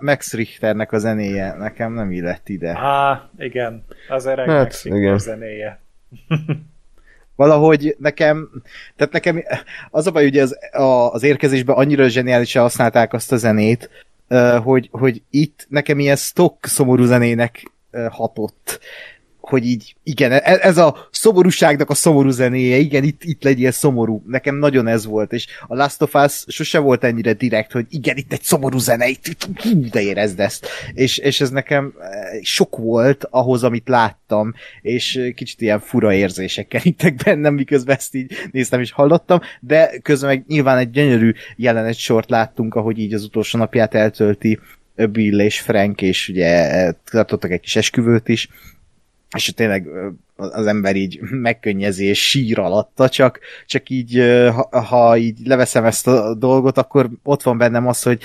Max Richternek a zenéje nekem nem illett ide. Á, igen, az öreg hát, Max igen. a zenéje. Valahogy nekem, tehát nekem az a baj, ugye az, a, az érkezésben annyira zseniálisan használták azt a zenét, hogy, hogy itt nekem ilyen stock szomorú zenének hatott hogy így, igen, e- ez a szomorúságnak a szomorú zenéje, igen, itt, itt legyél szomorú. Nekem nagyon ez volt, és a Last of Us sose volt ennyire direkt, hogy igen, itt egy szomorú zene, itt, de érezd ezt. És, és ez nekem e, sok volt ahhoz, amit láttam, és kicsit ilyen fura érzések kerítek bennem, miközben ezt így néztem és hallottam, de közben meg nyilván egy gyönyörű jelenet sort láttunk, ahogy így az utolsó napját eltölti Bill és Frank, és ugye tartottak egy kis esküvőt is, és tényleg az ember így megkönnyezi és sír alatta, csak, csak így, ha, ha így leveszem ezt a dolgot, akkor ott van bennem az, hogy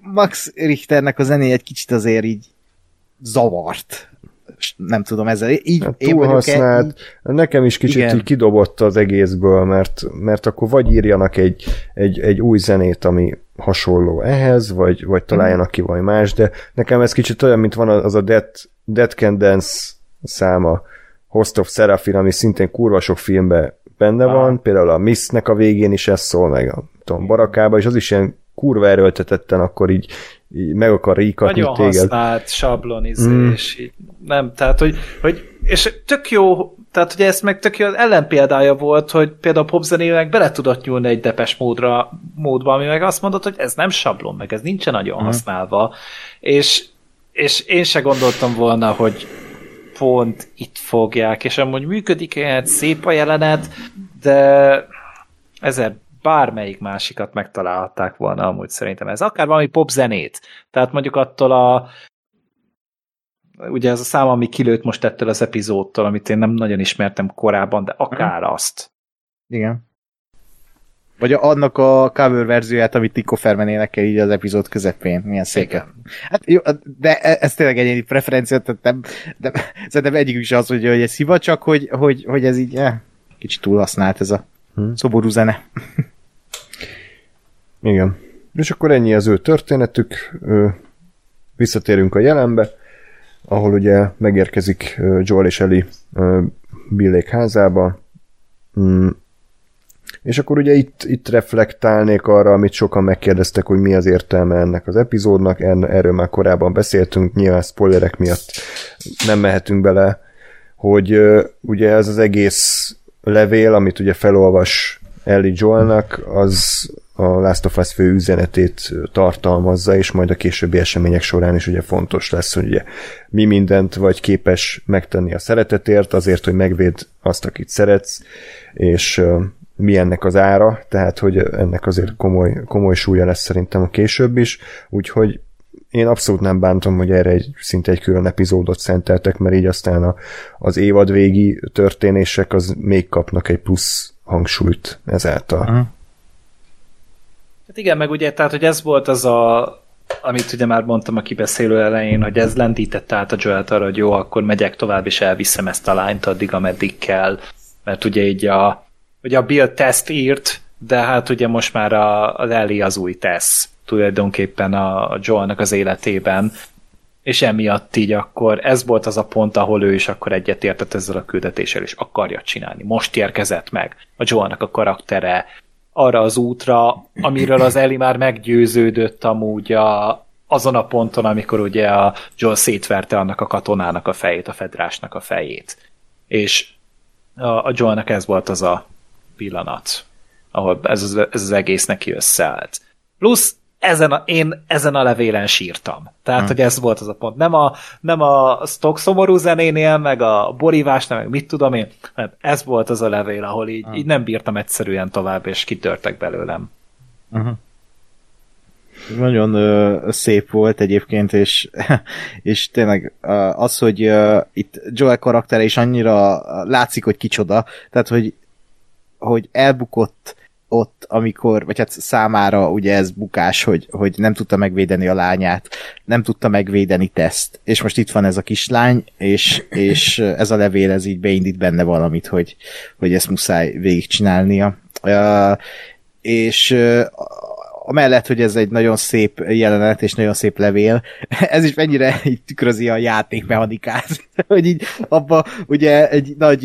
Max Richternek a zené egy kicsit azért így zavart. Nem tudom, ezzel így hát én használt. Így... Nekem is kicsit Igen. így kidobott az egészből, mert, mert akkor vagy írjanak egy, egy, egy új zenét, ami hasonló ehhez, vagy, vagy találjanak ki valami más, de nekem ez kicsit olyan, mint van az a Dead, Dead Can Dance száma Host of Seraphim, ami szintén kurva sok filmben benne ah. van, például a Mistnek a végén is ez szól, meg a tudom, barakába, és az is ilyen kurva erőltetetten akkor így, így meg akar ríkatni Nagyon téged. használt sablonizés, mm. így, nem, tehát, hogy, hogy és tök jó, tehát ugye ez meg tök jó ellenpéldája volt, hogy például a popzenének bele tudott nyúlni egy depes módra, módba, ami meg azt mondott, hogy ez nem sablon, meg ez nincsen nagyon mm. használva, és, és én se gondoltam volna, hogy pont itt fogják, és amúgy működik egy szép a jelenet, de ezer bármelyik másikat megtalálhatták volna amúgy szerintem ez. Akár valami popzenét. Tehát mondjuk attól a ugye ez a szám, ami kilőtt most ettől az epizódtól, amit én nem nagyon ismertem korábban, de akár hmm. azt. Igen. Vagy annak a cover verzióját, amit Tico Fermen énekel így az epizód közepén. Milyen széke. Hát jó, de e- ez tényleg egyéni preferencia, tehát nem, de szerintem egyik is az, hogy, hogy ez hiba, csak hogy, hogy, hogy ez így eh, kicsit túl használt ez a hmm. szoború zene. Igen. És akkor ennyi az ő történetük. Visszatérünk a jelenbe, ahol ugye megérkezik Joel és Ellie Billék házába. És akkor ugye itt, itt reflektálnék arra, amit sokan megkérdeztek, hogy mi az értelme ennek az epizódnak, en, erről már korábban beszéltünk, nyilván spoilerek miatt nem mehetünk bele, hogy ugye ez az egész levél, amit ugye felolvas Ellie Joelnak, az a Last of Us fő üzenetét tartalmazza, és majd a későbbi események során is ugye fontos lesz, hogy ugye mi mindent vagy képes megtenni a szeretetért, azért, hogy megvéd azt, akit szeretsz, és mi ennek az ára, tehát hogy ennek azért komoly, komoly súlya lesz szerintem a később is, úgyhogy én abszolút nem bántom, hogy erre egy, szinte egy külön epizódot szenteltek, mert így aztán a, az évad végi történések az még kapnak egy plusz hangsúlyt ezáltal. Uh-huh. Hát igen, meg ugye, tehát, hogy ez volt az a, amit ugye már mondtam a kibeszélő elején, hogy ez lendítette át a joel arra, hogy jó, akkor megyek tovább, és elviszem ezt a lányt addig, ameddig kell, mert ugye így a, ugye a Bill teszt írt, de hát ugye most már a, az Ellie az új tesz tulajdonképpen a, a Joelnak az életében, és emiatt így akkor ez volt az a pont, ahol ő is akkor egyetértett ezzel a küldetéssel, és akarja csinálni. Most érkezett meg a Joelnak a karaktere, arra az útra, amiről az Eli már meggyőződött amúgy a, azon a ponton, amikor ugye a Joel szétverte annak a katonának a fejét, a fedrásnak a fejét. És a, a Joelnek ez volt az a pillanat, ahol ez az, ez az egész neki összeállt. Plusz ezen a, én ezen a levélen sírtam. Tehát, hmm. hogy ez volt az a pont. Nem a, nem a stock szomorú zenénél, meg a borívásnál, meg mit tudom én, hanem ez volt az a levél, ahol így, hmm. így nem bírtam egyszerűen tovább, és kitörtek belőlem. Uh-huh. Nagyon ö, szép volt egyébként, és, és tényleg az, hogy ö, itt Joel karaktere is annyira látszik, hogy kicsoda, tehát, hogy, hogy elbukott ott, amikor, vagy hát számára ugye ez bukás, hogy, hogy nem tudta megvédeni a lányát, nem tudta megvédeni teszt, és most itt van ez a kislány, és, és ez a levél, ez így beindít benne valamit, hogy, hogy ezt muszáj végigcsinálnia. Uh, és uh, amellett, hogy ez egy nagyon szép jelenet és nagyon szép levél, ez is mennyire így tükrözi a játékmechanikát, hogy így abba ugye egy nagy...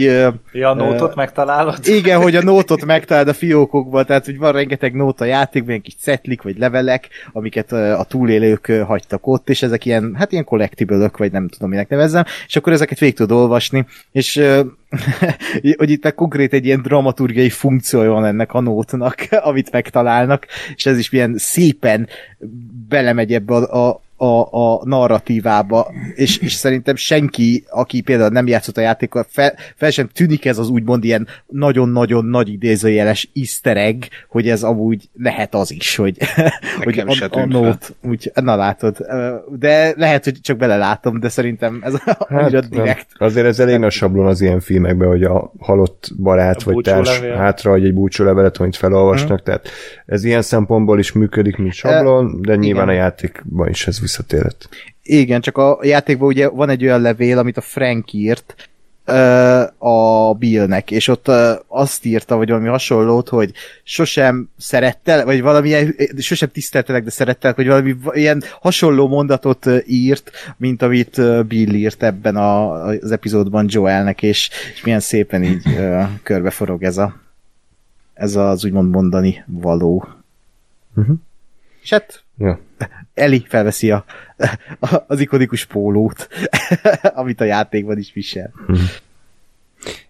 Ja, a nótot uh, megtalálod? Igen, hogy a nótot megtalálod a fiókokban, tehát hogy van rengeteg nót a játékban, ilyen kis cetlik vagy levelek, amiket a túlélők hagytak ott, és ezek ilyen, hát ilyen collectible vagy nem tudom, minek nevezzem, és akkor ezeket végig tud olvasni, és hogy itt konkrét egy ilyen dramaturgiai funkciója van ennek a nótnak, amit megtalálnak, és ez is milyen szépen belemegy ebbe a, a a, a narratívába, és, és szerintem senki, aki például nem játszott a játékkal, fel, fel sem tűnik ez az úgymond ilyen nagyon-nagyon nagy idézőjeles easter egg, hogy ez amúgy lehet az is, hogy, hogy a, a nót, úgy, na látod, de lehet, hogy csak belelátom, de szerintem ez hát, direkt. Azért ez elég a sablon az ilyen filmekben, hogy a halott barát a vagy társ hátra, hogy egy búcsúlevelet, amit felolvasnak, hmm. tehát ez ilyen szempontból is működik, mint sablon, de nyilván Igen. a játékban is ez visszatérhet. Igen, csak a játékban ugye van egy olyan levél, amit a Frank írt, a Billnek, és ott azt írta, vagy valami hasonlót, hogy sosem szerettel, vagy valami sosem tiszteltelek, de szerettel, hogy valami ilyen hasonló mondatot írt, mint amit Bill írt ebben a, az epizódban Joelnek, és, és milyen szépen így körbeforog ez a ez az úgymond mondani való. Uh-huh. És hát ja. Eli felveszi a, a, az ikonikus pólót, amit a játékban is visel. Uh-huh.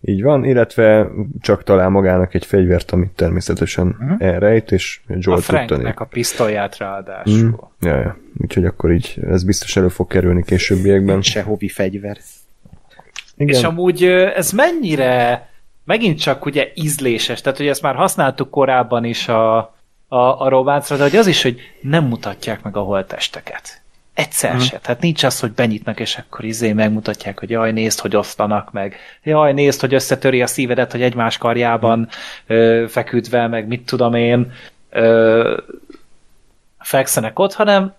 Így van, illetve csak talál magának egy fegyvert, amit természetesen uh-huh. elrejt, és Joel a Franknek a pisztolyát ráadásul. Mm. Ja, ja, úgyhogy akkor így ez biztos elő fog kerülni későbbiekben. Se hobby fegyver. Igen. És amúgy ez mennyire megint csak ugye ízléses, tehát hogy ezt már használtuk korábban is a, a, a románcra, de hogy az is, hogy nem mutatják meg a holtesteket. Egyszer uh-huh. se. Tehát nincs az, hogy benyitnak, és akkor izé megmutatják, hogy jaj, nézd, hogy osztanak meg. Jaj, nézd, hogy összetöri a szívedet, hogy egymás karjában ö, feküdve, meg mit tudom én, ö, fekszenek ott, hanem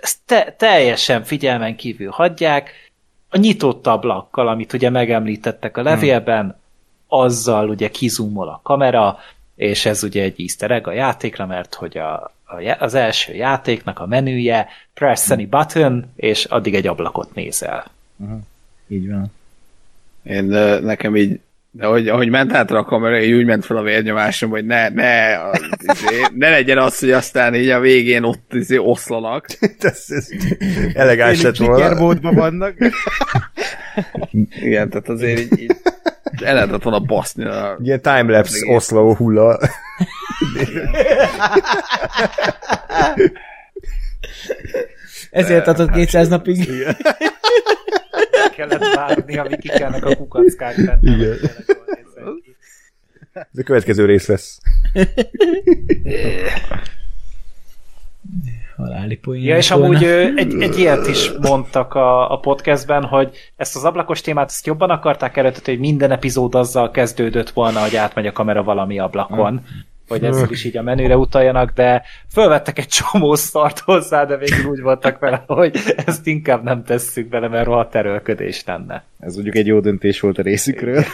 ezt te, teljesen figyelmen kívül hagyják, a nyitott ablakkal, amit ugye megemlítettek a levélben, azzal ugye kizumol a kamera, és ez ugye egy easter egg a játékra, mert hogy a, a, az első játéknak a menüje press any button, és addig egy ablakot nézel. Uh-huh. Így van. Én nekem így de ahogy, ahogy ment át a kamera, így úgy ment fel a vérnyomásom, hogy ne, ne, az, izé, ne legyen az, hogy aztán így a végén ott izé, oszlanak. ez, ez elegáns lett volna. vannak. Igen, tehát azért így, így el lehetett volna baszni a... Ilyen timelapse oszló hulla. Ezért adott 200 napig. kellett várni, amíg kikelnek a kukackák benne. Igen. Ez a következő rész lesz. haláli poén. Ja, és amúgy egy, egy ilyet is mondtak a, a podcastben, hogy ezt az ablakos témát ezt jobban akarták eredetni, hogy minden epizód azzal kezdődött volna, hogy átmegy a kamera valami ablakon. Mm hogy ezzel is így a menüre utaljanak, de fölvettek egy csomó szart hozzá, de végül úgy voltak vele, hogy ezt inkább nem tesszük bele, mert rohadt erőlködés lenne. Ez mondjuk egy jó döntés volt a részükről.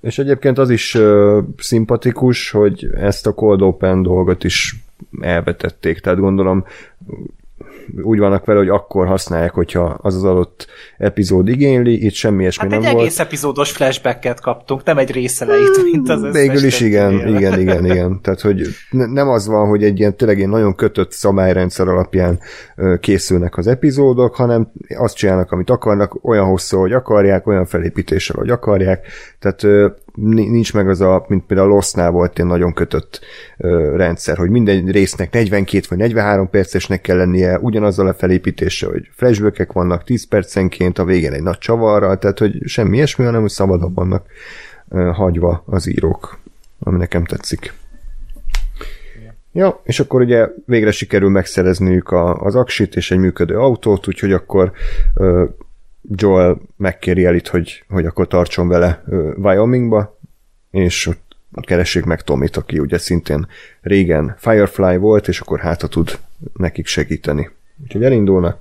És egyébként az is uh, szimpatikus, hogy ezt a Cold Open dolgot is elvetették, tehát gondolom úgy vannak vele, hogy akkor használják, hogyha az az adott epizód igényli, itt semmi ilyesmi Hát nem egy volt. egész epizódos flashbacket kaptunk, nem egy részelejét, mint az összes Végül is igen, többinél. igen, igen, igen. Tehát, hogy ne, nem az van, hogy egy ilyen tényleg egy nagyon kötött szabályrendszer alapján készülnek az epizódok, hanem azt csinálnak, amit akarnak, olyan hosszú, hogy akarják, olyan felépítéssel, hogy akarják. Tehát nincs meg az a, mint például a Lost-nál volt ilyen nagyon kötött ö, rendszer, hogy minden résznek 42 vagy 43 percesnek kell lennie, ugyanazzal a felépítéssel, hogy flashbackek vannak 10 percenként, a végén egy nagy csavarral, tehát hogy semmi ilyesmi, hanem hogy szabadabb vannak ö, hagyva az írók, ami nekem tetszik. Ja, és akkor ugye végre sikerül megszerezniük a, az aksit és egy működő autót, úgyhogy akkor ö, Joel megkéri Elit, hogy, hogy akkor tartson vele Wyomingba, és ott keressék meg Tomit, aki ugye szintén régen Firefly volt, és akkor hát ha tud nekik segíteni. Úgyhogy elindulnak,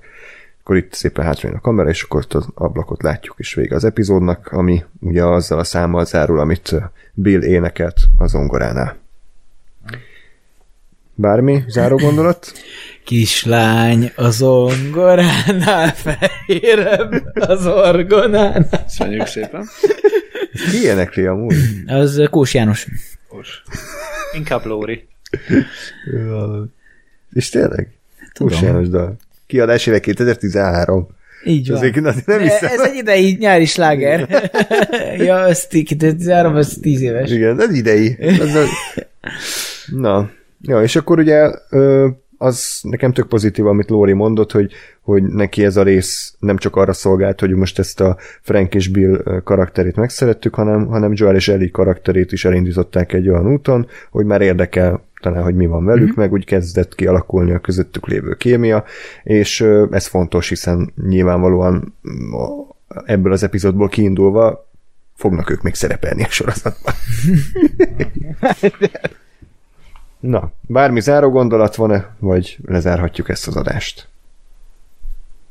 akkor itt szépen hátrajön a kamera, és akkor az ablakot látjuk, és vége az epizódnak, ami ugye azzal a számmal zárul, amit Bill énekelt a zongoránál. Bármi záró gondolat? Kislány a zongoránál, fehérebb az orgonánál. Köszönjük szépen. Ki énekli amúgy? Az Kós János. Most. Inkább Lóri. És tényleg? Tudom. Kós János dal. Kiadás éve 2013. Így van. Azért nem, nem hiszem. Ez egy idei nyári sláger. ja, ez 2013, ez 10 éves. Igen, ez idei. Ez a... Na, ja, és akkor ugye az nekem tök pozitív, amit Lóri mondott, hogy, hogy neki ez a rész nem csak arra szolgált, hogy most ezt a Frank és Bill karakterét megszerettük, hanem, hanem Joel és Ellie karakterét is elindították egy olyan úton, hogy már érdekel talán, hogy mi van velük, mm-hmm. meg úgy kezdett kialakulni a közöttük lévő kémia, és ez fontos, hiszen nyilvánvalóan mm, ebből az epizódból kiindulva fognak ők még szerepelni a sorozatban. Na, bármi záró gondolat van-e, vagy lezárhatjuk ezt az adást?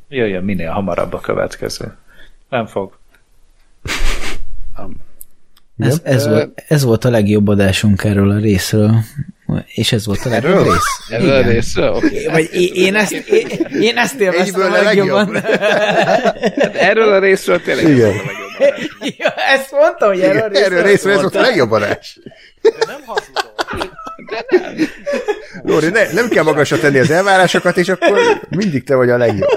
Jöjjön minél hamarabb a következő. Nem fog. Ez, ez, volt, ez volt a legjobb adásunk erről a részről. És ez volt a legjobb Erről? rész. Erről a részről? Oké. Vagy én, én, ezt, én, én ezt élveztem a Egyből a legjobban. Hát erről a részről tényleg ez Igen. volt a legjobb adás. ja, ezt mondta, hogy erről a részről. erről részről ez volt a legjobb adás. De nem hazudom. Lóri, ne, nem kell magasra tenni az elvárásokat, és akkor mindig te vagy a legjobb.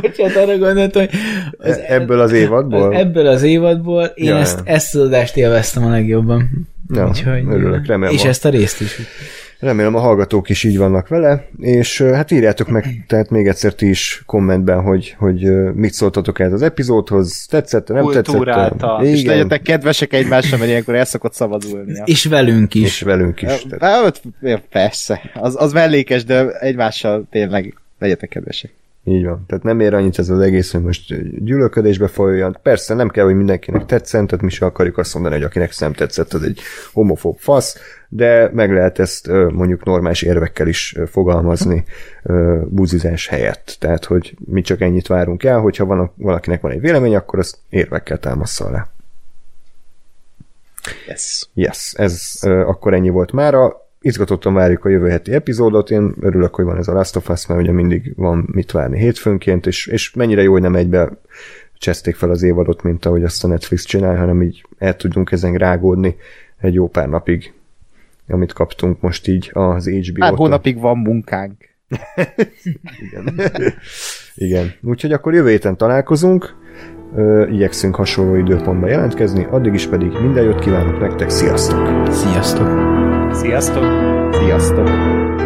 Bocsánat, arra gondoltam, hogy az, E- Ebből az évadból? ebből az évadból én Ja, ezt, ezt az adást élveztem a legjobban. Ja, Úgyhogy, örülök, remélem. És a- ezt a részt is. Remélem a hallgatók is így vannak vele, és hát írjátok meg, tehát még egyszer ti is kommentben, hogy, hogy mit szóltatok ez az epizódhoz, tetszett, nem tetszett. Kultúráltan. És Igen, legyetek kedvesek egymással, mert ilyenkor el szokott szabadulni. És velünk is. és velünk is. Tehát, Hát, ja, persze, az, az mellékes, de egymással tényleg legyetek kedvesek. Így van. Tehát nem ér annyit ez az egész, hogy most gyűlölködésbe folyjon. Persze nem kell, hogy mindenkinek tetszen, tehát mi se akarjuk azt mondani, hogy akinek nem tetszett, az egy homofób fasz, de meg lehet ezt mondjuk normális érvekkel is fogalmazni buzizás helyett. Tehát, hogy mi csak ennyit várunk el, hogyha van, valakinek van egy vélemény, akkor azt érvekkel támaszza alá. Yes. Yes, ez ö, akkor ennyi volt mára. Izgatottan várjuk a jövő heti epizódot. Én örülök, hogy van ez a Last of Us, mert ugye mindig van mit várni hétfőnként, és, és mennyire jó, hogy nem egybe cseszték fel az évadot, mint ahogy azt a Netflix csinál, hanem így el tudjunk ezen rágódni egy jó pár napig, amit kaptunk most így az HBO-tól. Pár hónapig van munkánk. Igen. Igen. Úgyhogy akkor jövő héten találkozunk, Ö, igyekszünk hasonló időpontban jelentkezni, addig is pedig minden jót kívánok nektek, sziasztok! Sziasztok! Sziasztok! Sziasztok!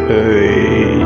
Hey.